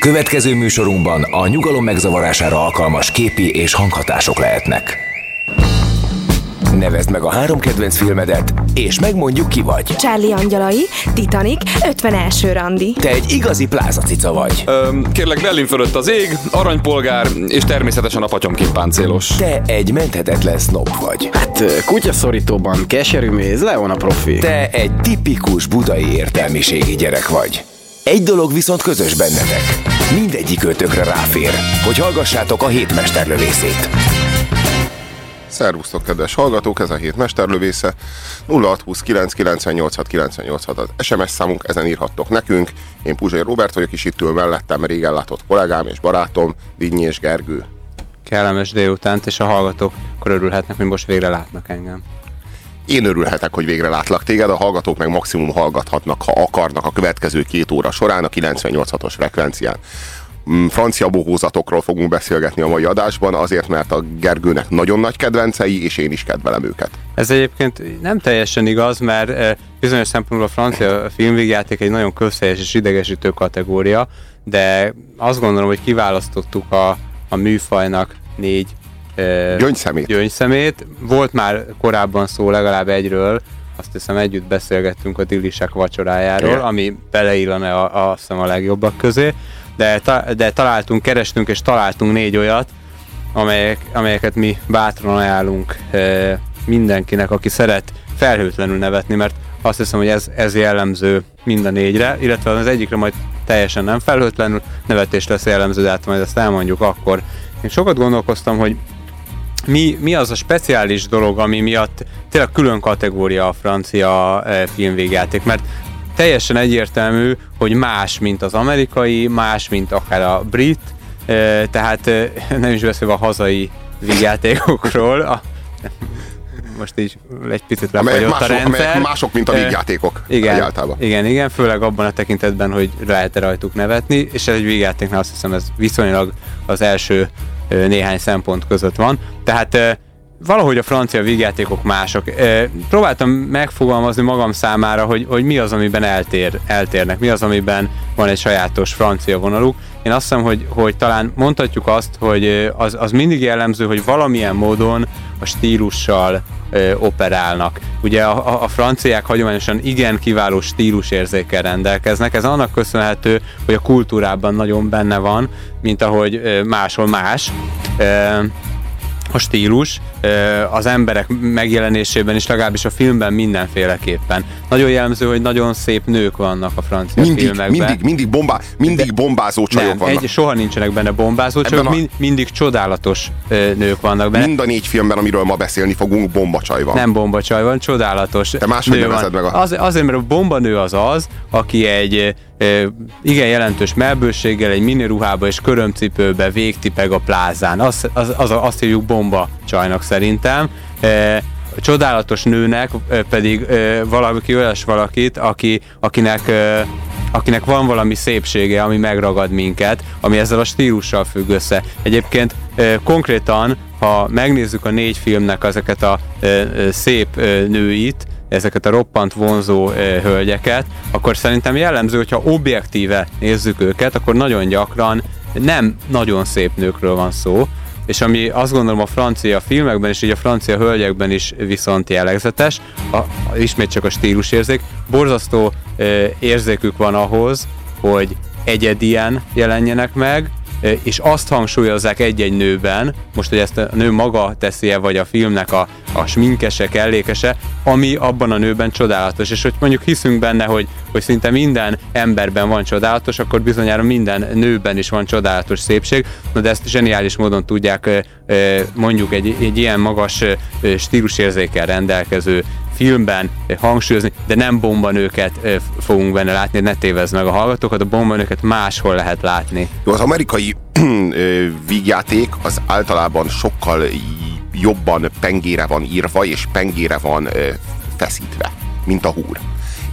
Következő műsorunkban a nyugalom megzavarására alkalmas képi és hanghatások lehetnek. Nevezd meg a három kedvenc filmedet, és megmondjuk ki vagy. Charlie Angyalai, Titanic, 51. randi. Te egy igazi plázacica vagy. Öm, kérlek, Berlin fölött az ég, aranypolgár, és természetesen a patyomként páncélos. Te egy menthetetlen snob vagy. Hát kutyaszorítóban keserű méz, Leon a profi. Te egy tipikus budai értelmiségi gyerek vagy. Egy dolog viszont közös bennetek. Mindegyik ötökre ráfér, hogy hallgassátok a hét mesterlövészét. Szervusztok, kedves hallgatók, ez a hét mesterlövésze. 0629 986 986 az SMS számunk, ezen írhattok nekünk. Én Puzsai Robert vagyok, és itt ül mellettem régen látott kollégám és barátom, Vinnyi és Gergő. kellemes délutánt, és a hallgatók akkor örülhetnek, hogy most végre látnak engem. Én örülhetek, hogy végre látlak téged, a hallgatók meg maximum hallgathatnak, ha akarnak a következő két óra során a 98.6-os frekvencián. Mm, Francia bohózatokról fogunk beszélgetni a mai adásban, azért, mert a Gergőnek nagyon nagy kedvencei, és én is kedvelem őket. Ez egyébként nem teljesen igaz, mert eh, bizonyos szempontból a francia filmvégjáték egy nagyon közhelyes és idegesítő kategória, de azt gondolom, hogy kiválasztottuk a, a műfajnak négy Gyöngyszemét. gyöngyszemét. Volt már korábban szó legalább egyről, azt hiszem együtt beszélgettünk a Dillisek vacsorájáról, Igen. ami beleillene a, a, azt hiszem a legjobbak közé, de, ta, de találtunk, kerestünk és találtunk négy olyat, amelyek, amelyeket mi bátran ajánlunk e, mindenkinek, aki szeret felhőtlenül nevetni, mert azt hiszem, hogy ez, ez jellemző mind a négyre, illetve az egyikre majd teljesen nem felhőtlenül nevetés lesz jellemző, de hát majd ezt elmondjuk akkor. Én sokat gondolkoztam, hogy mi, mi az a speciális dolog, ami miatt tényleg külön kategória a francia eh, filmvégjáték, mert teljesen egyértelmű, hogy más, mint az amerikai, más, mint akár a brit, eh, tehát eh, nem is beszélve a hazai vígjátékokról, a, most így egy picit lefagyott a mások, rendszer. amelyek mások, mint a vígjátékok igen, egyáltalán. igen, igen, főleg abban a tekintetben, hogy lehet rajtuk nevetni, és ez egy vígjátéknál azt hiszem ez viszonylag az első néhány szempont között van. Tehát valahogy a francia vígjátékok mások. Próbáltam megfogalmazni magam számára, hogy, hogy mi az, amiben eltér, eltérnek, mi az, amiben van egy sajátos francia vonaluk. Én azt hiszem, hogy, hogy talán mondhatjuk azt, hogy az, az mindig jellemző, hogy valamilyen módon a stílussal operálnak. Ugye a, a, a franciák hagyományosan igen kiváló stílusérzékkel rendelkeznek. Ez annak köszönhető, hogy a kultúrában nagyon benne van, mint ahogy ö, máshol más. Ö, a stílus az emberek megjelenésében is, legalábbis a filmben mindenféleképpen. Nagyon jellemző, hogy nagyon szép nők vannak a francia Mindig, filmekben. mindig, mindig, bombá, mindig bombázó csajok nem, vannak. egy, soha nincsenek benne bombázó csajok, a- mind, mindig csodálatos nők vannak benne. Mind a négy filmben, amiről ma beszélni fogunk, bombacsaj van. Nem bombacsaj van, csodálatos Te máshogy nevezed meg a- Az, azért, mert a bombanő az az, aki egy igen jelentős melbőséggel, egy miniruhába és körömcipőbe végtipeg a plázán. Az, az, az, azt hívjuk bomba csajnak szerintem. E, csodálatos nőnek pedig valaki olyas valakit, aki, akinek akinek van valami szépsége, ami megragad minket, ami ezzel a stílussal függ össze. Egyébként konkrétan, ha megnézzük a négy filmnek ezeket a szép nőit, ezeket a roppant vonzó hölgyeket, akkor szerintem jellemző, hogyha objektíve nézzük őket, akkor nagyon gyakran nem nagyon szép nőkről van szó, és ami azt gondolom a francia filmekben és így a francia hölgyekben is viszont jellegzetes, a, a, ismét csak a stílusérzék, borzasztó e, érzékük van ahhoz, hogy egyedien jelenjenek meg, és azt hangsúlyozzák egy-egy nőben, most, hogy ezt a nő maga teszi-e, vagy a filmnek a, a sminkese, kellékese, ami abban a nőben csodálatos. És hogy mondjuk hiszünk benne, hogy, hogy szinte minden emberben van csodálatos, akkor bizonyára minden nőben is van csodálatos szépség, de ezt zseniális módon tudják mondjuk egy, egy ilyen magas stílusérzékkel rendelkező filmben hangsúlyozni, de nem bombanőket fogunk benne látni, ne tévezz meg a hallgatókat, a bombanőket máshol lehet látni. Jó, az amerikai vígjáték az általában sokkal jobban pengére van írva, és pengére van feszítve, mint a húr.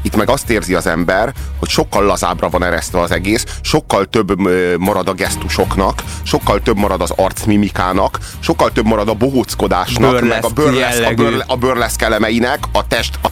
Itt meg azt érzi az ember, hogy sokkal lazábbra van eresztve az egész, sokkal több marad a gesztusoknak, sokkal több marad az arcmimikának, sokkal több marad a bohóckodásnak, meg a burleszk, a, burle, a burleszk elemeinek, a test, a,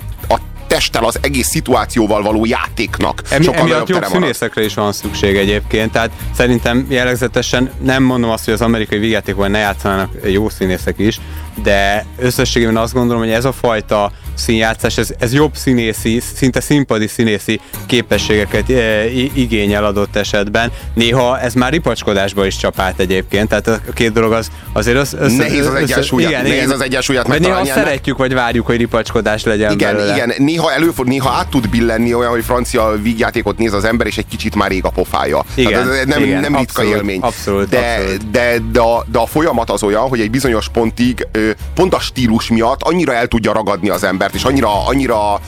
testtel, az egész szituációval való játéknak Emi, sokkal emiatt jobb színészekre is van szükség egyébként, tehát szerintem jellegzetesen nem mondom azt, hogy az amerikai vígjátékban ne játszanának jó színészek is, de összességében azt gondolom, hogy ez a fajta színjátszás, ez, ez jobb színészi, szinte színpadi színészi képességeket e, igényel adott esetben. Néha ez már ripacskodásba is csapát egyébként, tehát a két dolog az azért össze, össze, Nehéz az egyensúlyat- nehéz az egyensúlyat Vagy néha szeretjük, vagy várjuk, hogy ripacskodás legyen Igen, belőle. igen, néha előfordul, néha át tud billenni olyan, hogy francia vígjátékot néz az ember, és egy kicsit már ég a pofája. Igen, Tehát ez nem, igen, nem ritka abszolút, élmény. abszolút, de, abszolút. De, de, a, de a folyamat az olyan, hogy egy bizonyos pontig ö, pont a stílus miatt annyira el tudja ragadni az embert, és annyira, annyira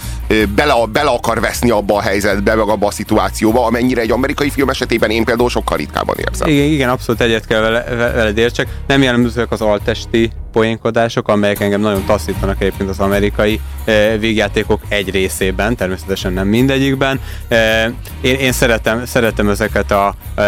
bele, bele akar veszni abba a helyzetbe, meg abba a szituációba, amennyire egy amerikai film esetében én például sokkal ritkábban érzem. Igen, igen, abszolút egyet kell vele, ve- veled értsek. Nem jellemzőek az altesti poénkodások, amelyek engem nagyon taszítanak egyébként az amerikai e, végjátékok egy részében, természetesen nem mindegyikben. E, én, én szeretem, szeretem ezeket a e,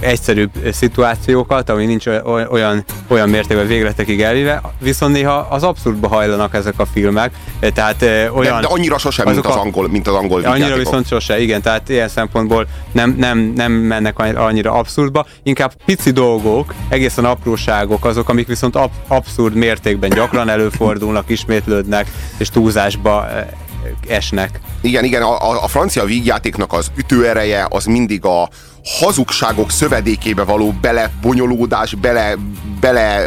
egyszerűbb szituációkat, ami nincs oly- olyan, olyan mértékben végletekig elvéve, viszont néha az abszurdba hajlanak ezek a filmek, e, tehát e, olyan... De, de annyira sosem, mint az angol, mint az angol Annyira vígjátékok. viszont sose, igen, tehát ilyen szempontból nem, nem, nem mennek annyi- annyira abszurdba, inkább pici dolgok, egészen apróságok azok, amik viszont ab, abszurd mértékben gyakran előfordulnak, ismétlődnek, és túlzásba eh, esnek. Igen, igen, a, a- a francia vígjátéknak az ütőereje az mindig a hazugságok szövedékébe való belebonyolódás, bele, bele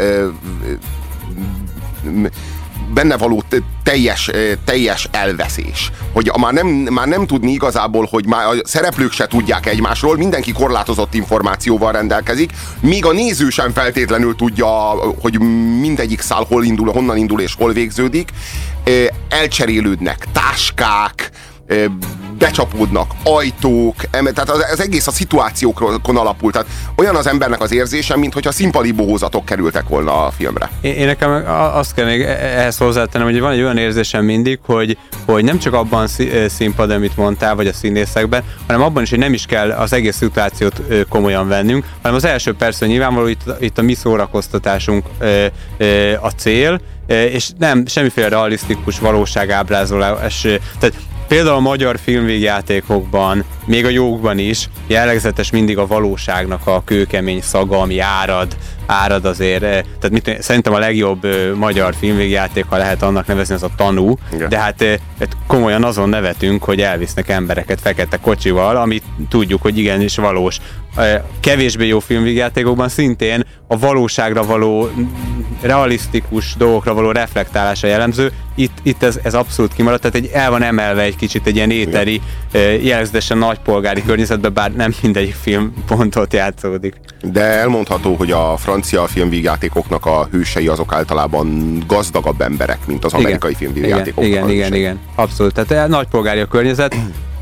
benne való te- teljes, teljes elveszés. Hogy már nem, már nem tudni igazából, hogy már a szereplők se tudják egymásról, mindenki korlátozott információval rendelkezik, míg a néző sem feltétlenül tudja, hogy mindegyik szál hol indul, honnan indul és hol végződik. Elcserélődnek táskák, becsapódnak ajtók, tehát az, az egész a szituációkon alapul. Tehát olyan az embernek az érzése, mintha színpadi bohózatok kerültek volna a filmre. Én, én nekem azt kell még e- ehhez hozzátennem, hogy van egy olyan érzésem mindig, hogy, hogy nem csak abban színpad, amit mondtál, vagy a színészekben, hanem abban is, hogy nem is kell az egész szituációt komolyan vennünk, hanem az első persze nyilvánvaló itt, itt a mi szórakoztatásunk a cél, és nem semmiféle realisztikus valóságábrázolás. Tehát Például a magyar filmvégjátékokban, még a jókban is jellegzetes mindig a valóságnak a kőkemény szaga, ami árad, árad azért. eh, Tehát mit, szerintem a legjobb magyar filmvégjáték, ha lehet annak nevezni, az a tanú. Igen. De hát, hát komolyan azon nevetünk, hogy elvisznek embereket fekete kocsival, amit tudjuk, hogy igenis valós. Kevésbé jó filmvégjátékokban szintén a valóságra való realisztikus dolgokra való reflektálása jellemző. Itt, itt ez, ez abszolút kimaradt, tehát egy, el van emelve egy kicsit egy ilyen éteri, jellegzetesen nagypolgári környezetben, bár nem mindegyik film pont ott játszódik. De elmondható, hogy a francia filmvígjátékoknak a hősei azok általában gazdagabb emberek, mint az amerikai filmvígjátékoknak Igen, igen, hősei. igen, abszolút. Tehát eh, nagypolgári a környezet,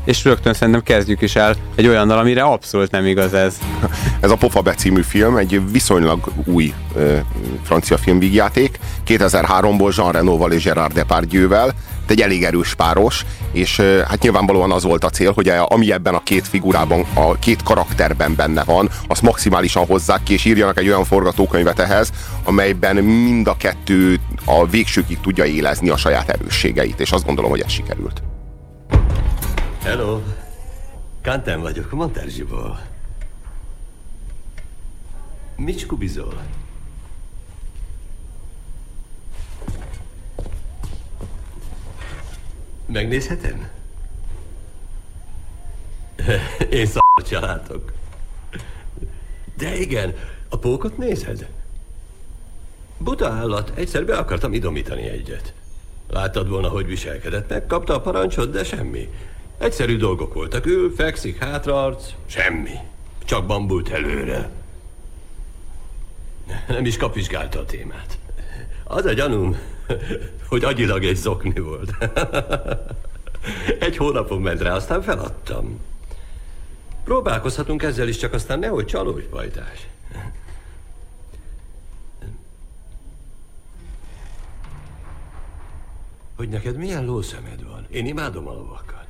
és rögtön szerintem kezdjük is el egy olyannal, amire abszolút nem igaz ez. Ez a Pofa című film egy viszonylag új ö, francia filmvígjáték, 2003-ból Jean Renoval és Gerard Depardieu-vel, egy elég erős páros, és hát nyilvánvalóan az volt a cél, hogy ami ebben a két figurában, a két karakterben benne van, azt maximálisan hozzák ki, és írjanak egy olyan forgatókönyvet ehhez, amelyben mind a kettő a végsőkig tudja élezni a saját erősségeit, és azt gondolom, hogy ez sikerült. Hello. Kantem vagyok, Monterzsiból. Mit skubizol? Megnézhetem? Én szart látok. De igen, a pókot nézed? Buta állat, egyszer be akartam idomítani egyet. Láttad volna, hogy viselkedett, megkapta a parancsot, de semmi. Egyszerű dolgok voltak, ül, fekszik, hátraarc, semmi. Csak bambult előre. Nem is kapizsgálta a témát. Az a gyanúm, hogy agyilag egy zokni volt. Egy hónapon ment rá, aztán feladtam. Próbálkozhatunk ezzel is, csak aztán nehogy csalódj, pajtás. Hogy neked milyen lószemed van? Én imádom a lovakat.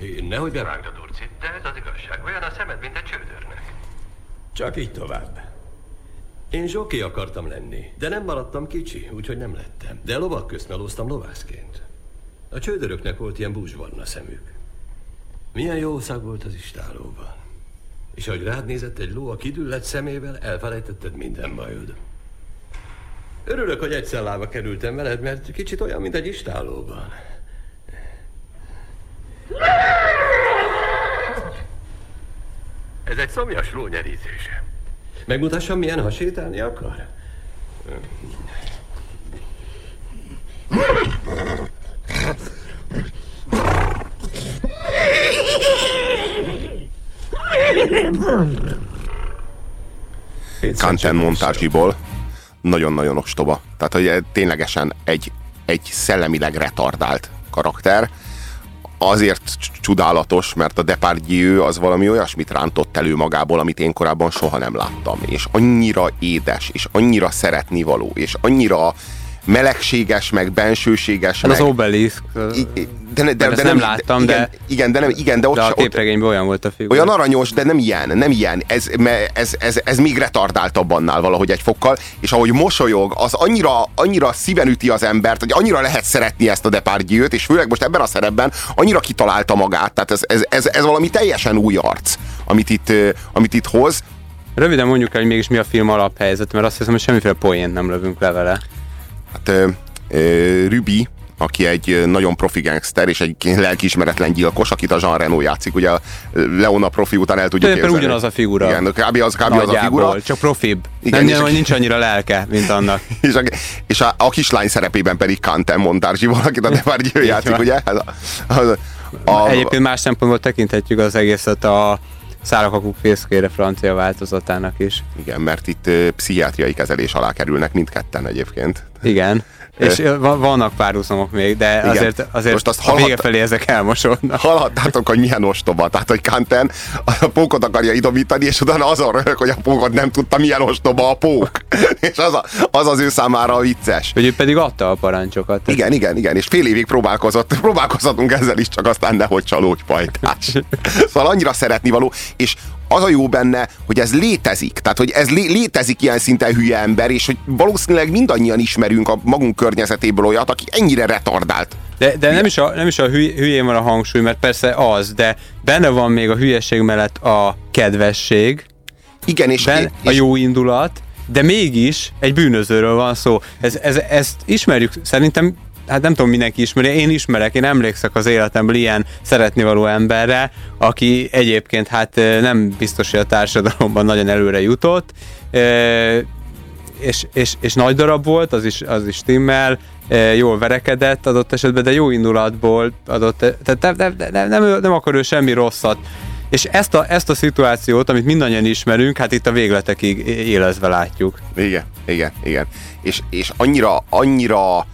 Én nehogy bevágd a durcit, de ez az igazság. Olyan a szemed, mint egy csődörnek. Csak így tovább. Én zsoki akartam lenni, de nem maradtam kicsi, úgyhogy nem lettem. De lovak közt melóztam lovászként. A csődöröknek volt ilyen búzsvarna szemük. Milyen jó szag volt az istálóban. És ahogy rád nézett egy ló a kidüllett szemével, elfelejtetted minden bajod. Örülök, hogy egyszer lába kerültem veled, mert kicsit olyan, mint egy istálóban. Ez egy szomjas ló nyerítése. Megmutassam, milyen ha sétálni akar? Kanten montázsiból nagyon-nagyon ostoba. Tehát, hogy ténylegesen egy, egy szellemileg retardált karakter. Azért csodálatos, mert a Depardieu az valami olyasmit rántott elő magából, amit én korábban soha nem láttam. És annyira édes, és annyira szeretnivaló, és annyira melegséges, meg bensőséges. Hát meg... az Obelisk. De, de, de, de nem nem láttam, igen, de... Igen, de, nem, igen, de ott De a képregényben olyan volt a figura. olyan aranyos, de nem ilyen, nem ilyen. Ez, ez, ez, ez még retardáltabb annál valahogy egy fokkal, és ahogy mosolyog, az annyira, annyira szíven üti az embert, hogy annyira lehet szeretni ezt a Depardieu-t, és főleg most ebben a szerepben annyira kitalálta magát, tehát ez, ez, ez, ez valami teljesen új arc, amit itt, amit itt hoz. Röviden mondjuk el, hogy mégis mi a film alaphelyzet, mert azt hiszem, hogy semmiféle poént nem lövünk le vele. Hát ö, ö, Ruby, aki egy nagyon profi gangster, és egy lelkiismeretlen gyilkos, akit a Jean Reno játszik, ugye a Leona profi után el tudjuk képzelni. ugyanaz a figura. Igen, kb. az, kb. az a figura. csak profibb. Igen, nem, nem, a- nincs annyira lelke, mint annak. és a, és a, a kislány szerepében pedig Kanten Montargyi valakit a Depardieu játszik, ugye? Ez a, a, a, Egyébként más szempontból tekinthetjük az egészet a Szárakakuk fészkére francia változatának is. Igen, mert itt ö, pszichiátriai kezelés alá kerülnek mindketten egyébként. Igen. És va- vannak párhuzamok még, de Igen. azért, azért Most azt a vége felé ezek elmosódnak. Hallhattátok, hogy milyen ostoba. Tehát, hogy Kanten a pókot akarja idomítani, és utána azon röhög, hogy a pókot nem tudta, milyen ostoba a pók. és az, a, az az ő számára vicces. Hogy ő pedig adta a parancsokat. Igen, igen, igen, és fél évig próbálkozott, próbálkozhatunk ezzel is, csak aztán nehogy csalódj pajtás. Szóval annyira szeretni való, és az a jó benne, hogy ez létezik. Tehát, hogy ez lé- létezik ilyen szinten hülye ember, és hogy valószínűleg mindannyian ismerünk a magunk környezetéből olyat, aki ennyire retardált. De, de nem is a, nem is a hüly, hülyén van a hangsúly, mert persze az, de benne van még a hülyeség mellett a kedvesség, Igen, és, ben, a és jó indulat, de mégis egy bűnözőről van szó. Ez, ez, ezt ismerjük, szerintem, hát nem tudom, mindenki ismeri, én ismerek, én emlékszek az életemből ilyen szeretnivaló emberre, aki egyébként hát nem biztos, hogy a társadalomban nagyon előre jutott, és, és, és nagy darab volt, az is, az is stimmel, jól verekedett adott esetben, de jó indulatból adott, tehát nem, nem, nem, nem, akar ő semmi rosszat. És ezt a, ezt a szituációt, amit mindannyian ismerünk, hát itt a végletekig élezve látjuk. Igen, igen, igen. És, és annyira, annyira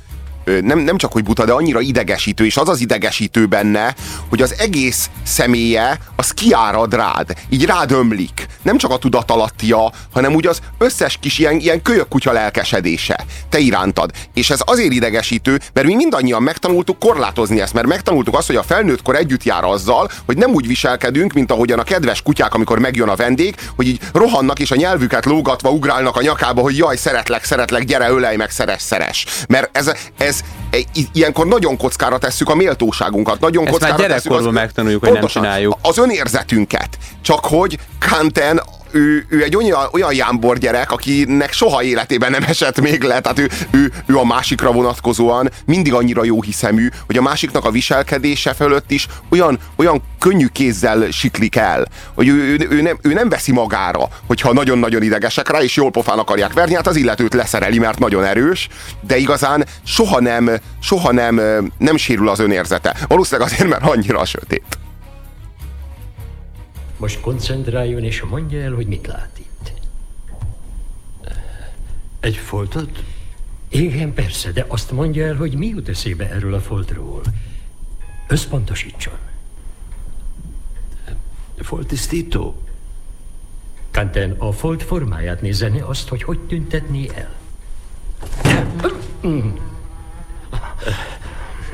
nem, nem csak hogy buta, de annyira idegesítő, és az az idegesítő benne, hogy az egész személye az kiárad rád, így rád ömlik. Nem csak a tudatalattia, hanem úgy az összes kis ilyen, ilyen kölyök kutya lelkesedése te irántad. És ez azért idegesítő, mert mi mindannyian megtanultuk korlátozni ezt, mert megtanultuk azt, hogy a felnőttkor együtt jár azzal, hogy nem úgy viselkedünk, mint ahogyan a kedves kutyák, amikor megjön a vendég, hogy így rohannak és a nyelvüket lógatva ugrálnak a nyakába, hogy jaj, szeretlek, szeretlek, gyere, ölej meg, szeres, szeres. Mert ez, ez e, i- ilyenkor nagyon kockára tesszük a méltóságunkat, nagyon Ezt már kockára tesszük gyerekkorban megtanuljuk, hogy nem csináljuk. Az önérzetünket. Csak hogy Kanten ő, ő egy olyan, olyan jámbor gyerek, akinek soha életében nem esett még le, tehát ő, ő, ő a másikra vonatkozóan mindig annyira jó hiszemű, hogy a másiknak a viselkedése fölött is olyan, olyan könnyű kézzel siklik el, hogy ő, ő, ő, nem, ő nem veszi magára, hogyha nagyon-nagyon idegesek rá, és jól pofán akarják verni, hát az illetőt leszereli, mert nagyon erős, de igazán soha nem, soha nem, nem sérül az önérzete. Valószínűleg azért, mert annyira sötét. Most koncentráljon és mondja el, hogy mit lát itt. Egy foltot? Igen, persze, de azt mondja el, hogy mi jut eszébe erről a foltról. Összpontosítson. Foltisztító? Kanten a folt formáját nézze, ne azt, hogy hogy tüntetné el.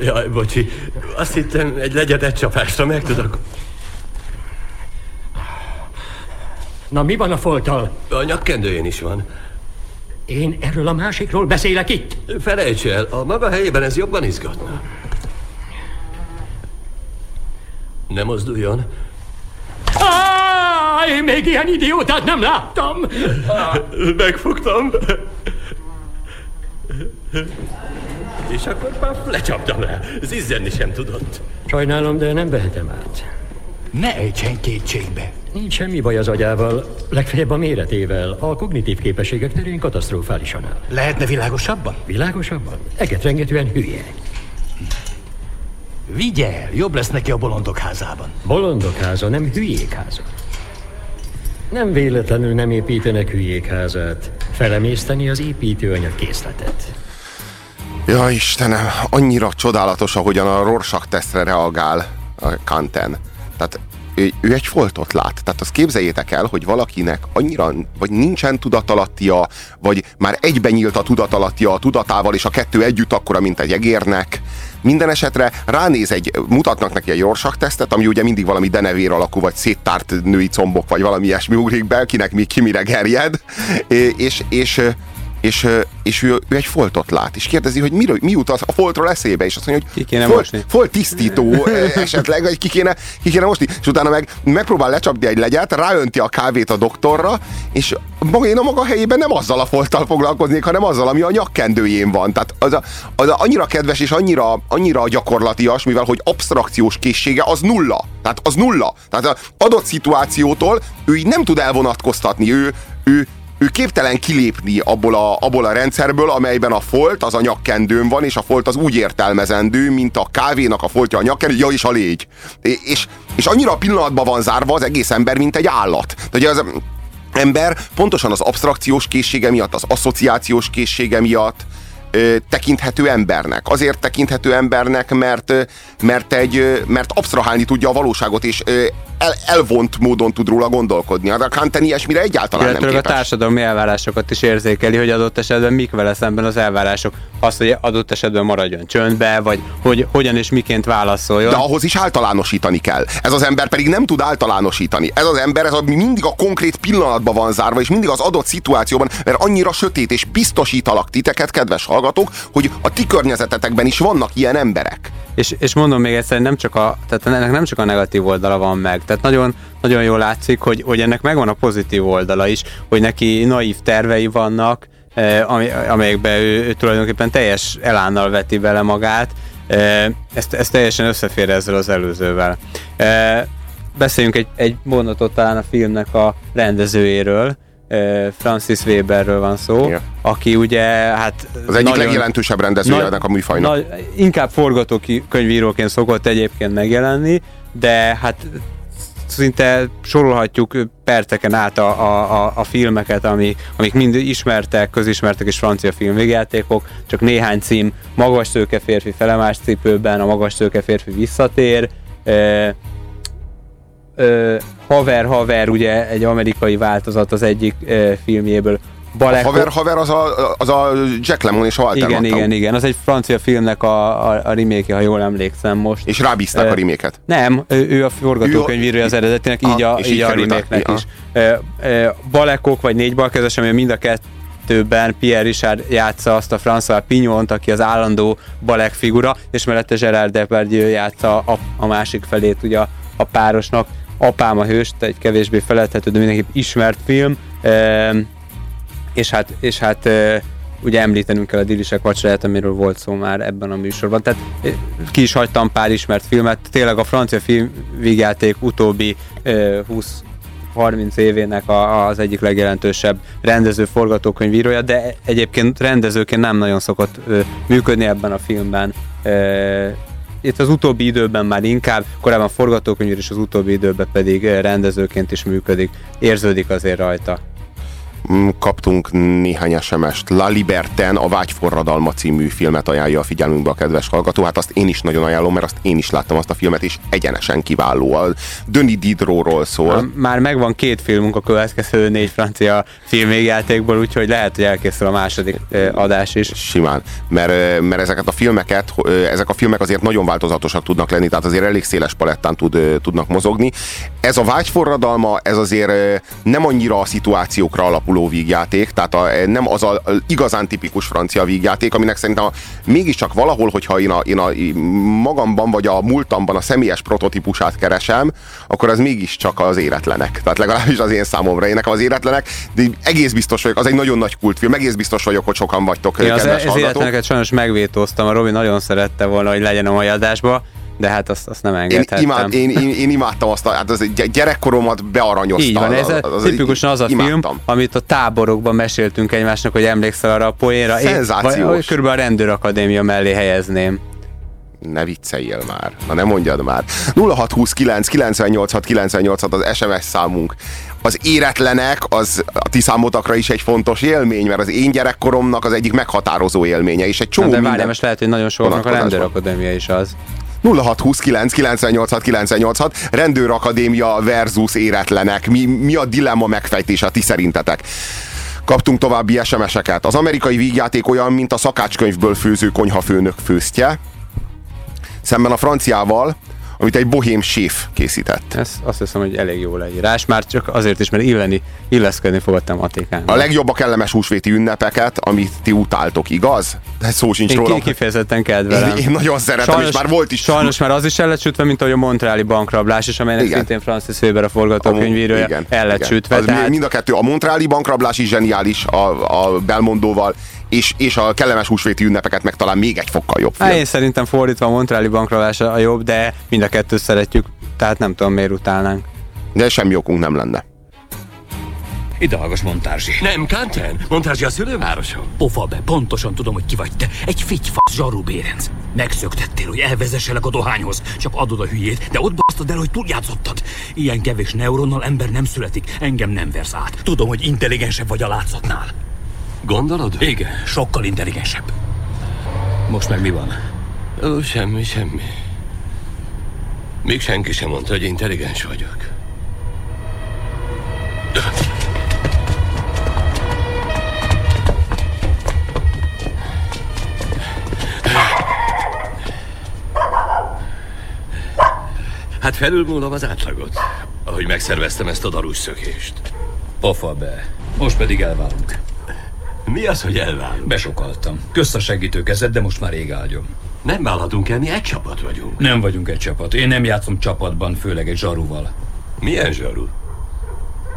Jaj, bocsi. Azt hittem, egy legyedet csapásra meg tudok. Na, mi van a folttal? A nyakkendőjén is van. Én erről a másikról beszélek itt. Felejts el, a maga helyében ez jobban izgatna. Ne mozduljon. Á, én még ilyen idiótát nem láttam. Megfogtam. És akkor paf, lecsaptam el. Zizzenni sem tudott. Sajnálom, de nem vehetem át. Ne ejtsen kétségbe. Nincs semmi baj az agyával, legfeljebb a méretével. A kognitív képességek terén katasztrofálisan áll. Lehetne világosabban? Világosabban? Egetrengetően hülye. Vigye el, jobb lesz neki a bolondok házában. Bolondok háza, nem hülyék háza. Nem véletlenül nem építenek hülyék házát. Felemészteni az építőanyag készletet. Ja Istenem, annyira csodálatos, ahogyan a Rorschach tesztre reagál a Kanten. Tehát ő, ő egy foltot lát. Tehát azt képzeljétek el, hogy valakinek annyira, vagy nincsen tudatalattia, vagy már egyben nyílt a tudatalattia a tudatával, és a kettő együtt akkora, mint egy egérnek. Minden esetre ránéz egy, mutatnak neki egy Rorschach tesztet, ami ugye mindig valami denevér alakú, vagy széttárt női combok, vagy valami ilyesmi ugrik be, kinek mi, ki mire gerjed, és, és és, és ő, ő egy foltot lát, és kérdezi, hogy mi, mi jut az a foltról eszébe, és azt mondja, hogy ki kéne folt, mosni. folt tisztító esetleg, vagy ki kéne, ki kéne mosni, és utána meg megpróbál lecsapni egy legyet, ráönti a kávét a doktorra, és maga én a maga helyében nem azzal a folttal foglalkoznék, hanem azzal, ami a nyakkendőjén van. Tehát az, a, az a annyira kedves és annyira, annyira gyakorlatias, mivel hogy abstrakciós készsége az nulla. Tehát az nulla. Tehát az adott szituációtól ő így nem tud elvonatkoztatni. Ő, ő, ő képtelen kilépni abból a, abból a rendszerből, amelyben a folt az a nyakkendőn van, és a folt az úgy értelmezendő, mint a kávénak a foltja a nyakkendő, ja, és a légy. És, és annyira a pillanatban van zárva az egész ember, mint egy állat. Tehát az ember pontosan az abstrakciós készsége miatt, az asszociációs készsége miatt, tekinthető embernek. Azért tekinthető embernek, mert, mert, egy, mert absztrahálni tudja a valóságot, és el, elvont módon tud róla gondolkodni. A Kanten ilyesmire egyáltalán Illetve nem képes. a társadalmi elvárásokat is érzékeli, hogy adott esetben mik vele szemben az elvárások. Az, hogy adott esetben maradjon csöndbe, vagy hogy hogyan és miként válaszoljon. De ahhoz is általánosítani kell. Ez az ember pedig nem tud általánosítani. Ez az ember ez a, mindig a konkrét pillanatban van zárva, és mindig az adott szituációban, mert annyira sötét, és biztosítalak titeket, kedves hallgatók, hogy a ti környezetetekben is vannak ilyen emberek. És, és mondom még egyszer, nem csak a, tehát ennek nem csak a negatív oldala van meg. Tehát nagyon, nagyon jól látszik, hogy, hogy ennek megvan a pozitív oldala is, hogy neki naív tervei vannak, eh, ami, amelyekben ő, ő tulajdonképpen teljes elánnal veti bele magát. Eh, ezt, ezt teljesen összefér ezzel az előzővel. Eh, beszéljünk egy, egy mondatot talán a filmnek a rendezőjéről, Francis Weberről van szó, Igen. aki ugye hát Az egyik nagyon- legjelentősebb rendezője ennek a műfajnak. nagy- inkább forgatókönyvíróként szokott egyébként megjelenni, de hát szinte sorolhatjuk perceken át a, a, a, a filmeket, ami, amik mind ismertek, közismertek és francia filmvégjátékok, csak néhány cím, Magas szőke férfi felemás cipőben, a Magas szőke férfi visszatér, ö, ö, Haver Haver, ugye egy amerikai változat az egyik ö, filmjéből, A Balek, haver, haver az a, az a Jack Lemmon és a Walter igen, Matthau. igen, igen. Az egy francia filmnek a, a, a remake ha jól emlékszem most. És rábízták Ö, a reméket. Nem, ő, ő a forgatókönyvírója az eredetinek, így a, így így a Ah. is. Ö, ö, Balekok vagy négy balkezes, ami mind a kettőben Pierre Richard játsza azt a François Pignont, aki az állandó balek figura, és mellette Gerard Depardieu játsza a, a másik felét ugye a, a párosnak. Apám a hős, egy kevésbé feledhető, de mindenképp ismert film. Ö, és hát, és hát ugye említenünk kell a Dilisek vacsoráját, amiről volt szó már ebben a műsorban. Tehát ki is hagytam pár ismert filmet, tényleg a francia filmvígjáték utóbbi ö, 20 30 évének a, az egyik legjelentősebb rendező forgatókönyvírója, de egyébként rendezőként nem nagyon szokott működni ebben a filmben. Ö, itt az utóbbi időben már inkább, korábban forgatókönyvíró, és az utóbbi időben pedig rendezőként is működik. Érződik azért rajta. Mm, kaptunk néhány SMS-t. La Liberten, a Vágyforradalma című filmet ajánlja a figyelmünkbe a kedves hallgató. Hát azt én is nagyon ajánlom, mert azt én is láttam azt a filmet, és egyenesen kiváló. A Denis Diderotról szól. Már megvan két filmünk a következő négy francia filmvégjátékból, úgyhogy lehet, hogy elkészül a második adás is. Simán, mert, mert ezeket a filmeket, ezek a filmek azért nagyon változatosak tudnak lenni, tehát azért elég széles palettán tud, tudnak mozogni. Ez a vágyforradalma, ez azért nem annyira a szituációkra alapul, átalakuló vígjáték, tehát a, nem az a igazán tipikus francia vígjáték, aminek szerintem a, mégiscsak valahol, hogyha én, a, én a magamban vagy a múltamban a személyes prototípusát keresem, akkor az mégiscsak az éretlenek. Tehát legalábbis az én számomra. Én nekem az éretlenek, de egész biztos vagyok, az egy nagyon nagy kultfilm, egész biztos vagyok, hogy sokan vagytok. Az, kedves az hallgatók. életleneket sajnos megvétóztam, a Robi nagyon szerette volna, hogy legyen a mai adásba, de hát azt, azt nem Én, engedhettem. imád, én, én, én, imádtam azt, a, hát az egy gyerekkoromat bearanyozta. Így van, ez Az- az, tipikusan az a imádtam. film, amit a táborokban meséltünk egymásnak, hogy emlékszel arra a poénra. Én- Szenzációs. vagy- vagy Körülbelül a rendőrakadémia mellé helyezném. Ne vicceljél már. Na ne mondjad már. 0629 986 986 az SMS számunk. Az éretlenek az a ti számotokra is egy fontos élmény, mert az én gyerekkoromnak az egyik meghatározó élménye, és egy Na, csomó de minden... várjál, most lehet, hogy nagyon sokaknak a rendőrakadémia is az. 0629 986 986 Rendőrakadémia versus éretlenek. Mi, mi a dilemma megfejtése ti szerintetek? Kaptunk további SMS-eket. Az amerikai vígjáték olyan, mint a szakácskönyvből főző konyhafőnök főztje, szemben a franciával, amit egy bohém séf készített. Ez azt hiszem, hogy elég jó leírás, már csak azért is, mert illeni, illeszkedni fogadtam Atékán. A legjobb a kellemes húsvéti ünnepeket, amit ti utáltok, igaz? De szó sincs Én róla. ki- kifejezetten kedvelem. Én, én nagyon szeretem, és már volt is. Sajnos már az is el lett sütve, mint ahogy a Montreali bankrablás is, amelynek Igen. szintén Francis Weber a forgatókönyvírója Igen, el lett igen. sütve. Az tehát Mind a kettő, a Montreali bankrablás is zseniális a, a Belmondóval, és, és a kellemes húsvéti ünnepeket meg talán még egy fokkal jobb film. Hát én szerintem fordítva a Montreali bankrablás a jobb, de mind a kettőt szeretjük, tehát nem tudom miért utálnánk. De semmi okunk nem lenne. Ide hallgass, Montázsi. Nem, Kanten. Montázsi a szülővárosom. Pofa be, pontosan tudom, hogy ki vagy te. Egy figyfasz zsarú bérenc. Megszöktettél, hogy elvezesselek a dohányhoz. Csak adod a hülyét, de ott basztad el, hogy túljátszottad. Ilyen kevés neuronnal ember nem születik. Engem nem versz át. Tudom, hogy intelligensebb vagy a látszatnál. Gondolod? Igen, sokkal intelligensebb. Most meg mi van? Ó, semmi, semmi. Még senki sem mondta, hogy intelligens vagyok. Hát felülmúlom az átlagot, ahogy megszerveztem ezt a darús szökést. Pofa be. Most pedig elválunk. Mi az, hogy elválunk? Besokaltam. Kösz a segítő kezed, de most már ég áldjon. Nem válhatunk el, mi egy csapat vagyunk. Nem vagyunk egy csapat. Én nem játszom csapatban, főleg egy zsaruval. Milyen zsaru?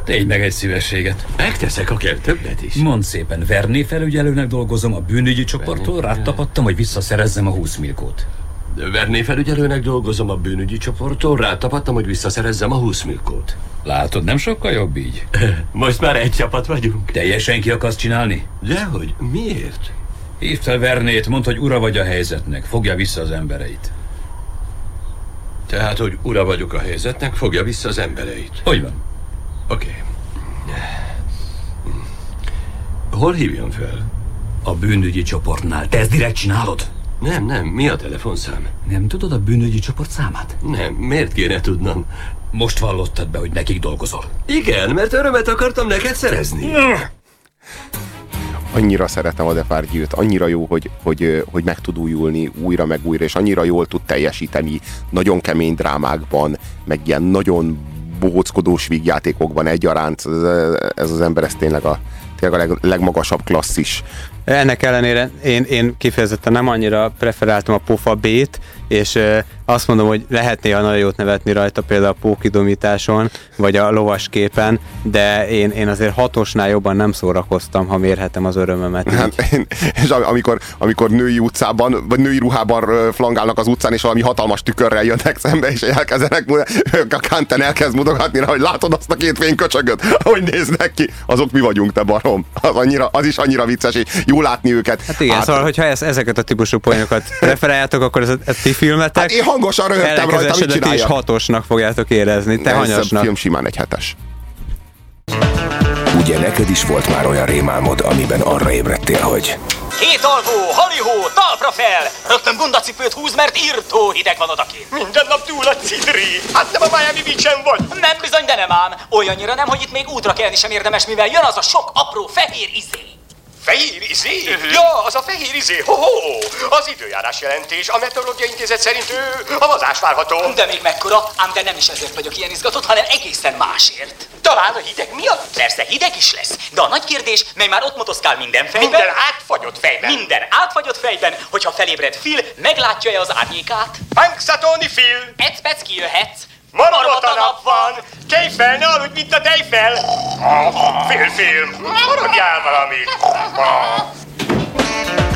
Tégy meg egy szívességet. Megteszek akár többet is. Mondd szépen, Verné felügyelőnek dolgozom a bűnügyi csoporttól, rátapadtam, hogy visszaszerezzem a 20 milkót. Verné felügyelőnek dolgozom a bűnügyi csoporttól, rátapadtam, hogy visszaszerezzem a 20 milkót. Látod, nem sokkal jobb így? Most már egy csapat vagyunk. Teljesen ki akarsz csinálni? Dehogy? Miért? Hívd fel Vernét, mondd, hogy ura vagy a helyzetnek, fogja vissza az embereit. Tehát, hogy ura vagyok a helyzetnek, fogja vissza az embereit. Hogy van? Oké. Hol hívjon fel? A bűnügyi csoportnál. Te ezt direkt csinálod? Nem, nem, mi a telefonszám? Nem tudod a bűnügyi csoport számát? Nem, miért kéne tudnom? Most vallottad be, hogy nekik dolgozol. Igen, mert örömet akartam neked szerezni. Annyira szeretem a Depardieu-t, annyira jó, hogy, hogy, hogy meg tud újulni újra meg újra, és annyira jól tud teljesíteni nagyon kemény drámákban, meg ilyen nagyon bohóckodós vígjátékokban egyaránt. Ez, ez az ember, ez tényleg a, tényleg a leg, legmagasabb klasszis. Ennek ellenére én, én kifejezetten nem annyira preferáltam a pofa B-t, és azt mondom, hogy lehet néha nagyon jót nevetni rajta, például a pókidomításon, vagy a lovas képen, de én, én azért hatosnál jobban nem szórakoztam, ha mérhetem az örömömet. Hát, én- és am- amikor, amikor női utcában, vagy női ruhában flangálnak az utcán, és valami hatalmas tükörrel jönnek szembe, és elkezdenek, a Kanten elkezd mutogatni rá, hogy látod azt a két fényköcsögöt, hogy néznek ki, azok mi vagyunk, te barom. Az, annyira, az is annyira vicces, és jó látni őket. Hát igen, szóval, hogyha ez, ezeket a típusú poénokat preferáljátok, akkor ez ez ti filmetek. Hát én hangosan röhögtem rajta, mit csináljak? hatosnak fogjátok érezni, te hanyasnak. film simán egy hetes. Ugye neked is volt már olyan rémálmod, amiben arra ébredtél, hogy Két alvó, halihó, talpra fel! Rögtön bundacipőt húz, mert írtó hideg van odakint. Minden nap túl a cidri! Hát nem a Miami Beach-en vagy! Nem bizony, de nem ám. Olyannyira nem, hogy itt még útra kelni sem érdemes, mivel jön az a sok apró fehér izé. Fehér izé? Ja, az a fehér izé. Ho-ho! Az időjárás jelentés. A Meteorológiai Intézet szerint ő havazás várható. De még mekkora? Ám de nem is ezért vagyok ilyen izgatott, hanem egészen másért. Talán a hideg miatt? Persze hideg is lesz, de a nagy kérdés, mely már ott motoszkál minden fejben. Minden átfagyott fejben. Minden átfagyott fejben, hogyha felébred Phil, meglátja-e az árnyékát? Punxsutawney Phil! Ecpec kijöhetsz. Marmot a nap van! Tejfel, ne aludj, mint a tejfel! Fél film! Maradjál valamit!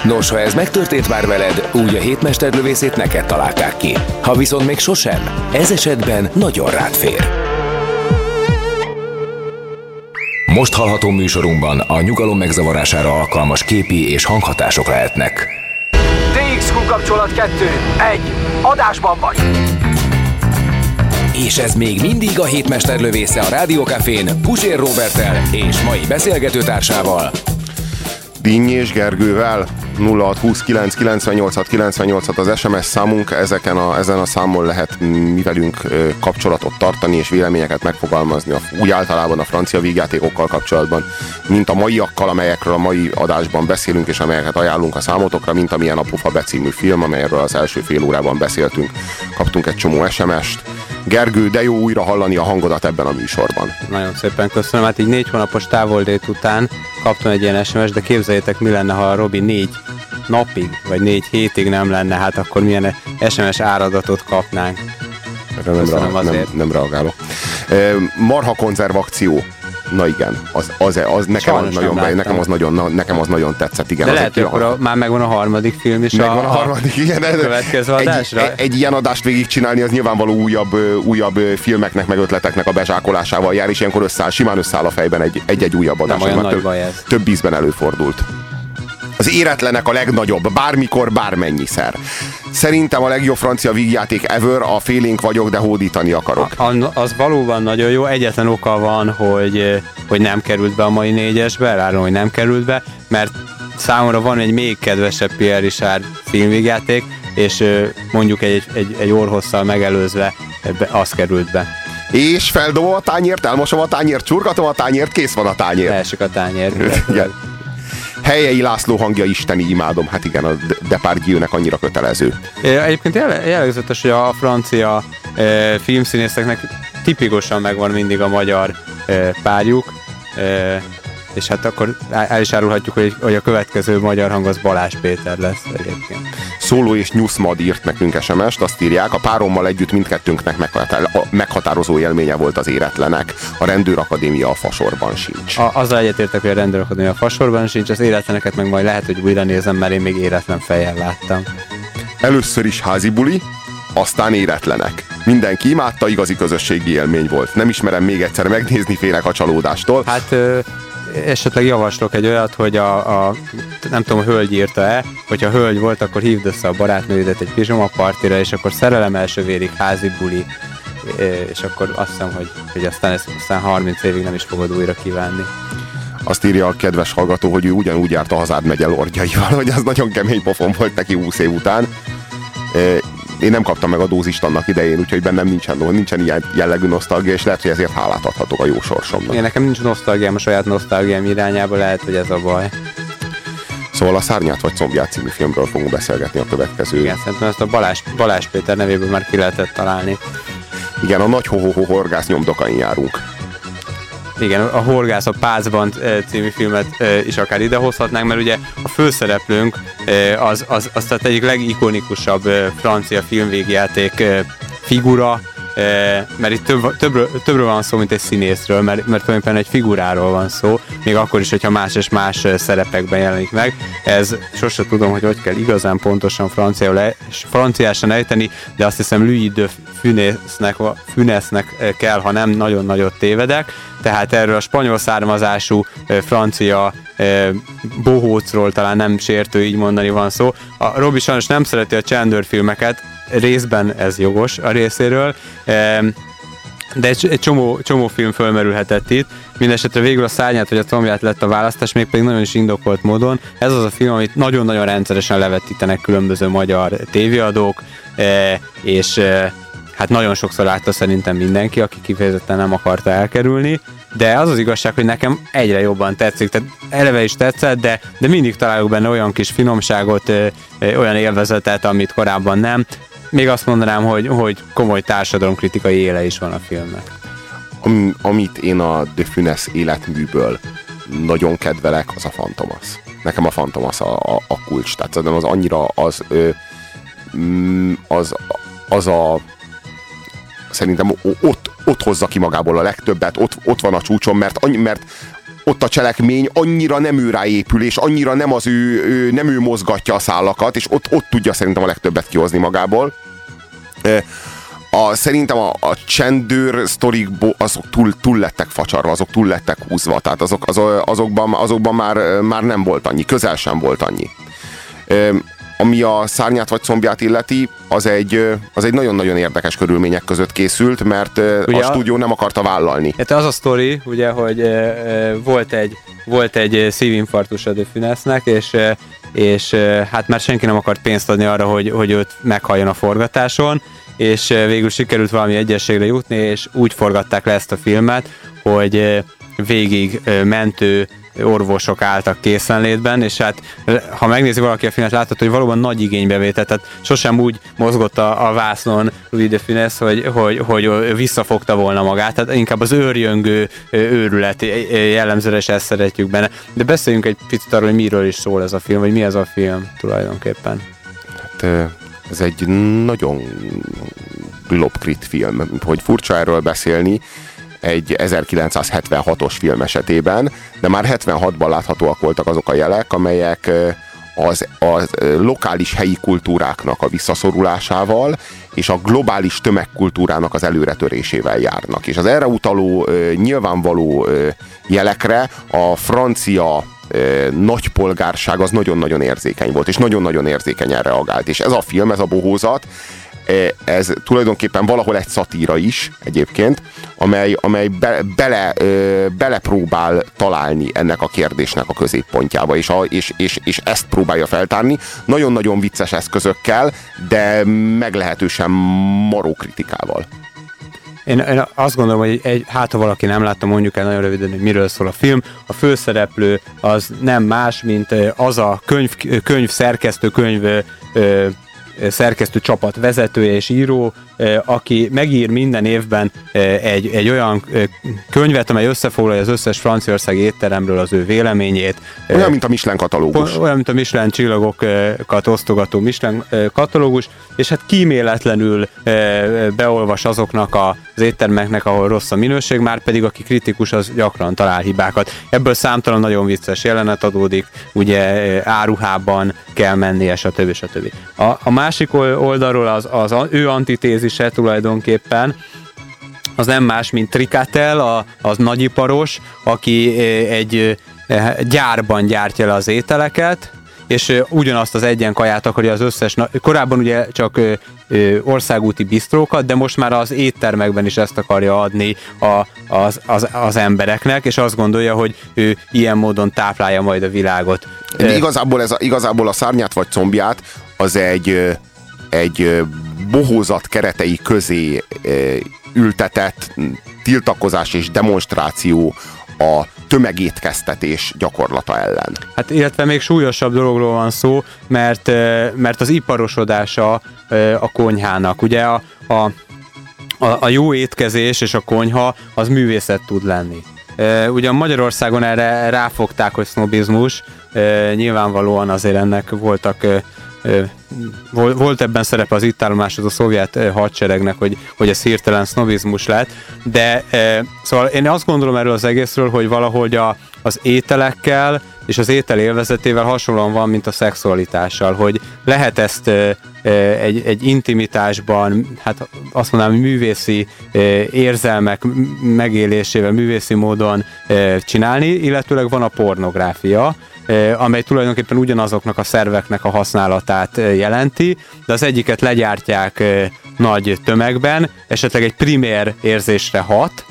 Nos, ha ez megtörtént már veled, úgy a hétmesterlövészét neked találták ki. Ha viszont még sosem, ez esetben nagyon rád fér. Most hallható műsorunkban a nyugalom megzavarására alkalmas képi és hanghatások lehetnek. DXQ kapcsolat 2. 1. Adásban vagy. És ez még mindig a hétmesterlövésze a Rádiókafén Pusér Robertel és mai beszélgetőtársával, Dinny és Gergővel 0629 98 98 az SMS számunk, ezeken a, ezen a számon lehet mi kapcsolatot tartani és véleményeket megfogalmazni, a, úgy általában a francia vígjátékokkal kapcsolatban, mint a maiakkal, amelyekről a mai adásban beszélünk, és amelyeket ajánlunk a számotokra, mint amilyen a Pufa becímű film, amelyről az első fél órában beszéltünk. Kaptunk egy csomó SMS-t. Gergő, de jó újra hallani a hangodat ebben a műsorban. Nagyon szépen köszönöm. Hát így négy hónapos távoldét után kaptam egy ilyen SMS, de képzeljétek, mi lenne, ha a Robi négy napig, vagy négy hétig nem lenne, hát akkor milyen SMS áradatot kapnánk. Erre nem, rea- nem, nem reagálok. Marha konzervakció. Na igen, az, az, az nekem, az nagyon, nem be, láttam. nekem, az nagyon, na, nekem az nagyon tetszett. Igen, De az lehet, egy hogy akkor a, már megvan a harmadik film is Megvan a, a harmadik, igen. a következő egy, adásra. egy, egy ilyen adást végigcsinálni, az nyilvánvaló újabb, újabb filmeknek, meg ötleteknek a bezsákolásával jár, és ilyenkor összeáll, simán összeáll a fejben egy, egy-egy újabb adás. olyan Ez már nagy több, baj ez. több ízben előfordult. Az éretlenek a legnagyobb, bármikor, bármennyiszer. Szerintem a legjobb francia vígjáték ever, a félénk vagyok, de hódítani akarok. A- Az valóban nagyon jó. Egyetlen oka van, hogy, hogy nem került be a mai négyesbe, elárulom, hogy nem került be, mert számomra van egy még kedvesebb Pierre Richard filmvégjáték, és ö, mondjuk egy, egy, egy orhosszal megelőzve az került be. És feldobom a tányért, elmosom a tányért, csurgatom a tányért, kész van a tányér. Leesik a tányér. Igen. Helyei László hangja isteni, imádom. Hát igen, a Depardieu-nek annyira kötelező. Egyébként jellegzetes, hogy a francia filmszínészeknek tipikusan megvan mindig a magyar párjuk, és hát akkor el is árulhatjuk, hogy, hogy a következő magyar hang az Balázs Péter lesz egyébként. Szóló és Nyuszmad írt nekünk SMS-t, azt írják, a párommal együtt mindkettőnknek meghatározó élménye volt az éretlenek. A rendőrakadémia a fasorban sincs. A, azzal egyetértek, hogy a rendőrakadémia a fasorban sincs, az éretleneket meg majd lehet, hogy újra nézem, mert én még éretlen fejjel láttam. Először is házi buli, aztán éretlenek. Mindenki imádta, igazi közösségi élmény volt. Nem ismerem még egyszer megnézni, félek a csalódástól. Hát esetleg javaslok egy olyat, hogy a, a nem tudom, a hölgy írta-e, hogyha hölgy volt, akkor hívd össze a barátnőidet egy pizsoma partira, és akkor szerelem első vérig házi buli, és akkor azt hiszem, hogy, hogy aztán ezt aztán 30 évig nem is fogod újra kívánni. Azt írja a kedves hallgató, hogy ő ugyanúgy járt a Hazád megye lordjaival, hogy az nagyon kemény pofon volt neki 20 év után. Én nem kaptam meg a dózist annak idején, úgyhogy bennem nincsen, nincsen ilyen jellegű nosztalgia, és lehet, hogy ezért hálát adhatok a jó sorsomnak. Én nekem nincs nosztalgiám a saját nosztalgiám irányába, lehet, hogy ez a baj. Szóval a Szárnyát vagy Combját című filmről fogunk beszélgetni a következő. Igen, szerintem ezt a Balázs, Balázs Péter nevéből már ki lehetett találni. Igen, a nagy ho-ho-ho horgász nyomdokain járunk. Igen, a Horgász a Pácban eh, című filmet eh, is akár idehozhatnánk, mert ugye a főszereplőnk eh, az, az, az tehát egyik legikonikusabb francia filmvégjáték figura, mert itt több, többről, többről van szó, mint egy színészről, mert, mert tulajdonképpen egy figuráról van szó, még akkor is, hogyha más és más szerepekben jelenik meg. Ez sose tudom, hogy hogy kell igazán pontosan franciául le, franciásan ejteni, de azt hiszem Louis de Funésnek eh, kell, ha nem nagyon nagyot tévedek. Tehát erről a spanyol származású francia bohócról talán nem sértő így mondani van szó. A Robi sajnos nem szereti a Chandler filmeket, részben ez jogos a részéről, de egy, csomó, csomó film fölmerülhetett itt. Mindenesetre végül a szárnyát vagy a tombját lett a választás, mégpedig nagyon is indokolt módon. Ez az a film, amit nagyon-nagyon rendszeresen levetítenek különböző magyar tévéadók, eh, és eh, hát nagyon sokszor látta szerintem mindenki, aki kifejezetten nem akarta elkerülni. de az az igazság, hogy nekem egyre jobban tetszik, tehát eleve is tetszett, de, de mindig találok benne olyan kis finomságot, olyan élvezetet, amit korábban nem. Még azt mondanám, hogy, hogy komoly társadalomkritikai éle is van a filmnek. Am, amit én a The Funes életműből nagyon kedvelek, az a Fantomas. Nekem a Fantomas a, a, a kulcs. Tehát az annyira az, ö, mm, az, az a szerintem ott, ott hozza ki magából a legtöbbet, ott, ott van a csúcson, mert, annyi, mert ott a cselekmény annyira nem ő ráépül, és annyira nem az ő, ő, nem ő mozgatja a szálakat, és ott, ott tudja szerintem a legtöbbet kihozni magából. A, szerintem a, a csendőr sztorikból azok túl, túl lettek facsarva, azok túl lettek húzva, tehát azok, az, azokban, azokban már, már nem volt annyi, közel sem volt annyi. Ami a szárnyát vagy combját illeti, az egy, az egy nagyon-nagyon érdekes körülmények között készült, mert ugye a stúdió nem akarta vállalni. Hát az a sztori, ugye, hogy e, volt egy, volt egy szívinfarktus a Finesznek, és és hát már senki nem akart pénzt adni arra, hogy, hogy őt meghalljon a forgatáson, és végül sikerült valami egyességre jutni, és úgy forgatták le ezt a filmet, hogy végig mentő orvosok álltak készenlétben, és hát ha megnézi valaki a filmet, látható, hogy valóban nagy igénybevétel, tehát sosem úgy mozgott a, a vásznon Louis de Finesz, hogy, hogy, hogy visszafogta volna magát, tehát inkább az őrjöngő őrület jellemzőre, ezt szeretjük benne. De beszéljünk egy picit arról, hogy miről is szól ez a film, vagy mi ez a film tulajdonképpen. Hát ez egy nagyon lopkrit film, hogy furcsa erről beszélni, egy 1976-os film esetében, de már 76-ban láthatóak voltak azok a jelek, amelyek az, a lokális helyi kultúráknak a visszaszorulásával és a globális tömegkultúrának az előretörésével járnak. És az erre utaló nyilvánvaló jelekre a francia nagypolgárság az nagyon-nagyon érzékeny volt, és nagyon-nagyon érzékenyen reagált. És ez a film, ez a bohózat, ez tulajdonképpen valahol egy szatíra is egyébként, amely, amely be, bele, belepróbál találni ennek a kérdésnek a középpontjába, és, a, és, és, és ezt próbálja feltárni. Nagyon-nagyon vicces eszközökkel, de meglehetősen maró kritikával. Én, én azt gondolom, hogy egy, hát ha valaki nem látta, mondjuk el nagyon röviden, hogy miről szól a film. A főszereplő az nem más, mint az a könyv, könyv szerkesztő, könyv szerkesztő csapat vezetője és író, aki megír minden évben egy, egy olyan könyvet, amely összefoglalja az összes franciaországi étteremről az ő véleményét. Olyan, mint a Michelin katalógus. Olyan, mint a Michelin csillagokat osztogató Michelin katalógus, és hát kíméletlenül beolvas azoknak az éttermeknek, ahol rossz a minőség, már pedig aki kritikus, az gyakran talál hibákat. Ebből számtalan nagyon vicces jelenet adódik, ugye áruhában kell mennie, stb. stb. A, a másik oldalról az, az ő antitézise tulajdonképpen, az nem más, mint Trikatel, a, az nagyiparos, aki egy gyárban gyártja le az ételeket, és ugyanazt az egyen kaját akarja az összes, korábban ugye csak országúti bisztrókat, de most már az éttermekben is ezt akarja adni a, az, az, az embereknek, és azt gondolja, hogy ő ilyen módon táplálja majd a világot. De igazából, ez a, igazából a szárnyát vagy combját az egy, egy bohózat keretei közé ültetett tiltakozás és demonstráció a tömegétkeztetés gyakorlata ellen. Hát illetve még súlyosabb dologról van szó, mert, mert az iparosodása a konyhának. Ugye a, a, a, a jó étkezés és a konyha az művészet tud lenni. Ugyan Magyarországon erre ráfogták, hogy sznobizmus, nyilvánvalóan azért ennek voltak volt ebben szerepe az itt állomásozó szovjet hadseregnek, hogy, hogy ez hirtelen sznobizmus lett, de szóval én azt gondolom erről az egészről, hogy valahogy a, az ételekkel és az étel élvezetével hasonlóan van, mint a szexualitással, hogy lehet ezt egy, egy intimitásban, hát azt mondanám, művészi érzelmek megélésével, művészi módon csinálni, illetőleg van a pornográfia, amely tulajdonképpen ugyanazoknak a szerveknek a használatát jelenti, de az egyiket legyártják nagy tömegben, esetleg egy primér érzésre hat,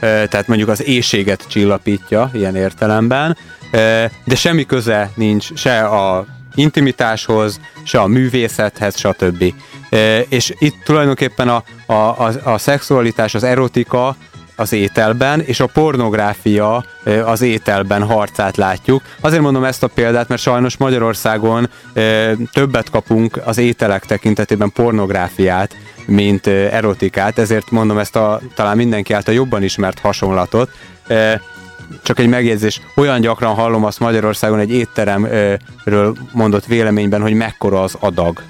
tehát mondjuk az éjséget csillapítja ilyen értelemben, de semmi köze nincs se a intimitáshoz, se a művészethez, stb. És itt tulajdonképpen a, a, a, a szexualitás, az erotika az ételben, és a pornográfia az ételben harcát látjuk. Azért mondom ezt a példát, mert sajnos Magyarországon többet kapunk az ételek tekintetében pornográfiát, mint erotikát, ezért mondom ezt a talán mindenki által jobban ismert hasonlatot. Csak egy megjegyzés, olyan gyakran hallom azt Magyarországon egy étteremről mondott véleményben, hogy mekkora az adag.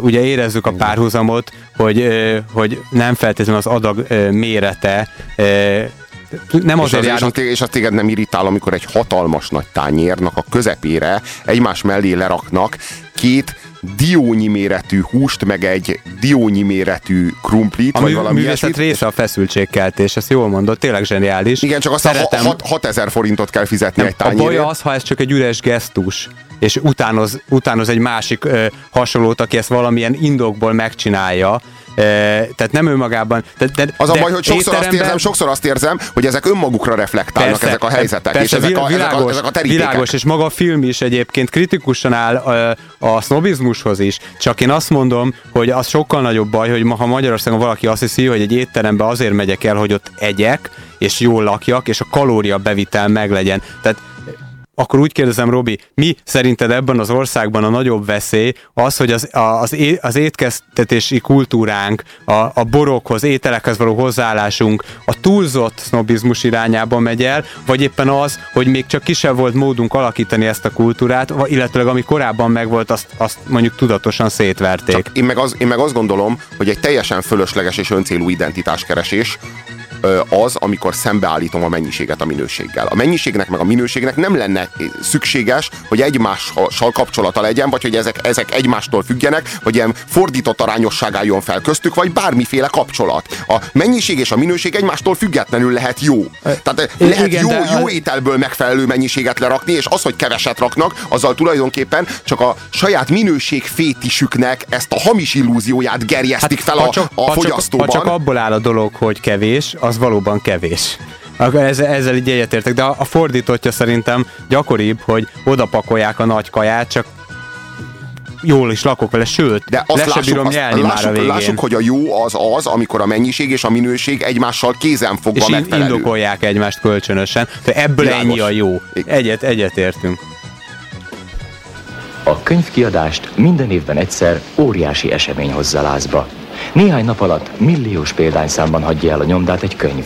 Ugye érezzük a párhuzamot, hogy, hogy nem feltétlenül az adag mérete, nem azért az, és, járunk az, téged- és az téged nem irritál, amikor egy hatalmas nagy tányérnak a közepére egymás mellé leraknak két diónyi méretű húst, meg egy diónyi méretű krumplit, a vagy mű, valami művészet ilyesmit. része a feszültségkeltés, ezt jól mondod, tényleg zseniális. Igen, csak aztán Szeretem- 6000 forintot kell fizetni egy A baj tányérért. az, ha ez csak egy üres gesztus, és utánoz, utánoz egy másik ö, hasonlót, aki ezt valamilyen indokból megcsinálja. Tehát nem önmagában. De, de, Az a de baj, hogy sokszor azt, étteremben- érzem, sokszor azt érzem, hogy ezek önmagukra reflektálnak ezek a helyzetek, persze, és ezek a, ezek, a, világos, ezek a terítékek. Világos, és maga a film is egyébként kritikusan áll a, a sznobizmushoz is. Csak én azt mondom, hogy az sokkal nagyobb baj, hogy ma, ha Magyarországon valaki azt hiszi, hogy egy étterembe azért megyek el, hogy ott egyek, és jól lakjak, és a kalória bevitel meglegyen. Tehát akkor úgy kérdezem, Robi, mi szerinted ebben az országban a nagyobb veszély az, hogy az, az, az étkeztetési kultúránk, a, a borokhoz, ételekhez való hozzáállásunk a túlzott sznobizmus irányába megy el, vagy éppen az, hogy még csak kisebb volt módunk alakítani ezt a kultúrát, illetőleg ami korábban megvolt, azt, azt mondjuk tudatosan szétverték. Csak én meg, az, én meg azt gondolom, hogy egy teljesen fölösleges és öncélú identitáskeresés az, amikor szembeállítom a mennyiséget a minőséggel. A mennyiségnek meg a minőségnek nem lenne szükséges, hogy egymással kapcsolata legyen, vagy hogy ezek, ezek egymástól függjenek, vagy ilyen fordított arányosság álljon fel köztük, vagy bármiféle kapcsolat. A mennyiség és a minőség egymástól függetlenül lehet jó. Tehát lehet igen, jó, de- jó ételből megfelelő mennyiséget lerakni, és az, hogy keveset raknak, azzal tulajdonképpen csak a saját minőség fétisüknek ezt a hamis illúzióját gerjesztik fel a, csak, a fogyasztóban. Ha csak abból áll a dolog, hogy kevés, az valóban kevés. Akkor ezzel, ezzel így egyetértek, de a, a fordítottja szerintem gyakoribb, hogy odapakolják a nagy kaját, csak jól is lakok vele, sőt, De le azt se lássuk, bírom azt, nyelni már a lássuk, végén. lássuk, hogy a jó az az, amikor a mennyiség és a minőség egymással kézenfogva és in- megfelelő. indokolják egymást kölcsönösen. De ebből Világos. ennyi a jó. Egyet, egyetértünk. A könyvkiadást minden évben egyszer óriási esemény hozza lázba. Néhány nap alatt milliós példányszámban hagyja el a nyomdát egy könyv.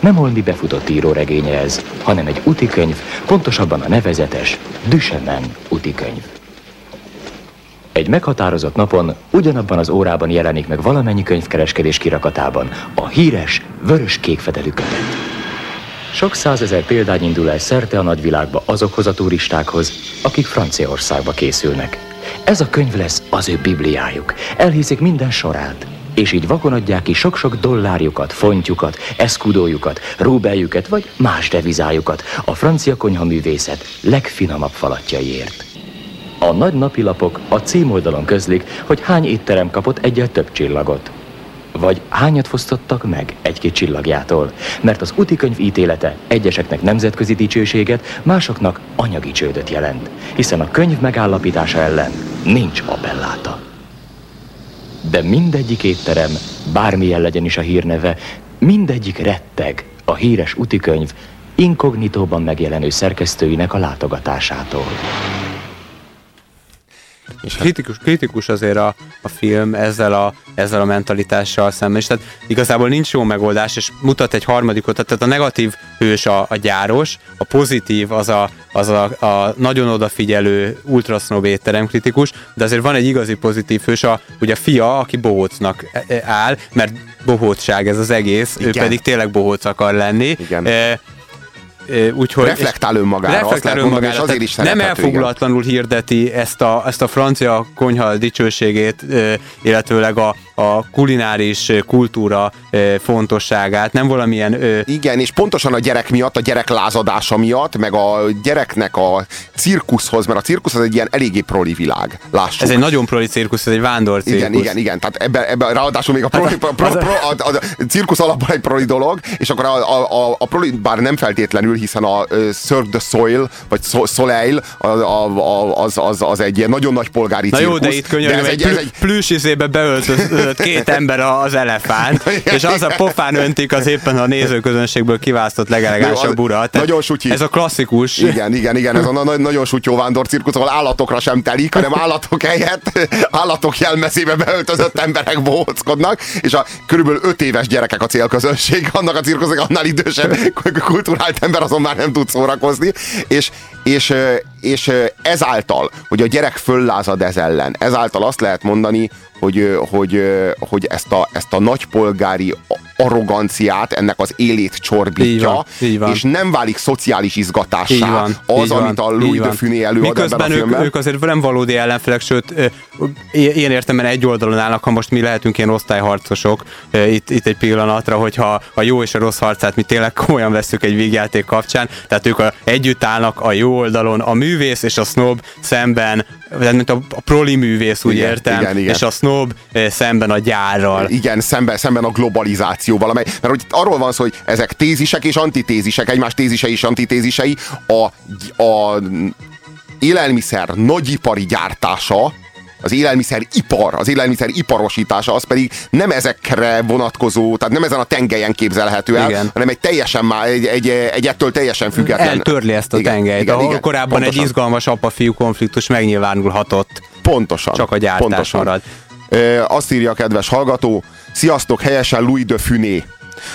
Nem holmi befutott íróregénye ez, hanem egy utikönyv, pontosabban a nevezetes Düsemen utikönyv. Egy meghatározott napon, ugyanabban az órában jelenik meg valamennyi könyvkereskedés kirakatában a híres vörös-kék fedelű kötet. Sok százezer példány indul el szerte a nagyvilágba azokhoz a turistákhoz, akik Franciaországba készülnek. Ez a könyv lesz az ő bibliájuk. Elhiszik minden sorát, és így vakon adják ki sok-sok dollárjukat, fontjukat, eszkudójukat, rúbeljüket vagy más devizájukat a francia konyhaművészet legfinomabb falatjaiért. A nagy napilapok a címoldalon közlik, hogy hány étterem kapott egyel több csillagot. Vagy hányat fosztottak meg egy-két csillagjától, mert az utikönyv ítélete egyeseknek nemzetközi dicsőséget, másoknak anyagi csődöt jelent, hiszen a könyv megállapítása ellen nincs appelláta. De mindegyik étterem, bármilyen legyen is a hírneve, mindegyik retteg a híres utikönyv inkognitóban megjelenő szerkesztőinek a látogatásától. És kritikus, kritikus azért a, a film ezzel a, ezzel a mentalitással szemben, és tehát igazából nincs jó megoldás, és mutat egy harmadikot, tehát a negatív hős a, a gyáros, a pozitív az a, az a, a nagyon odafigyelő ultrasznob étterem kritikus, de azért van egy igazi pozitív hős, a, ugye a fia, aki bohócnak e- e- áll, mert bohócság ez az egész, Igen. ő pedig tényleg bohóc akar lenni. Igen. E, úgyhogy, Reflektál önmagára, azt reflektál lehet mondani, és önmagára, azért is nem igen. elfogulatlanul hirdeti ezt a, ezt a francia konyha dicsőségét, illetőleg a, a kulináris kultúra fontosságát, nem valamilyen... Igen, és pontosan a gyerek miatt, a gyerek lázadása miatt, meg a gyereknek a cirkuszhoz, mert a cirkusz az egy ilyen eléggé proli világ. Lássuk. ez egy nagyon proli cirkusz, ez egy vándor cirkusz. Igen, igen, igen. Tehát ebben, ebbe, ráadásul még a, proli, pro, pro, pro, a, a, a cirkusz alapban egy proli dolog, és akkor a, a, a, a proli, bár nem feltétlenül, hiszen a Cirque de Soil, vagy so, Soleil, a, a, a, az, az, az egy ilyen nagyon nagy polgári Na cirkusz. jó, de itt könyörgöm, ez egy, egy, plü- egy, plüss izébe öltözött két ember az elefánt, és az a pofán öntik az éppen a nézőközönségből kiválasztott legelegánsabb ura. Tehát Nagyon sutyi. Ez a klasszikus. Igen, igen, igen, ez a na- nagyon sutyó vándor cirkusz, ahol állatokra sem telik, hanem állatok helyett állatok jelmezébe beöltözött emberek bohóckodnak, és a körülbelül öt éves gyerekek a célközönség, annak a cirkusznak annál idősebb kulturált ember azon már nem tud szórakozni, és, és, és ezáltal, hogy a gyerek föllázad ez ellen, ezáltal azt lehet mondani, hogy, hogy, hogy ezt, a, ezt a nagypolgári arroganciát, ennek az élét Így csorbítja, van, így van. és nem válik szociális izgatássá Így van, az, így amit a Louis így de. Funé előad ebben Miközben a ők, filmben. ők azért nem valódi ellenfelek, sőt, ö, ilyen értelemben egy oldalon állnak, ha most mi lehetünk ilyen osztályharcosok itt, itt egy pillanatra, hogyha a jó és a rossz harcát mi tényleg komolyan veszük egy vígjáték kapcsán, tehát ők a, együtt állnak a jó oldalon, a művész és a snob szemben, mint a, a proli művész, úgy Igen, értem, igen, igen. és a snob szemben a gyárral. Igen, szemben, szemben a globalizációval, amely, mert hogy arról van szó, hogy ezek tézisek és antitézisek, egymás tézisei és antitézisei, a, a élelmiszer nagyipari gyártása, az élelmiszeripar, az élelmiszer iparosítása, az pedig nem ezekre vonatkozó, tehát nem ezen a tengelyen képzelhető el, Igen. hanem egy teljesen már, egy, egy, egy ettől teljesen független. Eltörli ezt a Igen, tengelyt, igen, ahol igen, korábban pontosan. egy izgalmas apa-fiú konfliktus megnyilvánulhatott. Pontosan. Csak a gyártás pontosan. marad. Ö, azt írja a kedves hallgató, sziasztok, helyesen Louis de Funé.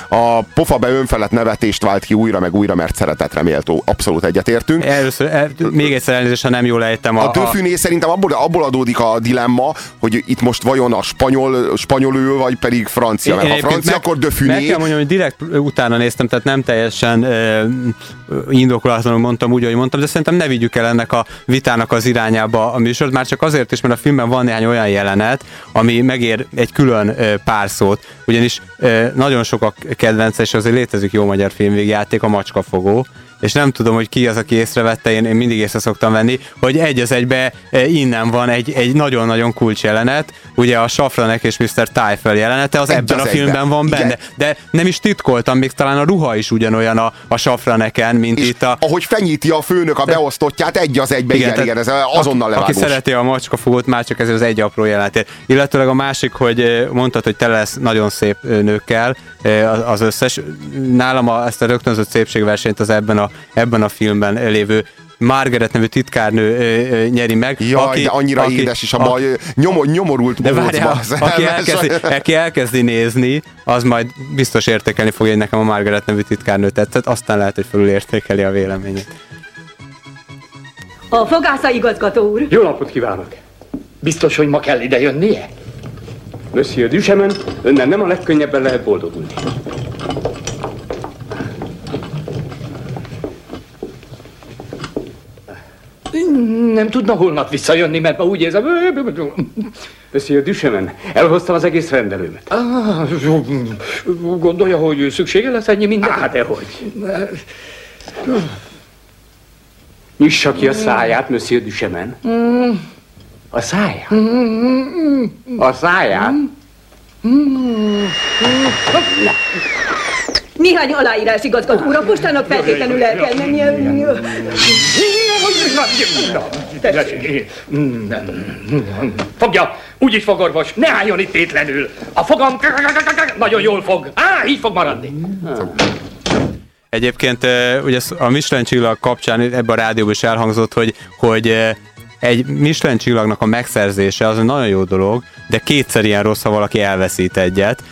A pofa be önfelett nevetést vált ki újra, meg újra, mert szeretetre méltó. Abszolút egyetértünk. Először, el, még egyszer elnézést, ha nem jól ejtem a... A Döfüné szerintem abból, abból adódik a dilemma, hogy itt most vajon a spanyol, spanyolül, vagy pedig francia. Mert ha francia, meg- akkor Meg Döfüné. kell mondjam, hogy direkt utána néztem, tehát nem teljesen uh, indokolatlanul mondtam úgy, ahogy mondtam, de szerintem ne vigyük el ennek a vitának az irányába a műsort, már csak azért is, mert a filmben van néhány olyan jelenet, ami megér egy külön uh, pár szót, ugyanis nagyon sok a kedvence, és azért létezik jó magyar filmvégjáték, a Macskafogó, és nem tudom, hogy ki az, aki észrevette, én, én mindig észre szoktam venni, hogy egy az egybe e, innen van egy, egy nagyon-nagyon kulcs jelenet, ugye a Safranek és Mr. Tyfel jelenete, az Egy ebben az a filmben van Igen. benne, de nem is titkoltam, még talán a ruha is ugyanolyan a, a Safraneken, mint És itt a... ahogy fenyíti a főnök a beosztottját, egy az egybe, igen, igen, tehát ez azonnal levágós. aki szereti a macskafogót, már csak ezért az egy apró jelenetért. Illetőleg a másik, hogy eh, mondtad, hogy tele lesz nagyon szép eh, nőkkel az- összes. Nálam a, ezt a rögtönzött szépségversenyt az ebben a, ebben a filmben lévő Margaret nevű titkárnő ö, ö, nyeri meg. Jaj, de annyira édes is a baj, nyomor, nyomorult de várjál, az aki elkezdi, aki elkezdi nézni, az majd biztos értékelni fogja, hogy nekem a Margaret nevű titkárnő tetszett, aztán lehet, hogy felül értékeli a véleményét. A fogásza igazgató úr. Jó napot kívánok! Biztos, hogy ma kell ide jönnie? Monsieur Duchemin, önnel nem a legkönnyebben lehet boldogulni. Nem tudna holnap visszajönni, mert ma úgy érzem... Monsieur Duchemin, elhoztam az egész rendelőmet. Ah, gondolja, hogy szüksége lesz ennyi minden? Hát, dehogy. Nyissa ki a száját, Monsieur Duchemin. A száját? A száját? Néhány aláírás igazgató úr, a postának feltétlenül el kell mennie. Fogja, úgy is fog orvos, ne álljon itt tétlenül. A fogam nagyon jól fog. Á, így fog maradni. Egyébként eh, ugye a Michelin csillag kapcsán ebben a rádióban is elhangzott, hogy, hogy eh, egy Michelin csillagnak a megszerzése az egy nagyon jó dolog, de kétszer ilyen rossz, ha valaki elveszít egyet.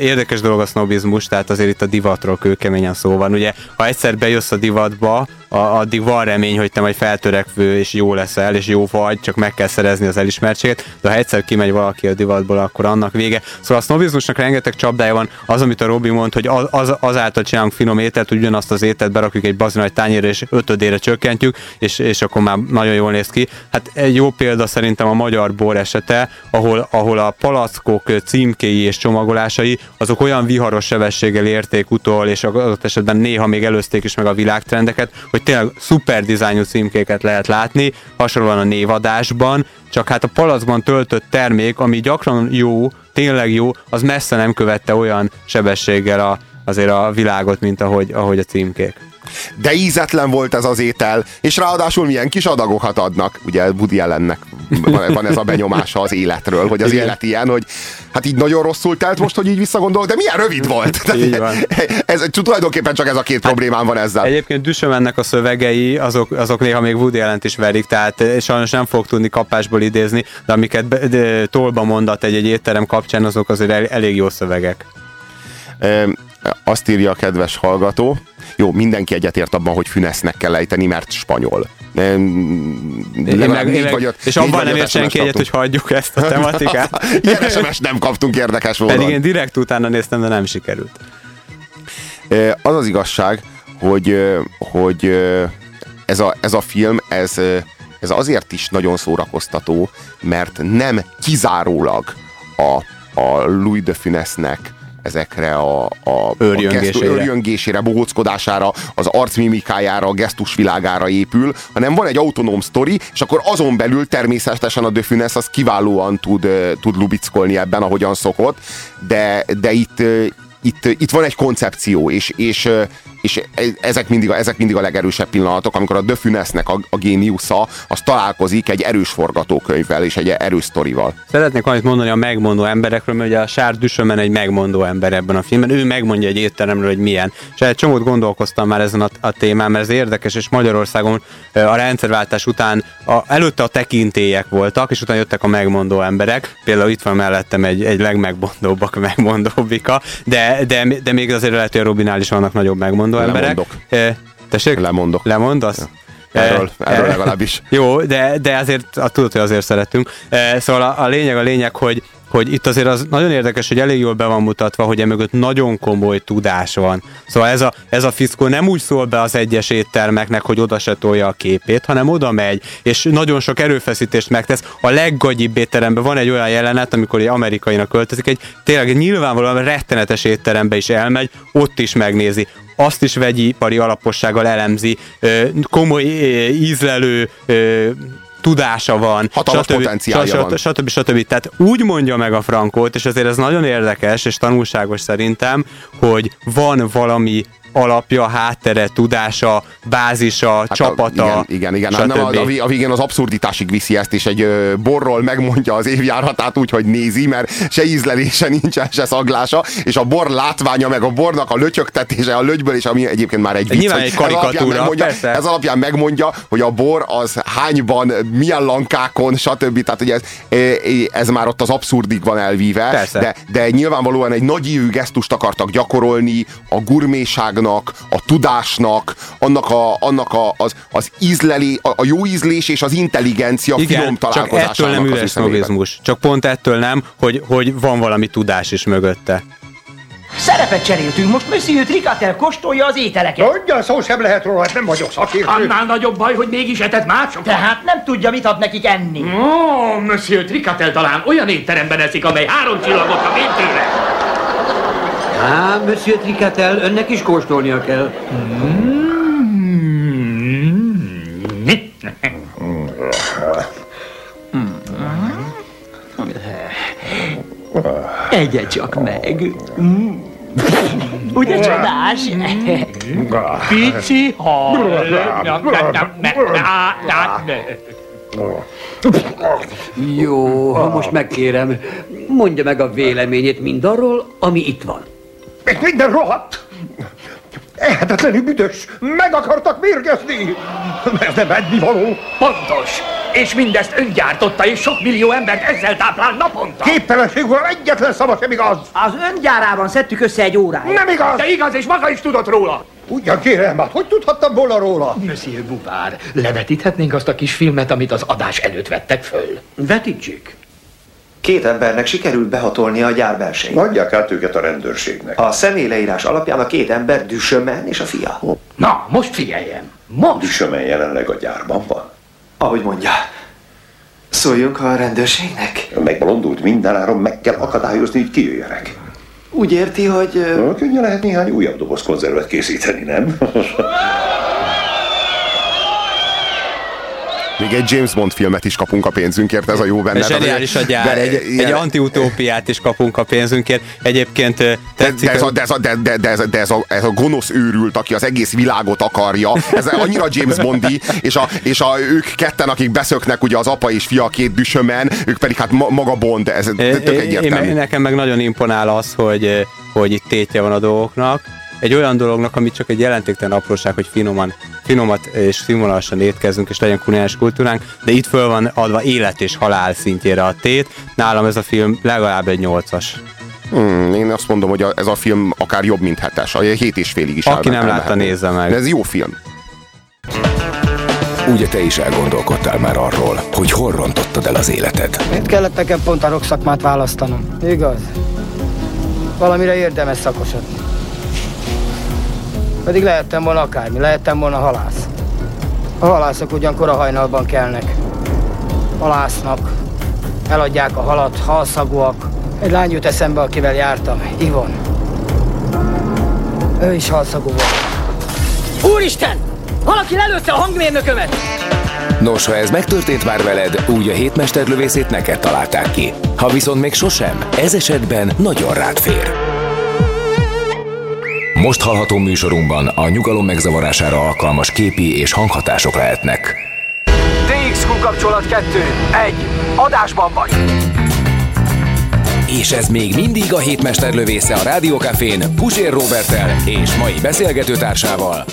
Érdekes dolog a sznobizmus, tehát azért itt a divatról kőkeményen szó van. Ugye, ha egyszer bejössz a divatba, a, addig van remény, hogy te majd feltörekvő és jó leszel, és jó vagy, csak meg kell szerezni az elismertséget, de ha egyszer kimegy valaki a divatból, akkor annak vége. Szóval a sznobizmusnak rengeteg csapdája van, az, amit a Robi mond, hogy az, az, azáltal csinálunk finom ételt, hogy ugyanazt az ételt berakjuk egy bazin nagy tányérra, és ötödére csökkentjük, és, és akkor már nagyon jól néz ki. Hát egy jó példa szerintem a magyar bor esete, ahol, ahol a palackok címkéi és csomagolásai, azok olyan viharos sebességgel érték utol, és adott esetben néha még előzték is meg a világtrendeket, hogy tényleg szuper dizájnú címkéket lehet látni, hasonlóan a névadásban, csak hát a palackban töltött termék, ami gyakran jó, tényleg jó, az messze nem követte olyan sebességgel a, azért a világot, mint ahogy, ahogy a címkék. De ízetlen volt ez az étel, és ráadásul milyen kis adagokat adnak. Ugye Woody Allennek van, ez a benyomása az életről, hogy az Igen. élet ilyen, hogy hát így nagyon rosszul telt most, hogy így visszagondolok, de milyen rövid volt. Így van. Ez, tulajdonképpen csak ez a két problémám van ezzel. Egyébként Düsömennek a szövegei, azok, azok néha még Woody Allen-t is verik, tehát eh, sajnos nem fog tudni kapásból idézni, de amiket be- de, tolba mondat egy-egy étterem kapcsán, azok azért el, elég jó szövegek. Ö, Azt írja a kedves hallgató, jó, mindenki egyetért abban, hogy Fünesznek kell ejteni, mert spanyol. Én meg, én meg, öt- és abban nem ért senki egyet, hogy hagyjuk ezt a tematikát. Ilyen SMS nem kaptunk érdekes módon. Pedig én direkt utána néztem, de nem sikerült. Az az igazság, hogy, hogy ez a, ez a film, ez, ez azért is nagyon szórakoztató, mert nem kizárólag a, a Louis de Funesnek ezekre a, a, Őrjöngésére. a őrjöngésére, bohóckodására, az arcmimikájára, a gesztusvilágára épül, hanem van egy autonóm sztori, és akkor azon belül természetesen a de Funes az kiválóan tud, tud lubickolni ebben, ahogyan szokott, de, de itt, itt, itt van egy koncepció, és, és, és e- ezek mindig, ezek mindig a legerősebb pillanatok, amikor a De Funesnek a, a géniusza, az találkozik egy erős forgatókönyvvel és egy erős sztorival. Szeretnék valamit mondani a megmondó emberekről, mert ugye a Sár Düsömen egy megmondó ember ebben a filmben. Ő megmondja egy étteremről, hogy milyen. És egy csomót gondolkoztam már ezen a, a témán, mert ez érdekes, és Magyarországon a rendszerváltás után a, előtte a tekintélyek voltak, és utána jöttek a megmondó emberek. Például itt van mellettem egy, egy legmegmondóbbak megmondóbbika, de, de, de még azért lehet, hogy a Robinál is vannak nagyobb megmondó emberek. Lemondok. Ö, Tessék? Lemondok. Lemondasz? Erről, Eh, erről eh, legalábbis. Jó, de, de azért a, tudod, hogy azért szeretünk. E, szóval a, a lényeg a lényeg, hogy hogy itt azért az nagyon érdekes, hogy elég jól be van mutatva, hogy emögött nagyon komoly tudás van. Szóval ez a, ez a fiszkó nem úgy szól be az egyes éttermeknek, hogy oda se tolja a képét, hanem oda megy, és nagyon sok erőfeszítést megtesz. A leggagyibb étteremben van egy olyan jelenet, amikor egy amerikainak költözik, egy tényleg egy nyilvánvalóan rettenetes étterembe is elmegy, ott is megnézi azt is vegyipari alapossággal elemzi, komoly ízlelő tudása van. Hatalmas stb. potenciálja stb. van. Stb. stb. Tehát úgy mondja meg a Frankót, és azért ez nagyon érdekes és tanulságos szerintem, hogy van valami alapja, háttere, tudása, bázisa, hát csapata. A, igen, igen, igen. stb. Nem, a, a, vé- a végén az abszurditásig viszi ezt, és egy ö, borról megmondja az évjáratát úgy, hogy nézi, mert se ízlelése nincsen, se szaglása, és a bor látványa, meg a bornak a lötyögtetése a lögyből, és ami egyébként már egy vicc, Nyilván egy ez alapján karikatúra, megmondja, persze. ez alapján megmondja, hogy a bor az hányban, milyen lankákon, stb. Tehát ugye ez, ez már ott az abszurdig van elvíve, Persze. de, de nyilvánvalóan egy nagy gesztust akartak gyakorolni a gurméságnak, a tudásnak, annak, a, annak a, az, az ízlelé, a, a jó ízlés és az intelligencia finom Igen, csak találkozásának ettől nem az üres sznobizmus. Csak pont ettől nem, hogy, hogy van valami tudás is mögötte. Szerepet cseréltünk, most Monsieur Tricatel kóstolja az ételeket. Hogyan szó sem lehet róla, hát nem vagyok szakértő. Annál nagyobb baj, hogy mégis etett másokat. Tehát nem tudja, mit ad nekik enni. Ó, Monsieur Tricatel talán olyan étteremben eszik, amely három csillagot kap tőle. Á, Monsieur Tricatel, önnek is kóstolnia kell. Egyet csak meg. Mm. Ugye csodás? Pici hal. Jó, ha most megkérem, mondja meg a véleményét mindarról, ami itt van. Még minden rohadt! Ehetetlenül büdös! Meg akartak mérgezni! Ez nem ennivaló! Pontos. És mindezt ön gyártotta, és sok millió embert ezzel táplál naponta. Képtelenségről egyetlen szava sem igaz! Az öngyárában szedtük össze egy óráját. Nem igaz! De igaz, és maga is tudott róla. Ugyan kérem, hát hogy tudhattam volna róla? Monsieur Bouvard, levetíthetnénk azt a kis filmet, amit az adás előtt vettek föl. Vetítsék. Két embernek sikerült behatolnia a gyár belsején. Adják át őket a rendőrségnek. A személyleírás alapján a két ember Düsömen és a fia. Na, most figyeljen. Most. Düsömen jelenleg a gyárban van. Ahogy mondja. Szóljunk a rendőrségnek. Megbolondult mindenáron, meg kell akadályozni, hogy kijöjjenek. Úgy érti, hogy... Könnyen lehet néhány újabb doboz konzervet készíteni, nem? Még egy James Bond filmet is kapunk a pénzünkért, ez a jó benne. Zseniális a gyár, De- egy, ilyen- egy antiutópiát is kapunk a pénzünkért. Egyébként ö, De, tetszik, de, ez a, de, ez a, de, de, de, ez a, de ez, a, ez a gonosz őrült, aki az egész világot akarja, ez annyira James Bondi, és, a, és a, ők ketten, akik beszöknek, ugye az apa és fia a két düsömen, ők pedig hát ma, maga Bond, ez tök egyértelmű. Én, nekem meg nagyon imponál az, hogy, hogy itt tétje van a dolgoknak. Egy olyan dolognak, ami csak egy jelentéktelen apróság, hogy finoman, finomat és színvonalasan étkezünk, és legyen kulináris kultúránk, de itt föl van adva élet és halál szintjére a tét. Nálam ez a film legalább egy nyolcas. Hmm, én azt mondom, hogy ez a film akár jobb, mint hetes. A hét és félig is Aki nem látta, nézze meg. De ez jó film. Ugye te is elgondolkodtál már arról, hogy hol rontottad el az életed. Miért kellett nekem pont a rokszakmát választanom? Igaz? Valamire érdemes szakosodni. Pedig lehettem volna akármi, lehettem volna halász. A halászok ugyankor a hajnalban kelnek. Halásznak, eladják a halat, halszagúak. Egy lány jut eszembe, akivel jártam, Ivon. Ő is halszagú volt. Úristen! Valaki lelőtte a hangmérnökömet! Nos, ha ez megtörtént már veled, úgy a hétmesterlövészét neked találták ki. Ha viszont még sosem, ez esetben nagyon rád fér. Most hallható műsorunkban a nyugalom megzavarására alkalmas képi és hanghatások lehetnek. DXQ kapcsolat 2. 1. Adásban vagy. És ez még mindig a hétmesterlövésze a Rádiókafén Pusér Robertel és mai beszélgetőtársával.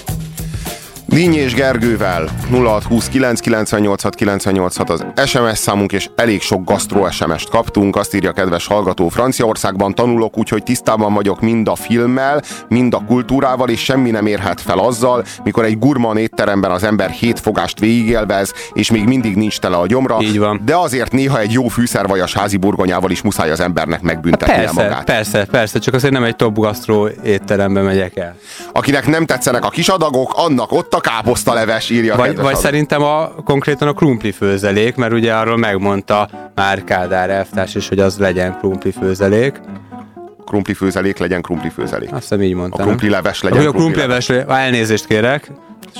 Díny és Gergővel 0629 986 986 az SMS számunk, és elég sok gasztró SMS-t kaptunk. Azt írja kedves hallgató, Franciaországban tanulok, úgyhogy tisztában vagyok mind a filmmel, mind a kultúrával, és semmi nem érhet fel azzal, mikor egy gurman étteremben az ember hét fogást végigélvez, és még mindig nincs tele a gyomra. Így van. De azért néha egy jó fűszervajas házi burgonyával is muszáj az embernek megbüntetnie Persze, magát. persze, persze, csak azért nem egy top gasztró étterembe megyek el. Akinek nem tetszenek a kis adagok, annak ott a káposztaleves, írja a Vagy, vagy hallgató. szerintem a, konkrétan a krumpli főzelék, mert ugye arról megmondta már Kádár elvtárs is, hogy az legyen krumpli főzelék. Krumpli főzelék legyen krumpli főzelék. Azt hiszem így mondtam. A krumpli leves legyen a krumpli krumpli leves, elnézést kérek.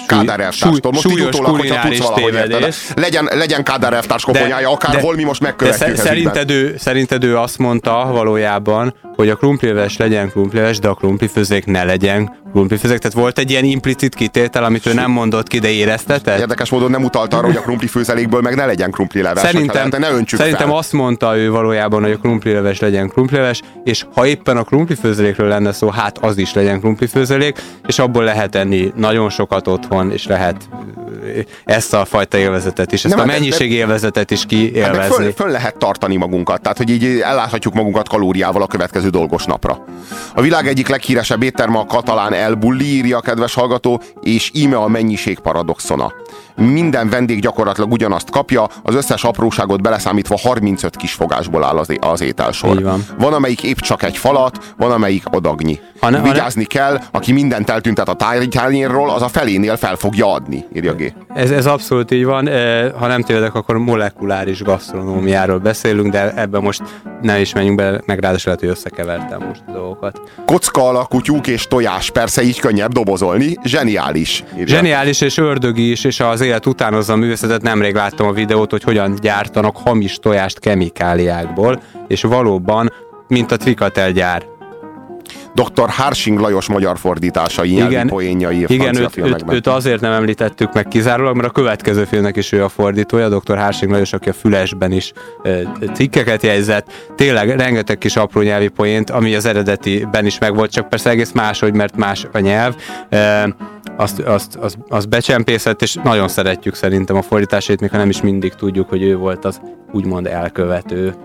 Kádár elvtárstól. Most így súlyos utólag, hogyha tudsz valahogy érted. Legyen, legyen Kádár elvtárs koponyája, akárhol mi most de megkövetjük ez szerinted ő, szerinted ő azt mondta valójában, hogy a krumplileves legyen krumplileves, de a krumplifőzék ne legyen krumplifőzék. Tehát volt egy ilyen implicit kitétel, amit ő nem mondott ki, de éreztetett? Érdekes módon nem utalt arra, hogy a krumpli főzelékből meg ne legyen krumpli leves. hogyha Szerintem, lehet, ne öntsük szerintem fel. azt mondta ő valójában, hogy a krumplileves legyen krumplileves, és ha éppen a krumplifőzelékről lenne szó, hát az is legyen krumplifőzelék, és abból lehet enni nagyon sokat otthon, és lehet ezt a fajta élvezetet is, ezt Nem, a hát de- mennyiség élvezetet is Hát kiélvezni. föl, föl lehet tartani magunkat, tehát hogy így elláthatjuk magunkat kalóriával a következő dolgos napra. A világ egyik leghíresebb étterme a katalán El Bulli, írja a kedves hallgató, és íme a mennyiség paradoxona. Minden vendég gyakorlatilag ugyanazt kapja, az összes apróságot beleszámítva 35 kis fogásból áll az, az ételsor. Így van. van, amelyik épp csak egy falat, van, amelyik adagnyi. Ha ne- ha ne- Vigyázni kell, aki mindent eltüntet a tányérról, az a felénél fel fogja adni, írja G. Ez, ez abszolút így van, Eh, ha nem tévedek, akkor molekuláris gasztronómiáról beszélünk, de ebben most ne is menjünk bele, meg ráadásul lehet, hogy összekevertem most a dolgokat. Kocka alakú tyúk és tojás, persze így könnyebb dobozolni, zseniális. írja. Zseniális és ördögi is, és az élet utánozza a művészetet. Nemrég láttam a videót, hogy hogyan gyártanak hamis tojást kemikáliákból, és valóban, mint a Trikatel. Dr. Harsing Lajos magyar fordításai, Igen, poénjai Igen, őt, őt, őt, azért nem említettük meg kizárólag, mert a következő filmnek is ő a fordítója, dr. Hársing Lajos, aki a Fülesben is cikkeket jegyzett. Tényleg rengeteg kis apró nyelvi poént, ami az eredetiben is megvolt, csak persze egész máshogy, mert más a nyelv. Azt, azt, azt, azt becsempészett, és nagyon szeretjük szerintem a fordításait, még ha nem is mindig tudjuk, hogy ő volt az úgymond elkövető.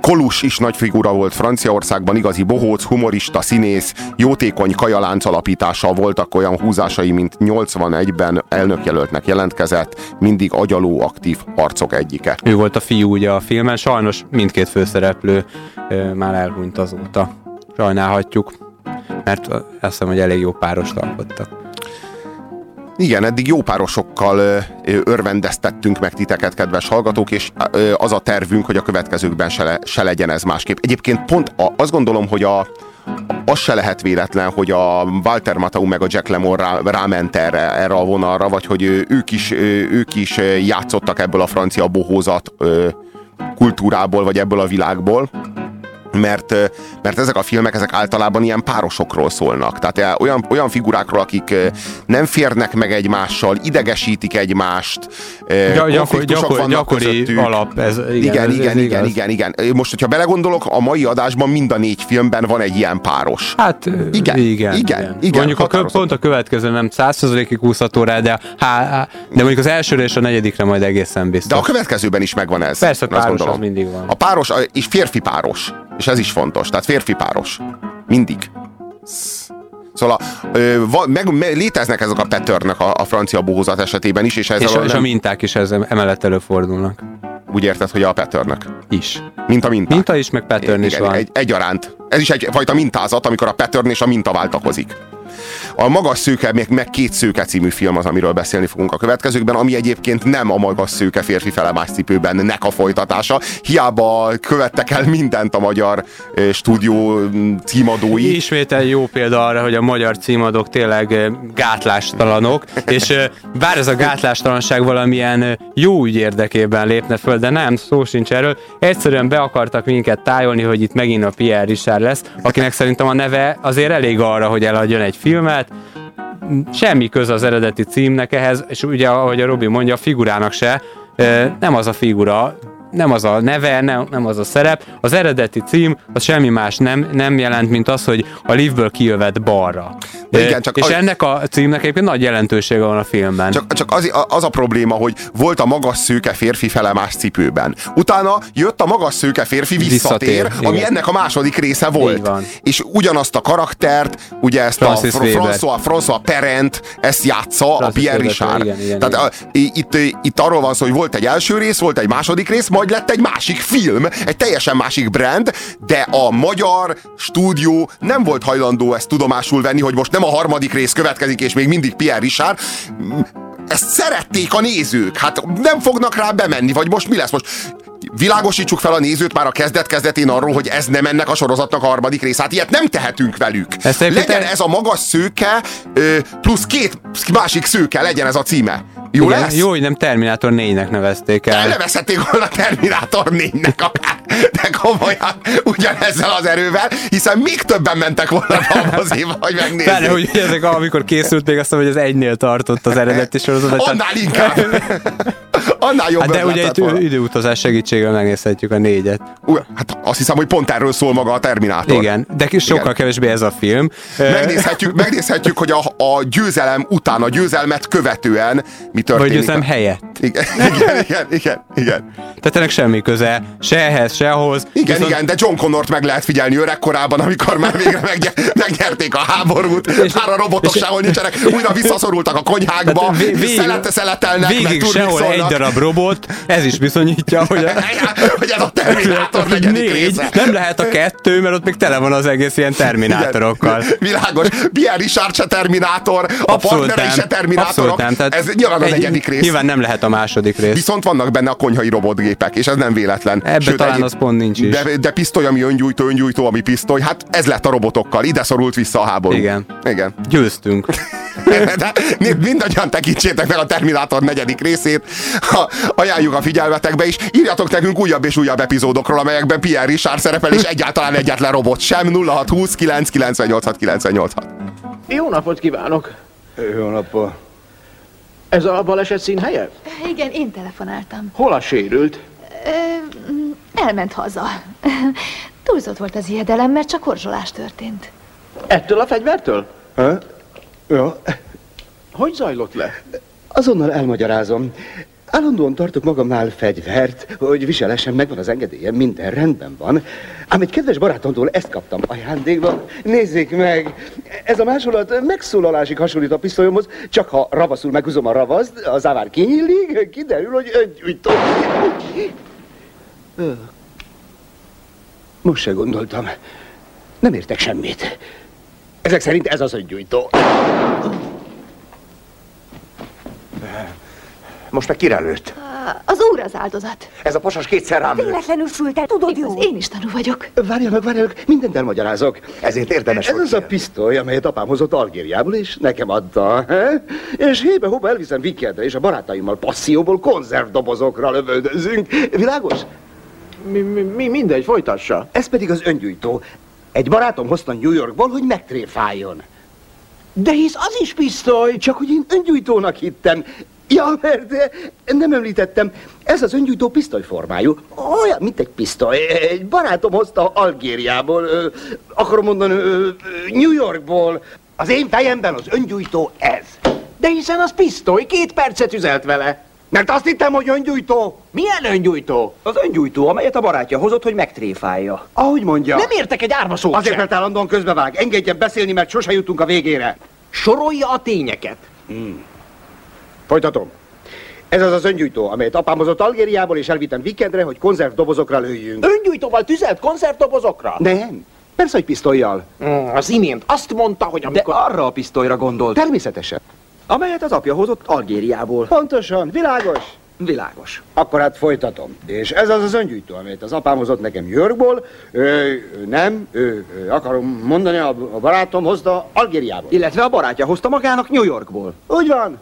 Kolus is nagy figura volt Franciaországban, igazi bohóc, humorista, színész, jótékony kajalánc alapítása voltak olyan húzásai, mint 81-ben elnökjelöltnek jelentkezett, mindig agyaló aktív arcok egyike. Ő volt a fiú ugye a filmen, sajnos mindkét főszereplő ö, már elhunyt azóta. Sajnálhatjuk, mert azt hiszem, hogy elég jó párost alkottak. Igen, eddig jó párosokkal örvendeztettünk meg titeket, kedves hallgatók, és az a tervünk, hogy a következőkben se, le, se legyen ez másképp. Egyébként pont a, azt gondolom, hogy a, az se lehet véletlen, hogy a Walter Matthau meg a Jack Lemmon rá, ráment erre, erre a vonalra, vagy hogy ők is, ők is játszottak ebből a francia bohózat kultúrából, vagy ebből a világból mert, mert ezek a filmek ezek általában ilyen párosokról szólnak. Tehát olyan, olyan figurákról, akik nem férnek meg egymással, idegesítik egymást, Gy- gyakor- gyakor- gyakori közöttük. alap ez, igen, igen, ez- igen, ez igen, igen, igen. Most, hogyha belegondolok, a mai adásban mind a négy filmben van egy ilyen páros. Hát igen, igen, igen, igen, Mondjuk a kö, pont a következő nem 100%-ig úszható rá, de, há, há, de mondjuk az elsőre és a negyedikre majd egészen biztos. De a következőben is megvan ez. Persze, a páros az mindig van. A páros, és férfi páros. És ez is fontos. Tehát férfi páros. Mindig. Szóval ö, va, meg, me, léteznek ezek a patternök a, a francia bohózat esetében is, és ez és, a, a, és a minták is ez emellett előfordulnak. Úgy érted, hogy a patternök? Is. Mint a minta. Minta is, meg pattern is van. Egy, egyaránt. Ez is egyfajta mintázat, amikor a pattern és a minta váltakozik. A Magas Szőke, meg, meg Két Szőke című film az, amiről beszélni fogunk a következőkben, ami egyébként nem a Magas Szőke férfi felemás cipőben nek a folytatása. Hiába követtek el mindent a magyar stúdió címadói. Ismét egy jó példa arra, hogy a magyar címadók tényleg gátlástalanok, és bár ez a gátlástalanság valamilyen jó ügy érdekében lépne föl, de nem, szó sincs erről. Egyszerűen be akartak minket tájolni, hogy itt megint a Pierre Richard lesz, akinek szerintem a neve azért elég arra, hogy eladjon egy filmet, semmi köze az eredeti címnek ehhez, és ugye, ahogy a Robi mondja, a figurának se, nem az a figura, nem az a neve, nem, nem az a szerep. Az eredeti cím az semmi más nem, nem jelent, mint az, hogy a liftből kijövet balra. De igen, csak és az- ennek a címnek egyébként nagy jelentősége van a filmben. Csak, csak az, az a probléma, hogy volt a magas szőke férfi felemás cipőben. Utána jött a magas szőke férfi visszatér, Visszatér, ami igen. ennek a második része volt. És ugyanazt a karaktert, ugye ezt Francis a Weber. François, François Perent, ezt játsza a Francis Pierre Weber, Richard. igen, igen, Tehát a, itt, itt arról van szó, hogy volt egy első rész, volt egy második rész, majd lett egy másik film, egy teljesen másik brand, de a magyar stúdió nem volt hajlandó ezt tudomásul venni, hogy most nem a harmadik rész következik, és még mindig Pierre Richard. Ezt szerették a nézők. Hát nem fognak rá bemenni, vagy most mi lesz most? Világosítsuk fel a nézőt már a kezdet-kezdetén arról, hogy ez nem ennek a sorozatnak a harmadik rész. Hát ilyet nem tehetünk velük. Ezt Legyen ez a magas szőke, plusz két másik szőke, legyen ez a címe. Jó Igen, lesz? Jó, hogy nem Terminátor 4-nek nevezték el. Elnevezhették volna Terminátor 4-nek akár, de komolyan ugyanezzel az erővel, hiszen még többen mentek volna az évbe, hogy megnézzék. Pláne, hogy ezek, amikor készült, még azt mondom, hogy az egynél tartott az eredeti sorozat. tehát- Annál inkább. Annál jobb Hát de ugye egy volna. időutazás segítségével megnézhetjük a négyet. Ú, Hát azt hiszem, hogy pont erről szól maga a Terminátor. Igen, de kis- sokkal Igen. kevésbé ez a film. Megnézhetjük, megnézhetjük, hogy a, a győzelem után, a győzelmet követően mi történik. Vagy győzelem helyett. Igen, igen, igen, igen, igen. Tehát ennek semmi köze se ehhez, se ahhoz. Igen, igen, de John Connort meg lehet figyelni öregkorában, amikor már végre megny- megnyerték a háborút, már a robotok és- sehol nincsenek, újra visszaszorultak a konyhákba, Tehát vé- végig- szelete szeletelnek, meg Végig sehol turmixolnak. egy darab robot, ez is bizonyítja, hogy, a, hogy ez a Terminátor negyedik négy, része. nem lehet a kettő, mert ott még tele van az egész ilyen terminátorokkal. Igen, Világos. Pierre Richard se Terminátor, a partnerei se Terminátorok. abszolút nem. Tehát ez nyilván a egy- negyedik rész. Nyilván nem lehet a második rész. Viszont vannak benne a konyhai robotgépek, és ez nem véletlen. Ebbe talán az pont nincs is. De, de pisztoly, ami öngyújtó, öngyújtó, ami pisztoly, hát ez lett a robotokkal. Ide szorult vissza a háború. Igen. Igen. Győztünk. De mind- mindannyian tekintsétek meg a Terminátor negyedik részét, ha ajánljuk a figyelmetekbe is. Írjatok nekünk újabb és újabb epizódokról, amelyekben Pierre Richard szerepel, és egyáltalán egyetlen robot sem. 0620 998 986. Jó napot kívánok! Jó napot. Ez a baleset színhelye? Igen, én telefonáltam. Hol a sérült? Elment haza. Túlzott volt az ijedelem, mert csak horzsolás történt. Ettől a fegyvertől? Ha? Jó. Hogy zajlott le? Azonnal elmagyarázom. Állandóan tartok magamnál fegyvert, hogy viselesen megvan az engedélyem, minden rendben van. Ám egy kedves barátomtól ezt kaptam ajándékba. Nézzék meg! Ez a másolat megszólalásig hasonlít a pisztolyomhoz, csak ha ravaszul meghúzom a ravaszt, az ávár kinyílik, kiderül, hogy öngyújtó. Ö. Most se gondoltam. Nem értek semmit. Ezek szerint ez az öngyújtó. Most meg kire lőtt? Az úr az áldozat. Ez a pasas kétszer rám lőtt. Véletlenül sült el, tudod jó. Én is tanú vagyok. Várjanak, várjanak, mindent elmagyarázok. Ezért érdemes, Ez az a pisztoly, amelyet apám hozott Algériából, és nekem adta. He? És hébe-hóba elviszem Vikendre, és a barátaimmal passzióból konzervdobozokra lövöldözünk. Világos? Mi, mi, mi mindegy, folytassa. Ez pedig az öngyújtó. Egy barátom hozta New Yorkból, hogy megtréfáljon. De hisz az is pisztoly. Csak hogy én öngyújtónak hittem. Ja, mert eh, nem említettem, ez az öngyújtó pisztolyformájú. Olyan, mint egy pisztoly. Egy barátom hozta Algériából, ö, akarom mondani, ö, New Yorkból. Az én fejemben az öngyújtó ez. De hiszen az pisztoly, két percet üzelt vele. Mert azt hittem, hogy öngyújtó. Milyen öngyújtó? Az öngyújtó, amelyet a barátja hozott, hogy megtréfálja. Ahogy mondja. Nem értek egy árva szót Azért, sem. mert állandóan közbevág. Engedjen beszélni, mert sose jutunk a végére. Sorolja a tényeket. Hmm. Folytatom. Ez az az öngyújtó, amelyet apám hozott Algériából, és elvittem vikendre, hogy konzervdobozokra lőjünk. Öngyújtóval tüzelt konzervdobozokra? Nem. Persze, hogy pisztolyjal. Mm, az imént azt mondta, hogy amikor... De arra a pisztolyra gondolt. Természetesen. Amelyet az apja hozott Algériából. Pontosan, világos. Világos. Akkor hát folytatom. És ez az az öngyújtó, amelyet az apám hozott nekem Yorkból. Ö, ö, nem, ö, ö, akarom mondani, a, barátom hozta Algériából. Illetve a barátja hozta magának New Yorkból. Úgy van.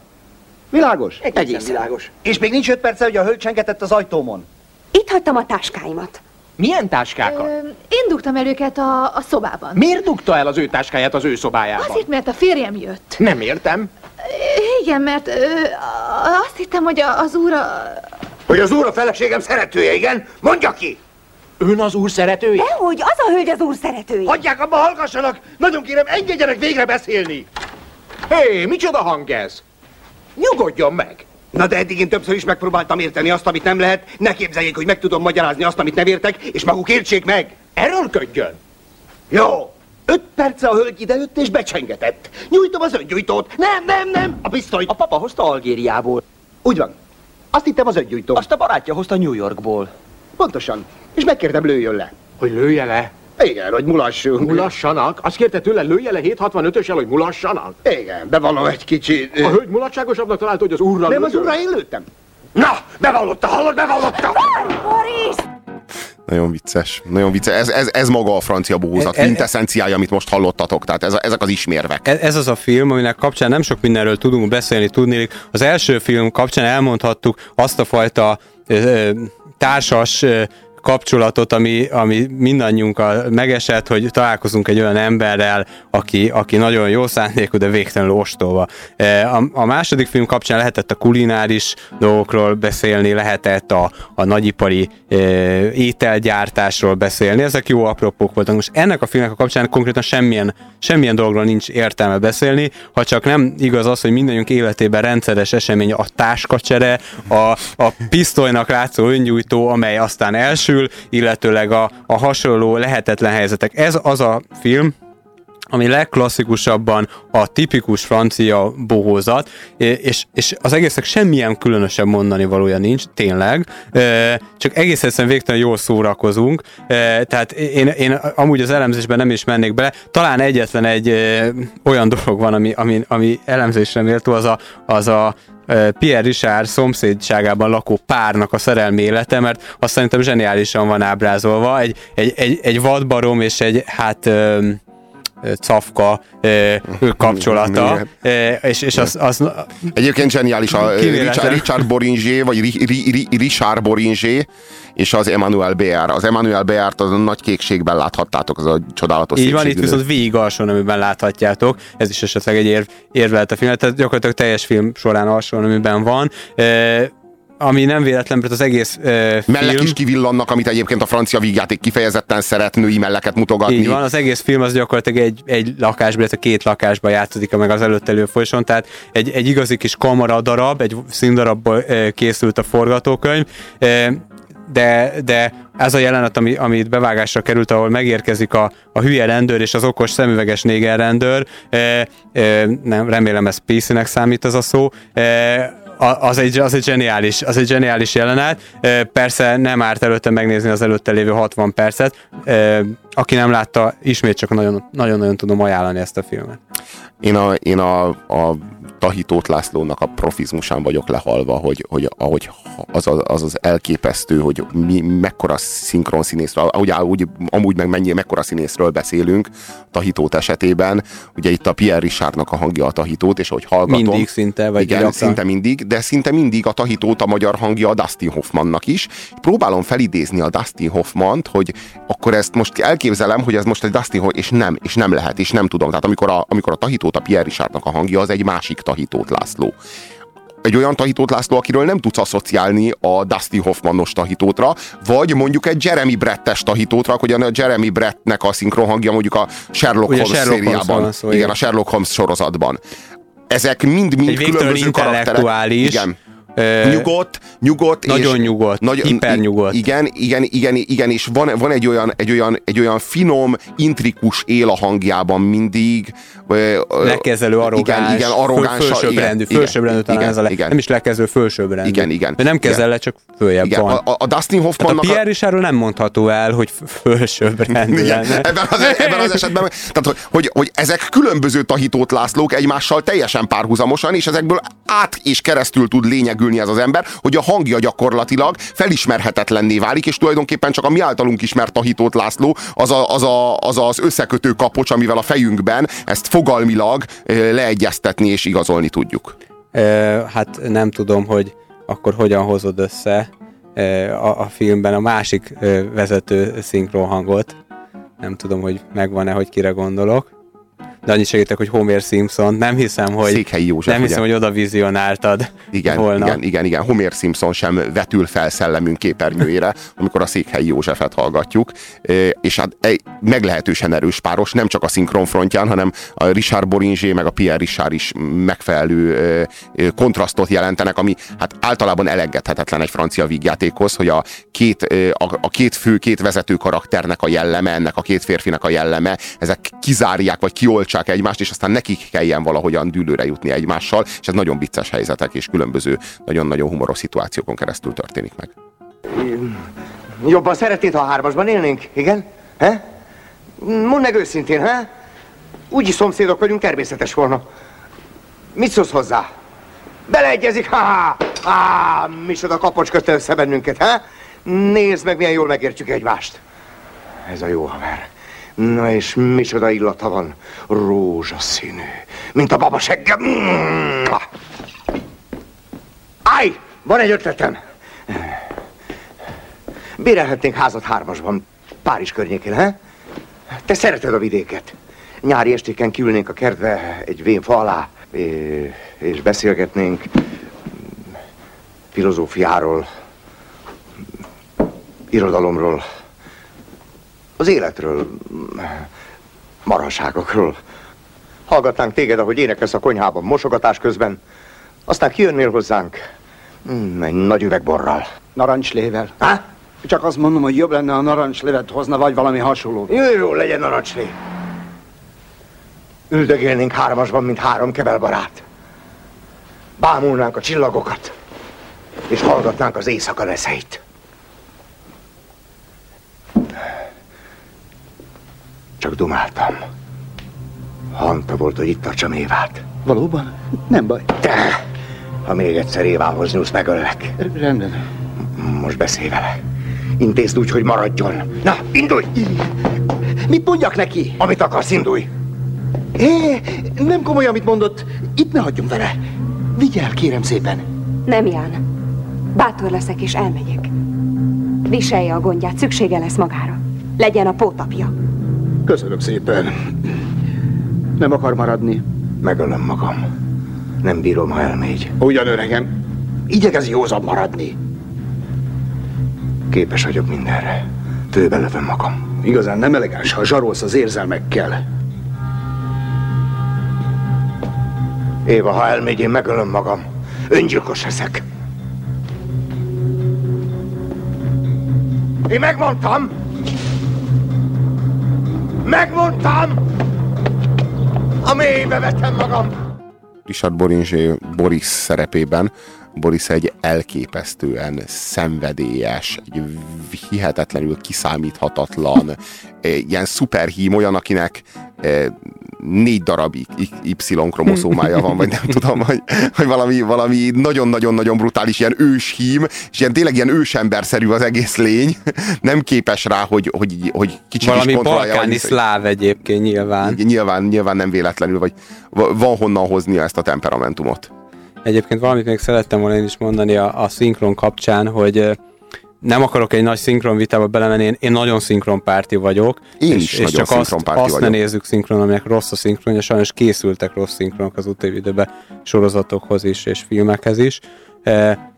Világos? Egészen világos. És még nincs öt perce, hogy a hölgy csengetett az ajtómon. Itt hagytam a táskáimat. Milyen táskákat? Ö, én dugtam el őket a, a szobában. Miért dugta el az ő táskáját az ő szobájában? Azért, mert a férjem jött. Nem értem. Igen, mert ö, azt hittem, hogy a- az úr a... Hogy az úr a feleségem szeretője, igen? Mondja ki! Ön az úr szeretője? Dehogy, az a hölgy az úr szeretője. Hagyják abba, hallgassanak! Nagyon kérem, engedjenek végre beszélni! Hé, hey, micsoda hang ez? Nyugodjon meg! Na de eddig én többször is megpróbáltam érteni azt, amit nem lehet. Ne képzeljék, hogy meg tudom magyarázni azt, amit nem értek, és maguk értsék meg! Erőlködjön! Jó! Öt perce a hölgy idejött és becsengetett. Nyújtom az öngyújtót. Nem, nem, nem! A pisztolyt. A papa hozta Algériából. Úgy van. Azt hittem az öngyújtó. Azt a barátja hozta New Yorkból. Pontosan. És megkérdem, lőjön le. Hogy lője le? Igen, hogy mulassunk. Mulassanak? Azt kérte tőle, lője le 765-ösel, hogy mulassanak? Igen, bevallom egy kicsit. A hölgy mulatságosabbnak találta, hogy az úrra Nem, az lőjön? úrra én lőttem. Na, bevallotta, hallod, bevallotta! Boris! Nagyon vicces. Nagyon vicces. Ez, ez, ez maga a francia bohózat, E- e- quintessenciája, amit most hallottatok. Tehát ez, ezek az ismérvek. Ez, ez az a film, aminek kapcsán nem sok mindenről tudunk beszélni, tudni. Az első film kapcsán elmondhattuk azt a fajta ö, ö, társas ö, kapcsolatot, ami, ami mindannyiunkkal megesett, hogy találkozunk egy olyan emberrel, aki, aki nagyon jó szándékú, de végtelenül ostoba. E, A, a második film kapcsán lehetett a kulináris dolgokról beszélni, lehetett a, a nagyipari e, ételgyártásról beszélni, ezek jó apropók voltak. Most ennek a filmnek a kapcsán konkrétan semmilyen, semmilyen dologról nincs értelme beszélni, ha csak nem igaz az, hogy mindannyiunk életében rendszeres esemény a táskacsere, a, a pisztolynak látszó öngyújtó, amely aztán elsül, illetőleg a, a hasonló lehetetlen helyzetek. Ez az a film, ami legklasszikusabban a tipikus francia bohózat, és, és az egésznek semmilyen különösebb mondani valója nincs, tényleg, csak egész egyszerűen végtelen jól szórakozunk, tehát én, én amúgy az elemzésben nem is mennék bele, talán egyetlen egy olyan dolog van, ami, ami, ami elemzésre méltó, az a, az a Pierre Richard szomszédságában lakó párnak a szerelmi élete, mert azt szerintem zseniálisan van ábrázolva, egy, egy, egy, egy vadbarom és egy hát cafka ö, kapcsolata, ö, és, és az, az Egyébként zseniális a Kivéletlen. Richard, Richard Boringer, vagy Ri, Ri, Ri, Richard Boringer, és az Emmanuel Bér. Az Emmanuel Bért az a nagy kékségben láthattátok, az a csodálatos így van, itt viszont végig alsó neműben láthatjátok, ez is esetleg egy érv, érv lehet a film, tehát gyakorlatilag teljes film során alsó neműben van, ö, ami nem véletlen, mert az egész Mellek film... is kivillannak, amit egyébként a francia vígjáték kifejezetten szeret női melleket mutogatni. Így van, az egész film az gyakorlatilag egy, egy lakásban, illetve két lakásban játszódik meg az előtt elő folyosón, tehát egy, egy igazi kis kamara darab, egy színdarabból ö, készült a forgatókönyv, ö, de, de ez a jelenet, ami, ami itt bevágásra került, ahol megérkezik a, a hülye rendőr és az okos szemüveges néger rendőr, e, e, nem, remélem ez PC-nek számít az a szó, e, az egy, az egy zseniális, az egy zseniális jelenet. Persze nem árt előtte megnézni az előtte lévő 60 percet. Aki nem látta, ismét csak nagyon- nagyon-nagyon tudom ajánlani ezt a filmet. Én a, én a, a Tahitót Lászlónak a profizmusán vagyok lehalva, hogy, hogy ahogy az, az, az, az elképesztő, hogy mi, mekkora szinkron színészről, ahogy, ahogy amúgy meg mennyi, mekkora színészről beszélünk Tahitót esetében. Ugye itt a Pierre Richardnak a hangja a Tahitót, és ahogy hallgatom. Mindig szinte, vagy Igen, gyakran. szinte mindig, de szinte mindig a Tahitót a magyar hangja a Dustin Hoffmannak is. Próbálom felidézni a Dustin Hoffmant, hogy akkor ezt most elképzelem, hogy ez most egy Dustin Hoffman, és nem, és nem lehet, és nem tudom. Tehát amikor a, amikor a Tahitót a Pierre Richardnak a hangja, az egy másik Tahitót László egy olyan Tahitót László, akiről nem tudsz asszociálni a Dustin Hoffmanos Tahitótra, vagy mondjuk egy Jeremy Brettes Tahitótra, hogy a Jeremy Brettnek a szinkron hangja mondjuk a Sherlock Ugye Holmes Sherlock szériában. Holmesról van szó, igen, a Sherlock Holmes sorozatban. Ezek mind-mind különböző karakterek. Igen. Nyugodt, nyugodt. nagyon és nyugodt, hipernyugodt. Igen, igen, igen, igen, és van, van egy, olyan, egy, olyan, egy olyan finom, intrikus él a hangjában mindig. lekezelő, arrogáns, Igen, igen, arrogáns. föl, felsőbbrendű, felsőbbrendű talán igen, ez a le, igen. nem is lekező, felsőbbrendű. Igen, igen. De nem kezel Igen. le, csak följebb Igen, van. a, a- Dustin Hát a Hoffmannak... Pierre Richardról nem mondható el, hogy f- felsőbbrendű Igen, lenne. ebben, az, ebben az esetben, tehát, hogy, hogy, hogy ezek különböző tahitót Lászlók egymással teljesen párhuzamosan, és ezekből át és keresztül tud lényegülni ez az ember, hogy a hangja gyakorlatilag felismerhetetlenné válik, és tulajdonképpen csak a mi általunk ismert tahitót László az, a, az, a, az az összekötő kapocs, amivel a fejünkben ezt fogalmilag leegyeztetni és igazolni tudjuk. Ö, hát nem tudom, hogy akkor hogyan hozod össze a, a filmben a másik vezető szinkronhangot. Nem tudom, hogy megvan-e, hogy kire gondolok. De annyit segítek, hogy Homer Simpson, nem hiszem, hogy, Székhelyi József, nem hiszem, ugye? hogy oda vizionáltad Igen, volna. igen, igen, igen. Homer Simpson sem vetül fel szellemünk képernyőjére, amikor a Székhelyi Józsefet hallgatjuk, és hát egy meglehetősen erős páros, nem csak a szinkron frontján, hanem a Richard Boringé meg a Pierre Richard is megfelelő kontrasztot jelentenek, ami hát általában elengedhetetlen egy francia vígjátékhoz, hogy a két, a, a két fő, két vezető karakternek a jelleme, ennek a két férfinek a jelleme, ezek kizárják vagy kioltsák egymást, és aztán nekik kelljen valahogyan dűlőre jutni egymással, és ez nagyon vicces helyzetek és különböző nagyon-nagyon humoros szituációkon keresztül történik meg. Jobban szeretnéd, ha a hármasban élnénk, igen? He? Mondd meg őszintén, he? Úgyis szomszédok vagyunk, természetes volna. Mit szólsz hozzá? Beleegyezik, ha Á, micsoda kapocs kötte össze bennünket, he? Nézd meg, milyen jól megértjük egymást. Ez a jó haver. Na és micsoda illata van. Rózsaszínű. Mint a baba segge. Állj! Van egy ötletem. Bérelhetnénk házat hármasban, Párizs környékén, he? Te szereted a vidéket. Nyári estéken kiülnénk a kertbe egy vén fa alá, és beszélgetnénk filozófiáról, irodalomról, az életről, marhaságokról. Hallgatnánk téged, ahogy énekelsz a konyhában mosogatás közben, aztán kijönnél hozzánk mm, egy nagy üvegborral. Narancslével. Há? Csak azt mondom, hogy jobb lenne, a narancslevet hozna, vagy valami hasonló. Jó, jó, legyen narancslé. Üldögélnénk hármasban, mint három kebelbarát. Bámulnánk a csillagokat, és hallgatnánk az éjszaka leszeit. Csak dumáltam. Hanta volt, hogy itt tartsam Évát. Valóban? Nem baj. De, ha még egyszer Évához nyúlsz, megöllek. Rendben. Most beszélj vele. Intézd úgy, hogy maradjon. Na, indulj! Mit mondjak neki? Amit akarsz, indulj! É, nem komoly, amit mondott. Itt ne hagyjunk vele. Vigyel, kérem szépen. Nem, Ján. Bátor leszek és elmegyek. Viselje a gondját, szüksége lesz magára. Legyen a pótapja. Köszönöm szépen. Nem akar maradni. Megölöm magam. Nem bírom, ha elmegy. Ugyan, öregem. Igyekez józan maradni. Képes vagyok mindenre. Főbe lövöm magam. Igazán nem elegáns, ha zsarolsz az érzelmekkel. Éva, ha elmegy, én megölöm magam. Öngyilkos leszek. Én megmondtam! Megmondtam! A mélybe vetem magam! Richard Boringé Boris szerepében Boris egy elképesztően szenvedélyes, egy hihetetlenül kiszámíthatatlan, ilyen szuperhím, olyan, akinek négy darab Y-kromoszómája van, vagy nem tudom, hogy, hogy valami, valami nagyon-nagyon-nagyon brutális, ilyen őshím, és ilyen tényleg ilyen ősemberszerű az egész lény, nem képes rá, hogy, hogy, hogy kicsit valami is kontrollálja. balkáni szláv egyébként nyilván. Nyilván, nyilván nem véletlenül, vagy van honnan hoznia ezt a temperamentumot. Egyébként valamit még szerettem volna én is mondani a, a szinkron kapcsán, hogy nem akarok egy nagy szinkron vitába belemenni, én, én nagyon szinkron párti vagyok. Én és, is és nagyon csak azt, szinkronpárti azt ne vagyok. nézzük szinkron, aminek rossz a szinkronja, sajnos készültek rossz szinkronok az utóbbi időben sorozatokhoz is, és filmekhez is.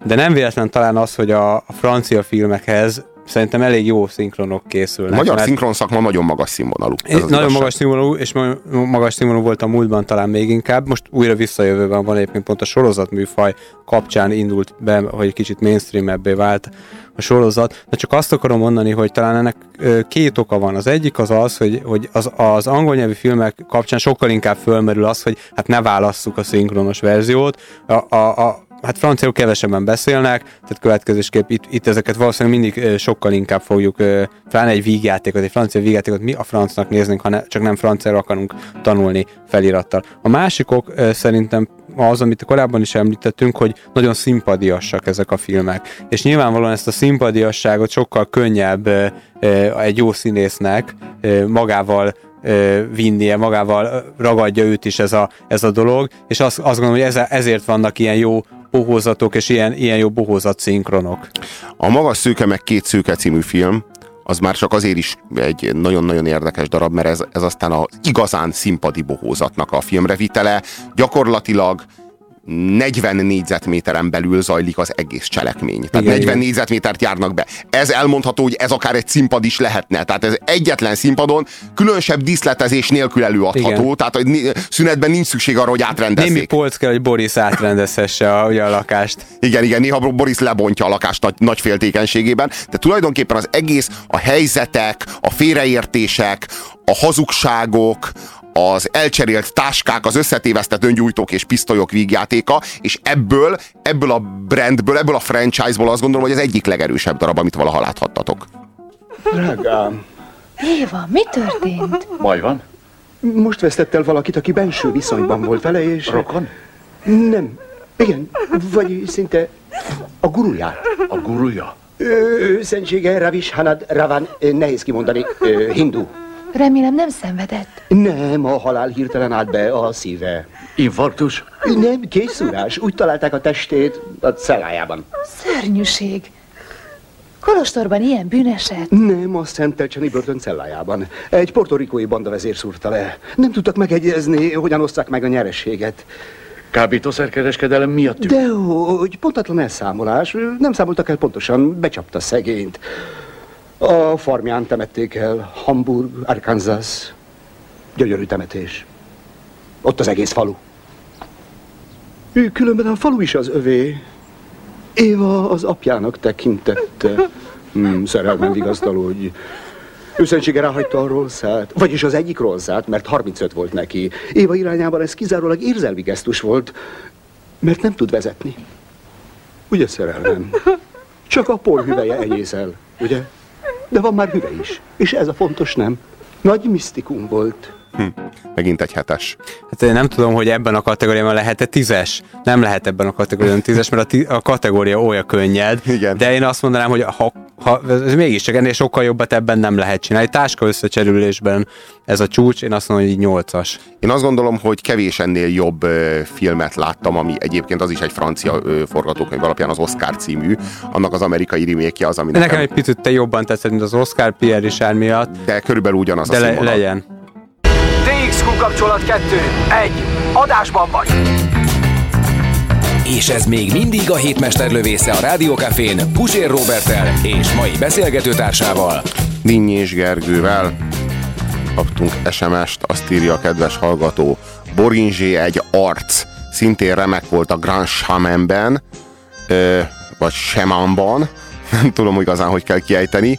De nem véletlen talán az, hogy a, a francia filmekhez szerintem elég jó szinkronok A készülnek. magyar mert- szinkron szakma nagyon magas színvonalú. Ez nagyon igazság. magas színvonalú, és ma- magas színvonalú volt a múltban talán még inkább. Most újra visszajövőben van egyébként pont a sorozatműfaj kapcsán indult be, hogy kicsit mainstream-ebbé vált a sorozat. De csak azt akarom mondani, hogy talán ennek két oka van. Az egyik az az, hogy, hogy az, az angol nyelvű filmek kapcsán sokkal inkább fölmerül az, hogy hát ne válasszuk a szinkronos verziót. A, a, a, hát franciául kevesebben beszélnek, tehát következésképp itt, itt ezeket valószínűleg mindig sokkal inkább fogjuk, talán egy vígjátékot, egy francia vígjátékot mi a francnak néznénk, ha ne, csak nem franciára akarunk tanulni felirattal. A másik ok ö, szerintem az, amit korábban is említettünk, hogy nagyon szimpadiassak ezek a filmek. És nyilvánvalóan ezt a szimpadiasságot sokkal könnyebb egy jó színésznek magával vinnie, magával ragadja őt is ez a, ez a dolog, és azt, azt gondolom, hogy ez, ezért vannak ilyen jó bohózatok, és ilyen, ilyen jó bohózat szinkronok. A Magas szőke meg két szőke című film, az már csak azért is egy nagyon-nagyon érdekes darab, mert ez, ez aztán az igazán színpadi bohózatnak a filmrevitele. Gyakorlatilag 40 négyzetméteren belül zajlik az egész cselekmény. Tehát Igen, 40 igen. négyzetmétert járnak be. Ez elmondható, hogy ez akár egy színpad is lehetne. Tehát ez egyetlen színpadon különösebb díszletezés nélkül előadható. Igen. Tehát hogy szünetben nincs szükség arra, hogy átrendezzék. Némi polc kell, hogy Boris átrendezhesse a, ugye a lakást. Igen, igen, néha Boris lebontja a lakást nagy, nagy féltékenységében, de tulajdonképpen az egész, a helyzetek, a félreértések, a hazugságok, az elcserélt táskák, az összetévesztett öngyújtók és pisztolyok vígjátéka, és ebből, ebből a brandből, ebből a franchise-ból azt gondolom, hogy az egyik legerősebb darab, amit valaha láthattatok. Drágám, Éva, mi történt? Baj van? most vesztett el valakit, aki benső viszonyban volt vele, és... Rokon? Nem. Igen, vagy szinte a guruját. A guruja? Ő, szentsége Ravish Hanad Ravan, nehéz kimondani, hindu. Remélem nem szenvedett. Nem, a halál hirtelen állt be a szíve. Infarktus? Nem, készülás. Úgy találták a testét a cellájában. Szörnyűség. Kolostorban ilyen bűneset. Nem, a Szentelcseni börtön cellájában. Egy portorikói bandavezér szúrta le. Nem tudtak megegyezni, hogyan oszták meg a nyerességet. Kábítószerkereskedelem miatt. De hogy pontatlan elszámolás, nem számoltak el pontosan, becsapta szegényt. A farmján temették el, Hamburg, Arkansas. Gyönyörű temetés. Ott az egész falu. Ő különben a falu is az övé. Éva az apjának tekintette. Hmm, szerelmen vigasztalódj. Őszentsége ráhagyta a rosszát, vagyis az egyik rosszát, mert 35 volt neki. Éva irányában ez kizárólag érzelmi gesztus volt, mert nem tud vezetni. Ugye szerelmem? Csak a porhüveje enyészel, ugye? De van már hüve is, és ez a fontos, nem? Nagy misztikum volt. Hm. Megint egy hetes. Hát én nem tudom, hogy ebben a kategóriában lehet-e tízes. Nem lehet ebben a kategóriában tízes, mert a, ti- a kategória olyan könnyed. Igen. De én azt mondanám, hogy ha, ha ez mégiscsak ennél sokkal jobbat ebben nem lehet csinálni. Táska összecserülésben ez a csúcs, én azt mondom, hogy nyolcas. Én azt gondolom, hogy kevés ennél jobb ö, filmet láttam, ami egyébként az is egy francia ö, forgatókönyv alapján az Oscar című, annak az amerikai remake az, ami nekem, nekem egy picit te jobban tetszett, mint az Oscar Pierre Richard miatt. de körülbelül ugyanaz De a le, színvonal. legyen. DXQ kapcsolat 2. 1. Adásban vagy. És ez még mindig a hétmester lövésze a Rádiókafén Pusér Robertel és mai beszélgetőtársával. Dinnyés Gergővel kaptunk SMS-t, azt írja a kedves hallgató. Borinzsé egy arc, szintén remek volt a Grand Shamanben, ö, vagy Shamanban, nem tudom igazán, hogy kell kiejteni.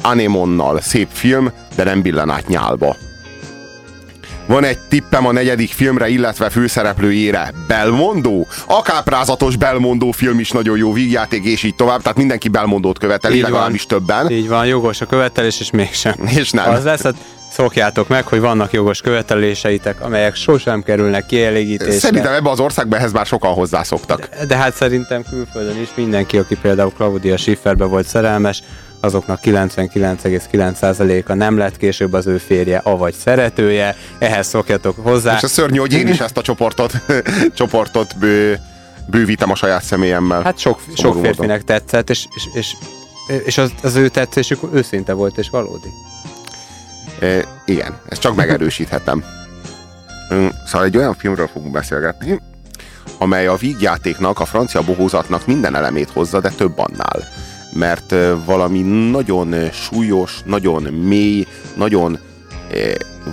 Anemonnal szép film, de nem billen át nyálba. Van egy tippem a negyedik filmre, illetve főszereplőjére. Belmondó? A káprázatos Belmondó film is nagyon jó vígjáték, és így tovább. Tehát mindenki Belmondót követeli, Így van. legalábbis többen. Így van, jogos a követelés, és mégsem. És nem. Az lesz, hát szokjátok meg, hogy vannak jogos követeléseitek, amelyek sosem kerülnek kielégítésre. Szerintem ebbe az országban ehhez már sokan hozzászoktak. De, de hát szerintem külföldön is mindenki, aki például Claudia Schifferbe volt szerelmes, azoknak 99,9%-a nem lett később az ő férje, avagy szeretője, ehhez szokjatok hozzá. És a szörnyű, hogy én is ezt a csoportot, csoportot bő, bővítem a saját személyemmel. Hát sok, sok módon. férfinek tetszett, és, és, és, és az, az ő tetszésük őszinte volt és valódi. E, igen, ezt csak megerősíthetem. Üm, Szóval egy olyan filmről fogunk beszélgetni, amely a vígjátéknak, a francia bohózatnak minden elemét hozza, de több annál. Mert valami nagyon súlyos, nagyon mély, nagyon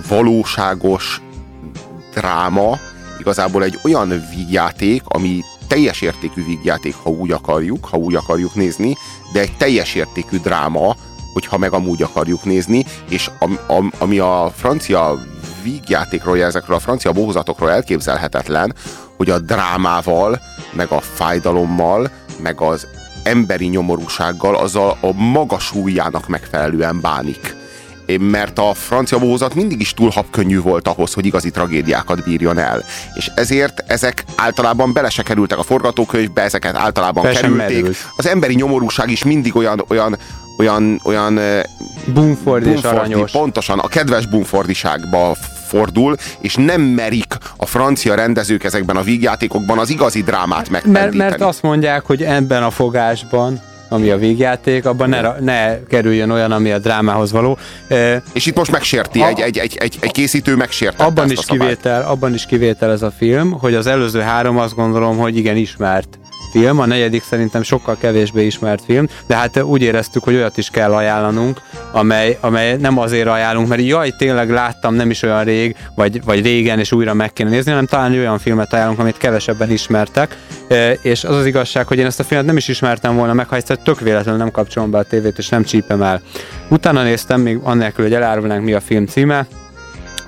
valóságos dráma, igazából egy olyan vígjáték, ami teljes értékű vígjáték, ha úgy akarjuk, ha úgy akarjuk nézni, de egy teljes értékű dráma, hogyha meg amúgy akarjuk nézni, és am, am, ami a francia vígjátékról, ezekről a francia bohozatokról elképzelhetetlen, hogy a drámával, meg a fájdalommal, meg az emberi nyomorúsággal, azzal a maga súlyának megfelelően bánik. Mert a francia bohózat mindig is túl habkönnyű volt ahhoz, hogy igazi tragédiákat bírjon el. És ezért ezek általában bele se kerültek a forgatókönyvbe, ezeket általában sem kerülték. merült. Az emberi nyomorúság is mindig olyan, olyan, olyan, olyan Bumford és aranyos. Pontosan, a kedves bumfordiságba fordul, és nem merik a francia rendezők ezekben a vígjátékokban az igazi drámát Mert, megpendíteni. mert azt mondják, hogy ebben a fogásban, ami a végjáték, abban ne, ne kerüljön olyan, ami a drámához való. És itt most megsérti, A- egy, egy, egy, egy, egy készítő megsértette abban is, kivétel, abban is kivétel ez a film, hogy az előző három azt gondolom, hogy igen ismert film, a negyedik szerintem sokkal kevésbé ismert film, de hát úgy éreztük, hogy olyat is kell ajánlanunk, amely, amely nem azért ajánlunk, mert jaj, tényleg láttam nem is olyan rég, vagy, vagy régen, és újra meg kéne nézni, hanem talán olyan filmet ajánlunk, amit kevesebben ismertek, és az az igazság, hogy én ezt a filmet nem is ismertem volna meg, ha egyszer tök véletlenül nem kapcsolom be a tévét, és nem csípem el. Utána néztem, még annélkül, hogy elárulnánk mi a film címe,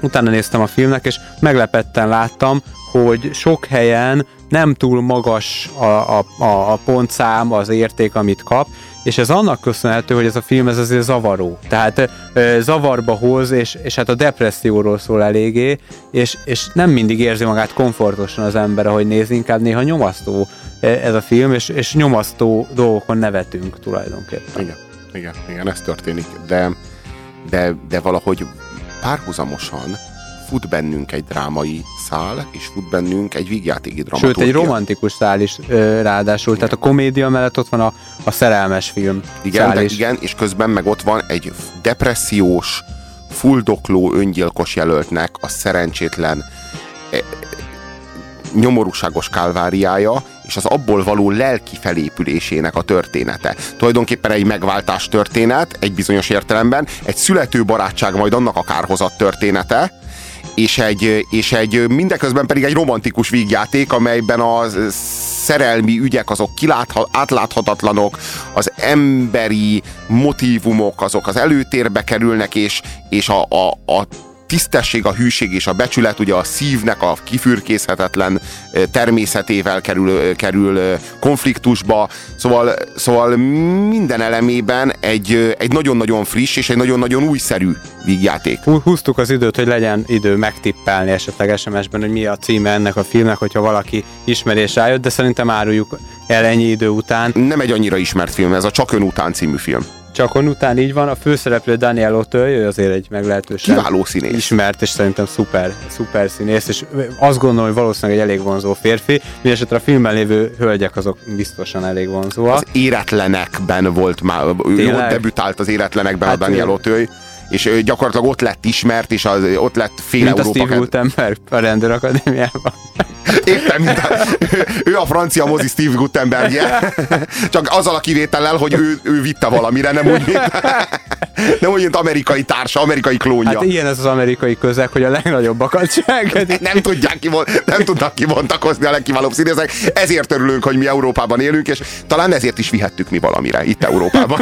utána néztem a filmnek, és meglepetten láttam, hogy sok helyen nem túl magas a, a, a, a pontszám, az érték, amit kap, és ez annak köszönhető, hogy ez a film ez azért zavaró. Tehát ö, zavarba hoz, és, és hát a depresszióról szól eléggé, és, és nem mindig érzi magát komfortosan az ember, ahogy néz, inkább néha nyomasztó ez a film, és, és nyomasztó dolgokon nevetünk tulajdonképpen. Igen, igen, igen, ez történik, de, de, de valahogy párhuzamosan fut bennünk egy drámai szál, és fut bennünk egy vígjátéki Sőt, dramaturgia. egy romantikus szál is ö, ráadásul, tehát a komédia mellett ott van a, a szerelmes film Igen, de igen, és közben meg ott van egy depressziós, fuldokló öngyilkos jelöltnek a szerencsétlen eh, nyomorúságos kálváriája, és az abból való lelki felépülésének a története. Tulajdonképpen egy megváltás történet, egy bizonyos értelemben, egy születő barátság majd annak a kárhozat története, és egy, és egy mindeközben pedig egy romantikus vígjáték, amelyben a szerelmi ügyek azok kilátha, átláthatatlanok, az emberi motivumok azok az előtérbe kerülnek, és, és a, a, a tisztesség, a hűség és a becsület ugye a szívnek a kifürkészhetetlen természetével kerül, kerül konfliktusba, szóval, szóval minden elemében egy, egy nagyon-nagyon friss és egy nagyon-nagyon újszerű vígjáték. Hú- Húztuk az időt, hogy legyen idő megtippelni esetleg SMS-ben, hogy mi a címe ennek a filmnek, hogyha valaki ismerés rájött, de szerintem áruljuk el ennyi idő után. Nem egy annyira ismert film, ez a Csak ön után című film. Csak on után így van, a főszereplő Daniel Auteuil, ő azért egy meglehetősen Kiváló színész. ismert, és szerintem szuper, szuper színész, és azt gondolom, hogy valószínűleg egy elég vonzó férfi, mindesetre a filmben lévő hölgyek azok biztosan elég vonzóak. Az éretlenekben volt már, ő Tényleg? ott debütált az éretlenekben Hát a Daniel ő- Auteuil, és gyakorlatilag ott lett ismert, és az, ott lett fél Mint a Európa Steve ked- Gutenberg a rendőrakadémiában. Éppen, mint a, ő a francia mozi Steve Gutenbergje, csak azzal a kivétellel, hogy ő, ő vitte valamire, nem úgy, mint, nem úgy, mint amerikai társa, amerikai klónja. Hát ilyen ez az amerikai közeg, hogy a legnagyobbakat cselkedik. nem tudják kivon, nem tudnak kivontakozni a legkiválóbb színészek, ezért örülünk, hogy mi Európában élünk, és talán ezért is vihettük mi valamire itt Európában.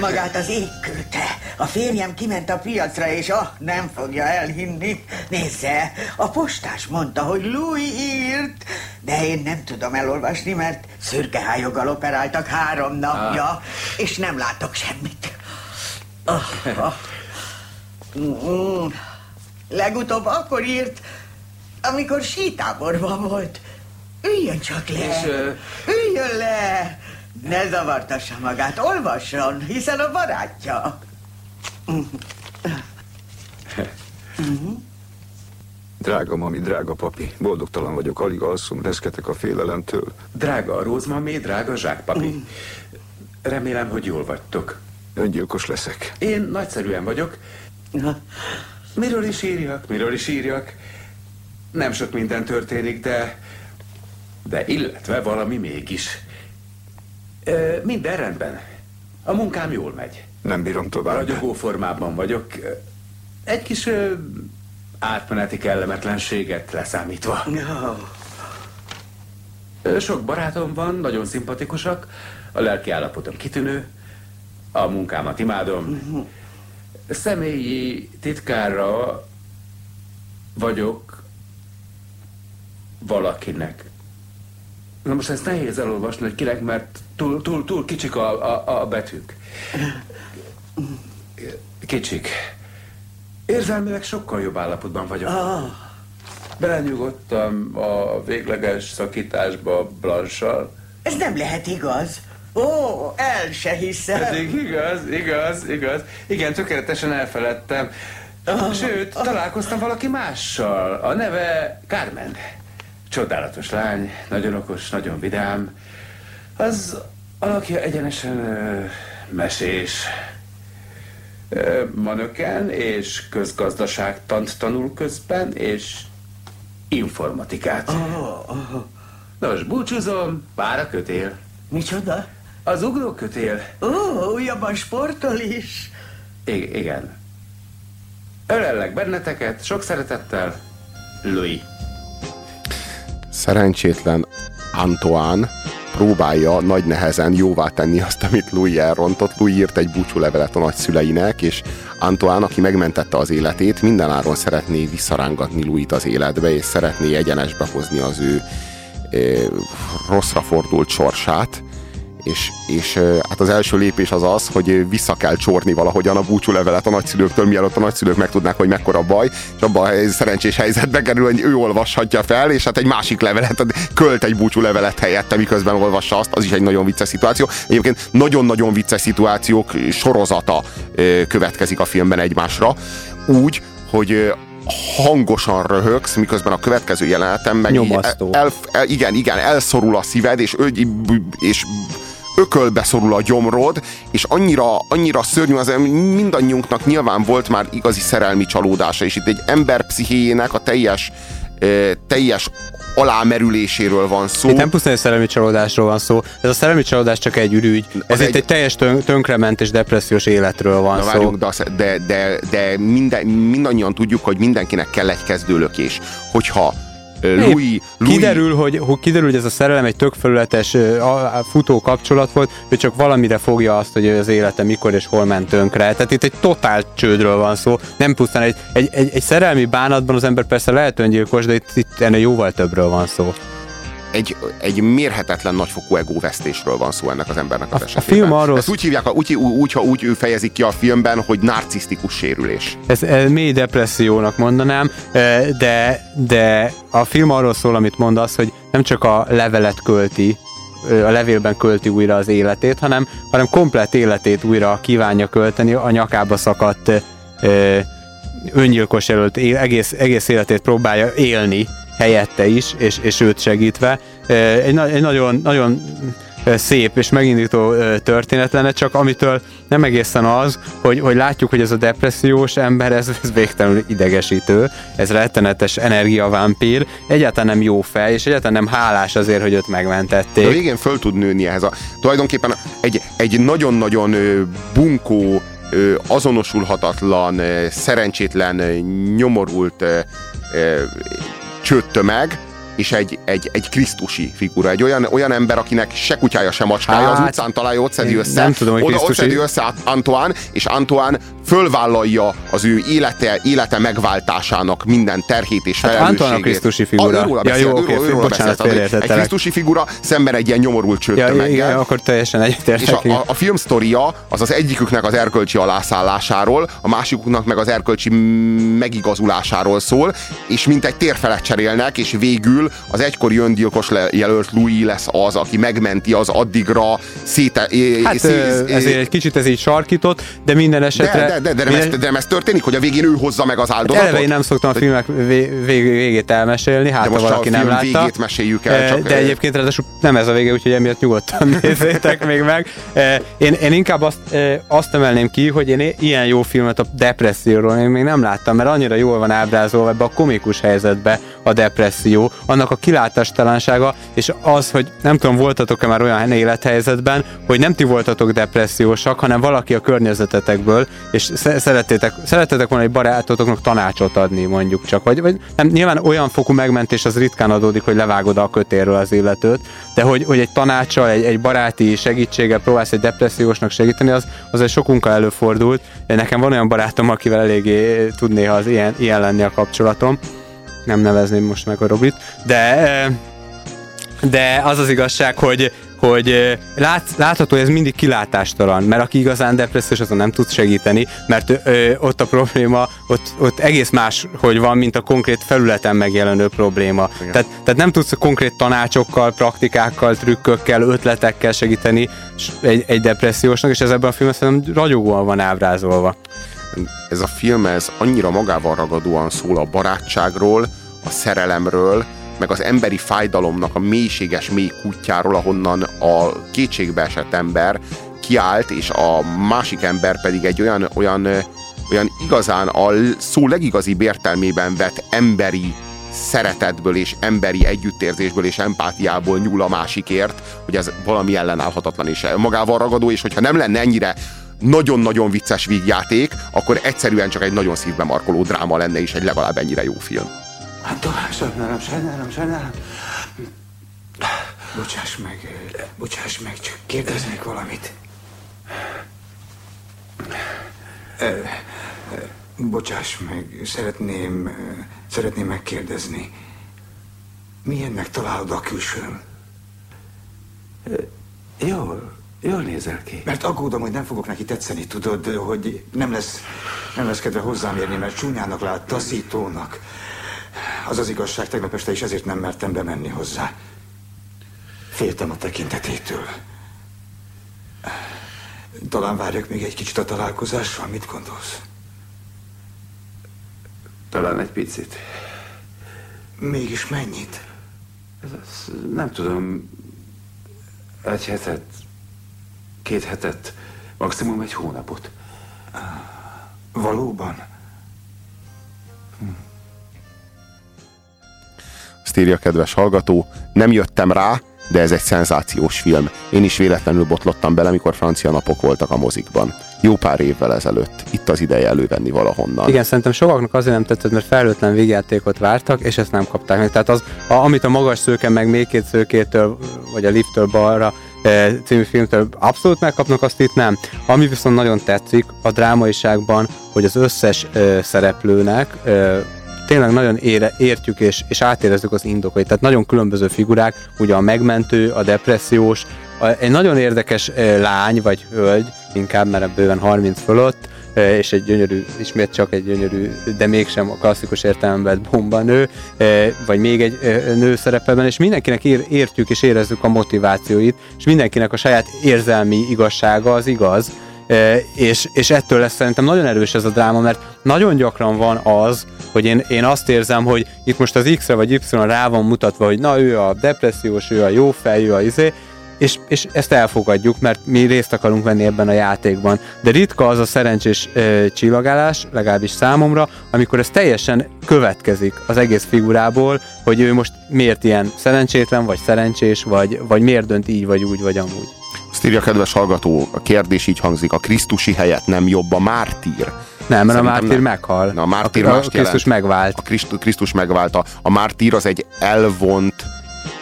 Magát az ég küldte. A férjem kiment a piacra, és ah, nem fogja elhinni. Nézze, a postás mondta, hogy Louis írt, de én nem tudom elolvasni, mert szürkehájoggal operáltak három napja, Ah. és nem látok semmit. Ah, ah. Mm, Legutóbb akkor írt, amikor sítáborban volt. Üljön csak le! És, Üljön le! Ne zavartassa magát, olvasson, hiszen a barátja. Drága mami, drága papi, boldogtalan vagyok, alig alszom, reszketek a félelemtől. Drága a rózmamé, drága zsákpapi. Remélem, hogy jól vagytok. Öngyilkos leszek. Én nagyszerűen vagyok. Miről is írjak, miről is írjak? Nem sok minden történik, de... De illetve valami mégis. Ö, Minden rendben. A munkám jól megy. Nem bírom tovább. Ragyogó formában vagyok. Egy kis ö, átmeneti kellemetlenséget leszámítva. Ö, Sok barátom van, nagyon szimpatikusak, a lelki állapotom kitűnő, a munkámat imádom. Személyi titkára vagyok valakinek. Na most ezt nehéz elolvasni, hogy kinek, mert túl, túl, túl kicsik a, a, a betűk. Kicsik. Érzelmileg sokkal jobb állapotban vagyok. Belenyugodtam a végleges szakításba Blanssal. Ez nem lehet igaz. Ó, el se hiszem. Pedig igaz, igaz, igaz. Igen, tökéletesen elfeledtem. Sőt, találkoztam valaki mással. A neve Carmen. Csodálatos lány, nagyon okos, nagyon vidám. Az alakja egyenesen ö, mesés. Ö, Manöken és közgazdaságtant tanul közben, és informatikát. Nos, búcsúzom, vár a kötél. Micsoda? Az ugrókötél. Ó, újabban sportol is. I- igen. Ölellek benneteket, sok szeretettel, Louis. Szerencsétlen Antoine próbálja nagy nehezen jóvá tenni azt, amit Louis elrontott. Louis írt egy búcsúlevelet a nagyszüleinek, és Antoine, aki megmentette az életét, mindenáron szeretné visszarángatni Louis-t az életbe, és szeretné egyenesbe hozni az ő ö, rosszra fordult sorsát. És, és hát az első lépés az az, hogy vissza kell csorni valahogyan a búcsúlevelet a nagyszülőktől, mielőtt a nagyszülők megtudnák, hogy mekkora baj, és abban a szerencsés helyzetbe kerül, hogy ő olvashatja fel, és hát egy másik levelet, költ egy búcsúlevelet helyette, miközben olvassa azt, az is egy nagyon vicces szituáció. Egyébként nagyon-nagyon vicces szituációk sorozata következik a filmben egymásra, úgy, hogy hangosan röhögsz, miközben a következő jeleneten meg Nyomasztó. el, el, igen, igen, elszorul a szíved, és, és ökölbe szorul a gyomrod, és annyira, annyira szörnyű, az mindannyiunknak nyilván volt már igazi szerelmi csalódása, és itt egy ember pszichéjének a teljes, teljes alámerüléséről van szó. Itt nem pusztán egy szerelmi csalódásról van szó, ez a szerelmi csalódás csak egy ürügy. Ez itt egy teljes tön- tönkrement és depressziós életről van Na szó. várjunk, de, de, de, de minden, mindannyian tudjuk, hogy mindenkinek kell egy kezdőlökés. Hogyha Louis, Louis Kiderül, hogy, hogy kiderül, hogy ez a szerelem egy tök felületes ö, a- a futó kapcsolat volt, ő csak valamire fogja azt, hogy az élete mikor és hol ment tönkre. Tehát itt egy totál csődről van szó, nem pusztán egy, egy, egy, egy szerelmi bánatban az ember persze lehet öngyilkos, de itt, itt ennél jóval többről van szó. Egy, egy mérhetetlen nagyfokú egóvesztésről van szó ennek az embernek az esetében. film arról- Ezt úgy hívják, úgy, úgy, úgy, úgy fejezik ki a filmben, hogy narcisztikus sérülés. Ez, ez mély depressziónak mondanám, de, de a film arról szól, amit mondasz, hogy nem csak a levelet költi, a levélben költi újra az életét, hanem, hanem komplet életét újra kívánja költeni, a nyakába szakadt öngyilkos é- egész, egész életét próbálja élni helyette is, és, és őt segítve. Egy, na- egy nagyon, nagyon szép és megindító történet lenne, csak amitől nem egészen az, hogy, hogy látjuk, hogy ez a depressziós ember, ez, ez végtelenül idegesítő, ez rettenetes energiavámpír, egyáltalán nem jó fej, és egyáltalán nem hálás azért, hogy őt De a megmentették. végén föl tud nőni ehhez a... Tulajdonképpen egy, egy nagyon-nagyon bunkó, azonosulhatatlan, szerencsétlen, nyomorult csőttömeg és egy, egy, egy krisztusi figura. Egy olyan, olyan ember, akinek se kutyája, se macskája, hát, az utcán találja, ott szedi össze. Nem tudom, hogy oda, ott szedi össze Antoine, és Antoine fölvállalja az ő élete, élete megváltásának minden terhét és Hát felelősségét. Antoine a krisztusi figura. Őróla Ja, beszél, jó, oké, őróla bocsánat, beszélt. Egy- krisztusi figura szemben egy ilyen nyomorult Ja, csőttömeggel. igen, akkor teljesen És egyetértek. a, a, a film sztoria az az egyiküknek az erkölcsi alászállásáról, a másikuknak meg az erkölcsi megigazulásáról szól, és mint egy térfelet cserélnek, és végül az egykori öngyilkos jelölt Louis lesz az, aki megmenti az addigra széte... Hát ezért egy kicsit ez így sarkított, de minden de, esetre... de, de, de, nem minden- ez, de nem ez történik, hogy a végén ő hozza meg az Hát áldozatot? eleve én nem szoktam a filmek vég, vég, végét elmesélni, hát De ha most valaki nem látta. végét meséljük el, csak, De egyébként ráadásul nem ez a vége, úgyhogy emiatt nyugodtan nézzétek még meg. Én, én inkább azt, azt emelném ki, hogy én ilyen jó filmet a depresszióról én még nem láttam, mert annyira jól van ábrázolva ebbe a komikus helyzetbe a depresszió, annak a kilátástalansága, és az, hogy nem tudom, voltatok-e már olyan élethelyzetben, hogy nem ti voltatok depressziósak, hanem valaki a környezetetekből, és sze- szerettétek, szerettétek volna egy barátotoknak tanácsot adni, mondjuk csak, vagy, vagy nem, nyilván olyan fokú megmentés az ritkán adódik, hogy levágod a kötérről az illetőt, de hogy, hogy egy tanácssal, egy, egy baráti segítséggel próbálsz egy depressziósnak segíteni, az, az egy sokunkkal előfordult. Nekem van olyan barátom, akivel eléggé tud néha az ilyen, ilyen lenni a kapcsolatom. Nem nevezném most meg a Robit, de de az az igazság, hogy, hogy eh, lát, látható, hogy ez mindig kilátástalan, mert aki igazán depressziós, azon nem tud segíteni, mert ö, ott a probléma, ott, ott egész más, hogy van, mint a konkrét felületen megjelenő probléma. Tehát, tehát nem tudsz konkrét tanácsokkal, praktikákkal, trükkökkel, ötletekkel segíteni egy, egy depressziósnak, és ez ebben a filmben szerintem ragyogóan van ábrázolva. ez a film ez annyira magával ragadóan szól a barátságról, a szerelemről, meg az emberi fájdalomnak a mélységes mély kutyáról, ahonnan a kétségbe esett ember kiállt, és a másik ember pedig egy olyan, olyan, olyan igazán a szó legigazibb értelmében vett emberi szeretetből és emberi együttérzésből és empátiából nyúl a másikért, hogy ez valami ellenállhatatlan és magával ragadó, és hogyha nem lenne ennyire nagyon-nagyon vicces vígjáték, akkor egyszerűen csak egy nagyon szívbe markoló dráma lenne, és egy legalább ennyire jó film. Hát tovább, sajnálom, sajnálom, sajnálom. Bocsáss meg, bocsáss meg, csak kérdeznék valamit. Bocsáss meg, szeretném, szeretném megkérdezni. Milyennek találod a külsőm? Jól, jól nézel ki. Mert aggódom, hogy nem fogok neki tetszeni, tudod, hogy nem lesz, nem lesz kedve hozzám érni, mert csúnyának lát, taszítónak. Az az igazság, tegnap este is ezért nem mertem bemenni hozzá. Féltem a tekintetétől. Talán várjak még egy kicsit a találkozással, mit gondolsz? Talán egy picit. Mégis mennyit? Ez nem tudom, egy hetet, két hetet, maximum egy hónapot. Valóban? Azt írja kedves hallgató, nem jöttem rá, de ez egy szenzációs film. Én is véletlenül botlottam bele, mikor francia napok voltak a mozikban. Jó pár évvel ezelőtt. Itt az ideje elővenni valahonnan. Igen, szerintem sokaknak azért nem tetszett, mert felhőtlen végjátékot vártak, és ezt nem kapták meg. Tehát az, a, amit a magas szőke meg még két szőkétől, vagy a lifttől balra e, című filmtől abszolút megkapnak, azt itt nem. Ami viszont nagyon tetszik a drámaiságban, hogy az összes e, szereplőnek e, tényleg nagyon ére, értjük és, és átérezzük az indokait. Tehát nagyon különböző figurák, ugye a megmentő, a depressziós, a, egy nagyon érdekes e, lány vagy hölgy, inkább mert bőven 30 fölött, e, és egy gyönyörű, ismét csak egy gyönyörű, de mégsem a klasszikus értelemben bomba nő, e, vagy még egy e, nő szerepelben, és mindenkinek ér, értjük és érezzük a motivációit, és mindenkinek a saját érzelmi igazsága az igaz, és, és ettől lesz szerintem nagyon erős ez a dráma, mert nagyon gyakran van az, hogy én, én azt érzem, hogy itt most az X-re vagy Y rá van mutatva, hogy na ő a depressziós, ő a jó fej, ő a izé, és, és ezt elfogadjuk, mert mi részt akarunk venni ebben a játékban. De ritka az a szerencsés e, csillagálás, legalábbis számomra, amikor ez teljesen következik az egész figurából, hogy ő most miért ilyen szerencsétlen, vagy szerencsés, vagy, vagy miért dönt így, vagy úgy, vagy amúgy. Azt írja a kedves hallgató, a kérdés így hangzik, a Krisztusi helyett nem jobb a mártír? Nem, mert a Szerintem mártír meghal. Na, a mártír A- a Krisztus jelent. megvált. A Krisztus, Krisztus megvált. A, a mártír az egy elvont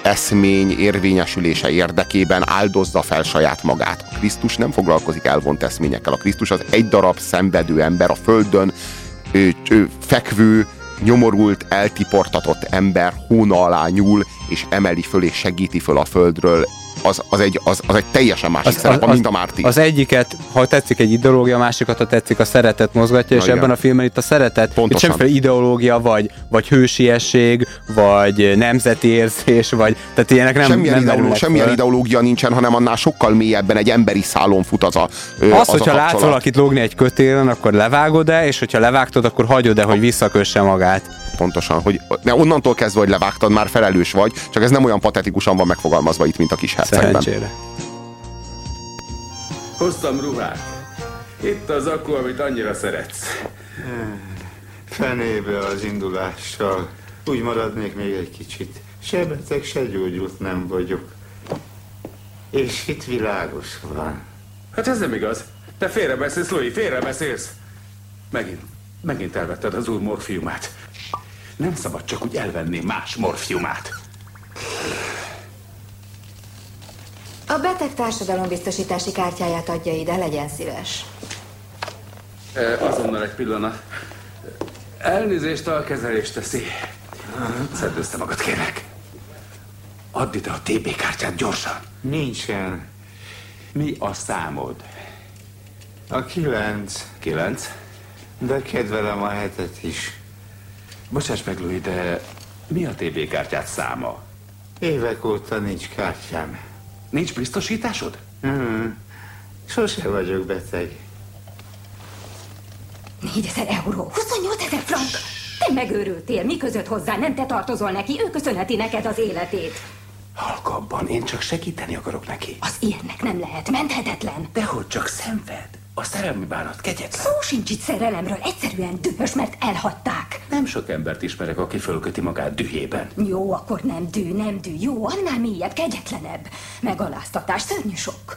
eszmény érvényesülése érdekében áldozza fel saját magát. A Krisztus nem foglalkozik elvont eszményekkel. A Krisztus az egy darab szenvedő ember, a földön ö, ö, fekvő, nyomorult, eltiportatott ember hóna alá nyúl, és emeli föl és segíti föl a földről. Az, az, egy, az, az egy teljesen másik az, szerep, az, mint a mártír. Az egyiket, ha tetszik egy ideológia, a másikat, ha tetszik a szeretet mozgatja, Na és igen. ebben a filmben itt a szeretet, Pontosan. itt semmiféle ideológia, vagy, vagy hősiesség, vagy nemzeti érzés, vagy, tehát ilyenek nem, semmilyen, nem ideoló, semmilyen ideológia nincsen, hanem annál sokkal mélyebben egy emberi szálon fut az a ö, Az, az hogyha a látsz valakit lógni egy kötélen, akkor levágod-e, és hogyha levágtad, akkor hagyod-e, hogy visszakösse magát. Pontosan, hogy ne, onnantól kezdve, hogy levágtad, már felelős vagy, csak ez nem olyan patetikusan van megfogalmazva itt, mint a kis hercegben. Szerencsére. Hoztam ruhát. Itt az akku, amit annyira szeretsz. Fenébe az indulással. Úgy maradnék még egy kicsit. Se beteg, se gyógyult nem vagyok. És itt világos van. Hát ez nem igaz. Te félrebeszélsz, Louis, félrebeszélsz. Megint, megint elvetted az úr morfiumát. Nem szabad csak úgy elvenni más morfiumát. A beteg társadalombiztosítási kártyáját adja ide, legyen szíves. E, azonnal egy pillanat. Elnézést a kezelést teszi. Szedd össze magad, kérlek. Add ide a TB kártyát gyorsan. Nincsen. Mi a számod? A kilenc. Kilenc? De kedvelem a hetet is. Bocsáss meg, Louis, de mi a TB kártyát száma? Évek óta nincs kártyám. Nincs biztosításod? Hmm. Sose vagyok beteg. 4000 euró, 28 ezer frank. Te megőrültél, mi között hozzá, nem te tartozol neki, ő köszönheti neked az életét. Halkabban, én csak segíteni akarok neki. Az ilyennek nem lehet, menthetetlen. Dehogy csak szenved. A szerelmi bánat kegyetlen. Szó sincs itt szerelemről, egyszerűen dühös, mert elhagyták. Nem sok embert ismerek, aki fölköti magát dühében. Jó, akkor nem dű, nem dű, jó, annál mélyebb, kegyetlenebb. Megaláztatás, szörnyű sok.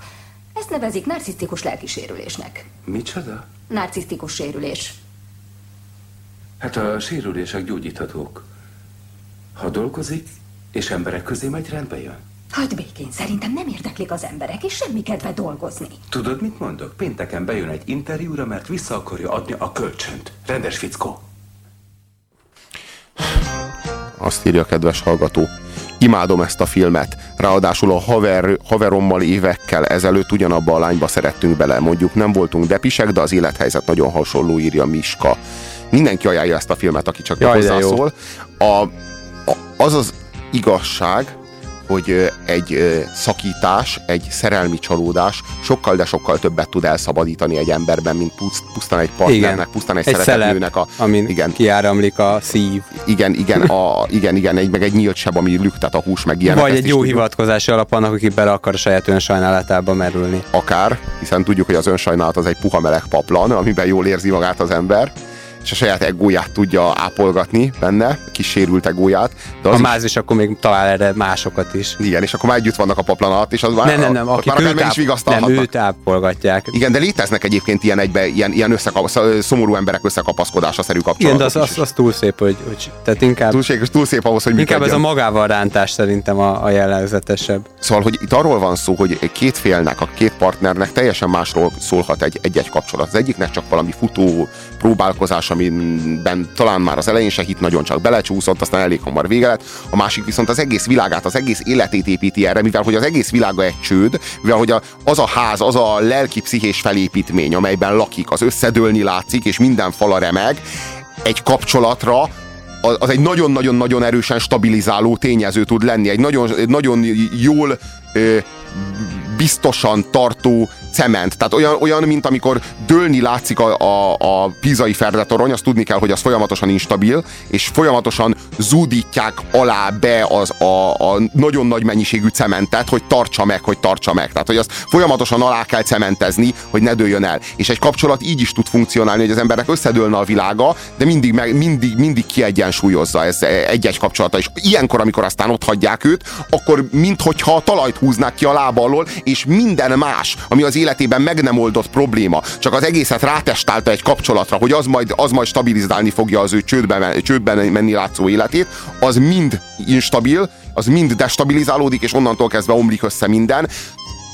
Ezt nevezik narcisztikus lelkisérülésnek. Micsoda? Narcisztikus sérülés. Hát a sérülések gyógyíthatók. Ha dolgozik, és emberek közé megy, rendbe jön. Hagyd békén, szerintem nem érdeklik az emberek, és semmi kedve dolgozni. Tudod, mit mondok? Pénteken bejön egy interjúra, mert vissza akarja adni a kölcsönt. Rendes fickó. Azt írja a kedves hallgató. Imádom ezt a filmet. Ráadásul a haver, haverommal évekkel ezelőtt ugyanabba a lányba szerettünk bele. Mondjuk nem voltunk depisek, de az élethelyzet nagyon hasonló, írja Miska. Mindenki ajánlja ezt a filmet, aki csak Jaj, hozzászól. A, a, az az igazság, hogy egy szakítás, egy szerelmi csalódás sokkal, de sokkal többet tud elszabadítani egy emberben, mint puszt, pusztán egy partnernek, Igen. pusztán egy, Egy szeretett szelep, nőnek a... amin igen. kiáramlik a szív. Igen, igen, a, igen, igen, egy, meg egy nyílt seb, ami lüktet a hús, meg ilyenek. Vagy egy jó tudjuk. hivatkozási alap annak, aki bele akar a saját önsajnálatába merülni. Akár, hiszen tudjuk, hogy az önsajnálat az egy puha meleg paplan, amiben jól érzi magát az ember, és a saját egóját tudja ápolgatni benne, kis sérült egóját. De A az is, máz is akkor még talál erre másokat is. igen, és akkor már együtt vannak a paplan alatt, és az már, Nem, nem, nem, akik már őt, meg is áp, nem, őt ápolgatják. Igen, de léteznek egyébként ilyen egybe, ilyen, ilyen összekap, szomorú emberek összekapaszkodása-szerű Igen, kapcsolatok de az, az, az túl szép, hogy, hogy tehát inkább, Túl, szép- túl szép ahhoz, hogy inkább ez a magával rántás szerintem a, a jellegzetesebb. Szóval, hogy itt arról van szó, hogy két félnek, a két partnernek teljesen másról szólhat egy- egy-egy kapcsolat. Az egyiknek csak valami futó próbálkozás, amiben talán már az elején se hit nagyon csak belecsúszott, aztán elég hamar vége lett. A másik viszont az egész világát, az egész életét építi erre, mivel hogy az egész világa egy csőd, mivel hogy a, az a ház, az a lelki-pszichés felépítmény, amelyben lakik, az összedőlni látszik, és minden fala remeg, egy kapcsolatra az egy nagyon-nagyon-nagyon erősen stabilizáló tényező tud lenni. Egy nagyon, nagyon jól ö, biztosan tartó cement. Tehát olyan, olyan, mint amikor dőlni látszik a, a, a pizai ferdetorony, azt tudni kell, hogy az folyamatosan instabil, és folyamatosan zúdítják alá be az a, a nagyon nagy mennyiségű cementet, hogy tartsa meg, hogy tartsa meg. Tehát, hogy azt folyamatosan alá kell cementezni, hogy ne dőljön el. És egy kapcsolat így is tud funkcionálni, hogy az emberek összedőlne a világa, de mindig, meg, mindig, mindig kiegyensúlyozza ez egy-egy kapcsolata. És ilyenkor, amikor aztán ott hagyják őt, akkor minthogyha a talajt húznák ki a lába alól, és minden más, ami az életében meg nem oldott probléma, csak az egészet rátestálta egy kapcsolatra, hogy az majd, az majd stabilizálni fogja az ő csődben, csődben menni látszó életét, az mind instabil, az mind destabilizálódik, és onnantól kezdve omlik össze minden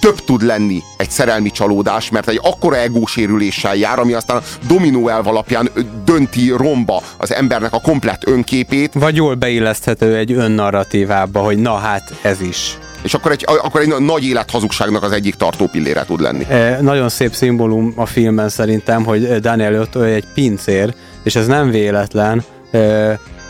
több tud lenni egy szerelmi csalódás, mert egy akkora egósérüléssel jár, ami aztán dominó elv alapján dönti romba az embernek a komplett önképét. Vagy jól beilleszthető egy önnarratívába, hogy na hát ez is. És akkor egy, akkor egy nagy élethazugságnak az egyik tartó pillére tud lenni. E, nagyon szép szimbólum a filmben szerintem, hogy Daniel Otto egy pincér, és ez nem véletlen, e,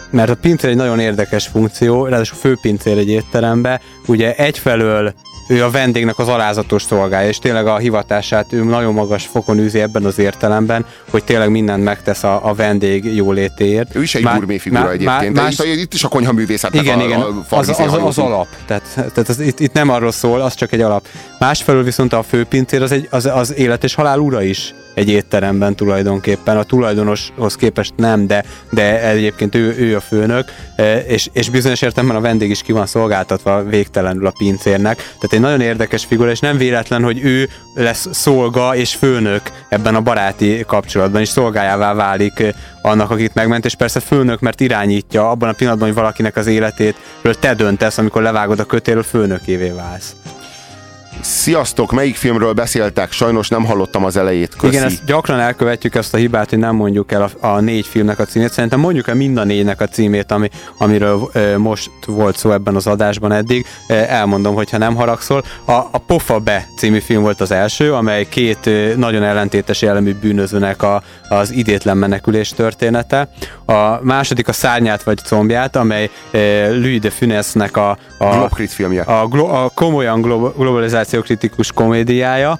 mert a pincér egy nagyon érdekes funkció, ráadásul főpincér egy étterembe, ugye egyfelől ő a vendégnek az alázatos szolgája, és tényleg a hivatását ő nagyon magas fokon űzi ebben az értelemben, hogy tényleg mindent megtesz a, a vendég jólétéért. Ő is egy Má, gurmé figura má, egyébként, más, itt, itt is a konyha művészetnek igen, a, igen, a az, az, az, alap, tehát, tehát az, itt, itt nem arról szól, az csak egy alap. Másfelől viszont a főpincér az, egy, az, az élet és halál ura is egy étteremben tulajdonképpen. A tulajdonoshoz képest nem, de, de egyébként ő, ő a főnök, e, és, és bizonyos értelemben a vendég is ki van szolgáltatva végtelenül a pincérnek. Tehát egy nagyon érdekes figura, és nem véletlen, hogy ő lesz szolga és főnök ebben a baráti kapcsolatban, és szolgájává válik annak, akit megment, és persze főnök, mert irányítja abban a pillanatban, hogy valakinek az életét, te döntesz, amikor levágod a kötéről, főnökévé válsz. Sziasztok, melyik filmről beszéltek? Sajnos nem hallottam az elejét. Köszi. Igen, ezt gyakran elkövetjük ezt a hibát, hogy nem mondjuk el a, a négy filmnek a címét. Szerintem mondjuk el mind a négynek a címét, ami, amiről e, most volt szó ebben az adásban eddig. E, elmondom, hogyha nem haragszol. A, a Pofa Be című film volt az első, amely két e, nagyon ellentétes jellemű bűnözőnek a, az idétlen menekülés története. A második a Szárnyát vagy combját, amely e, Louis de Funesnek a, a, filmje. A, glo, a komolyan glo, globalizáció szituációkritikus komédiája.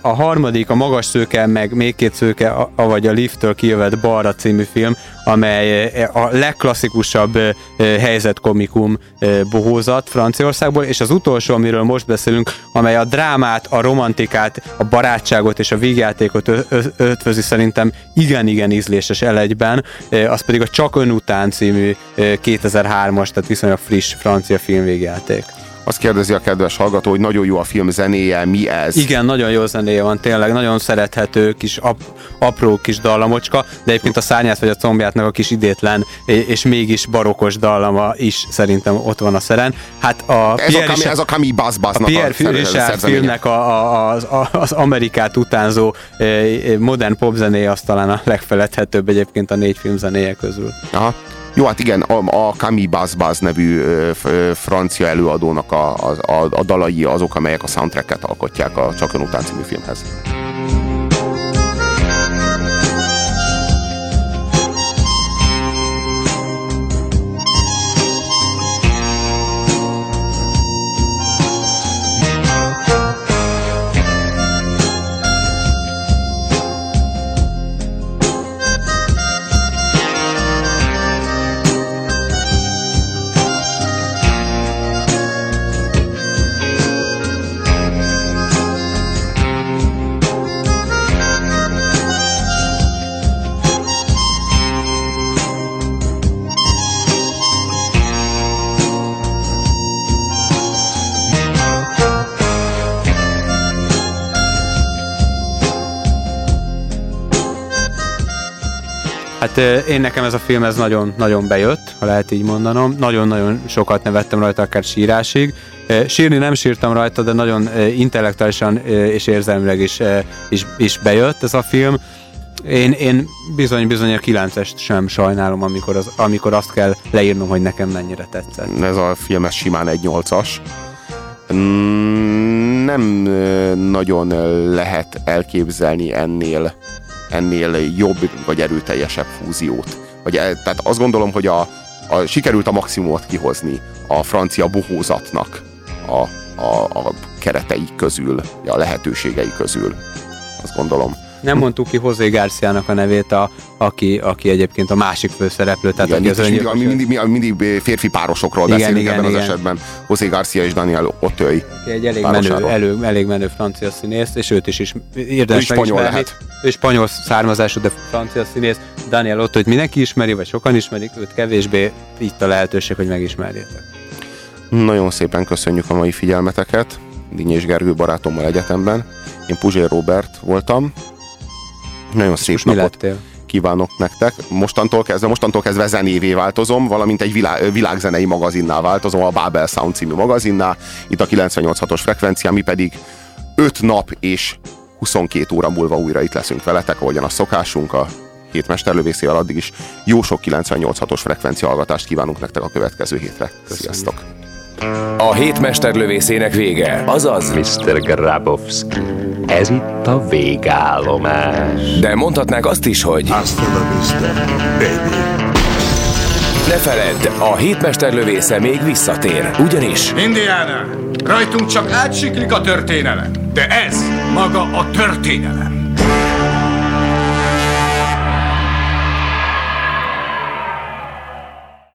A harmadik, a Magas szőke, meg Még két szőke, vagy a Lifttől kijövett Balra című film, amely a legklasszikusabb helyzetkomikum bohózat Franciaországból, és az utolsó, amiről most beszélünk, amely a drámát, a romantikát, a barátságot és a vígjátékot ötvözi szerintem igen-igen ízléses elegyben, az pedig a Csak ön után című 2003-as, tehát viszonylag friss francia filmvégjáték. Azt kérdezi a kedves hallgató, hogy nagyon jó a film zenéje, mi ez? Igen, nagyon jó zenéje van, tényleg, nagyon szerethető, kis ap, apró kis dallamocska, de egyébként a szárnyát vagy a combjátnak a kis idétlen és mégis barokos dallama is szerintem ott van a szeren. Hát a ez, Pierre a, Kami, ez a Kami Bass a, a Pierre Richard filmnek a, a, az, az Amerikát utánzó modern popzenéje az talán a legfeledhetőbb egyébként a négy film zenéje közül. Aha. Jó, hát igen, a, a Camille Baz nevű ö, ö, francia előadónak a, a, a, a dalai azok, amelyek a soundtracket alkotják a Csak után című filmhez. Hát én nekem ez a film ez nagyon-nagyon bejött, ha lehet így mondanom. Nagyon-nagyon sokat nevettem rajta, akár sírásig. Sírni nem sírtam rajta, de nagyon intellektuálisan és érzelmileg is, is, is bejött ez a film. Én, én bizony, bizony a 9-est sem sajnálom, amikor, az, amikor azt kell leírnom, hogy nekem mennyire tetszett. Ez a film ez simán egy 8-as. Mm, nem nagyon lehet elképzelni ennél ennél jobb vagy erőteljesebb fúziót. Vagy, tehát azt gondolom, hogy a, a, sikerült a maximumot kihozni a francia bohózatnak a, a, a keretei közül, a lehetőségei közül. Azt gondolom. Nem mondtuk ki José Garciának a nevét, a, aki, aki egyébként a másik főszereplő. Tehát igen, az mindig, mindig, mindig, mindig, férfi párosokról igen, beszélünk igen, ebben igen. az esetben. José Garcia és Daniel Ottői. Egy elég menő, elő, elég menő francia színész, és őt is, is érdemes ő spanyol lehet. Ő spanyol származású, de francia színész. Daniel Ottőit mindenki ismeri, vagy sokan ismerik, őt kevésbé itt a lehetőség, hogy megismerjétek. Nagyon szépen köszönjük a mai figyelmeteket. Dinyés Gergő barátommal egyetemben Én Puzsér Robert voltam. Nagyon szép mi napot lettél? kívánok nektek. Mostantól kezdve, mostantól kezdve zenévé változom, valamint egy világ, világzenei magazinnál változom, a Babel Sound című magazinnál. Itt a 98.6-os frekvencián, mi pedig 5 nap és 22 óra múlva újra itt leszünk veletek, ahogyan a szokásunk a hét mesterlövészével addig is jó sok 98.6-os frekvencia hallgatást kívánunk nektek a következő hétre. Sziasztok! A hét mesterlövészének vége, azaz Mr. Grabowski, ez itt a végállomás. De mondhatnák azt is, hogy Hasta la vista, baby. ne feledd, a hétmesterlövésze még visszatér, ugyanis Indiana, rajtunk csak átsiklik a történelem, de ez maga a történelem.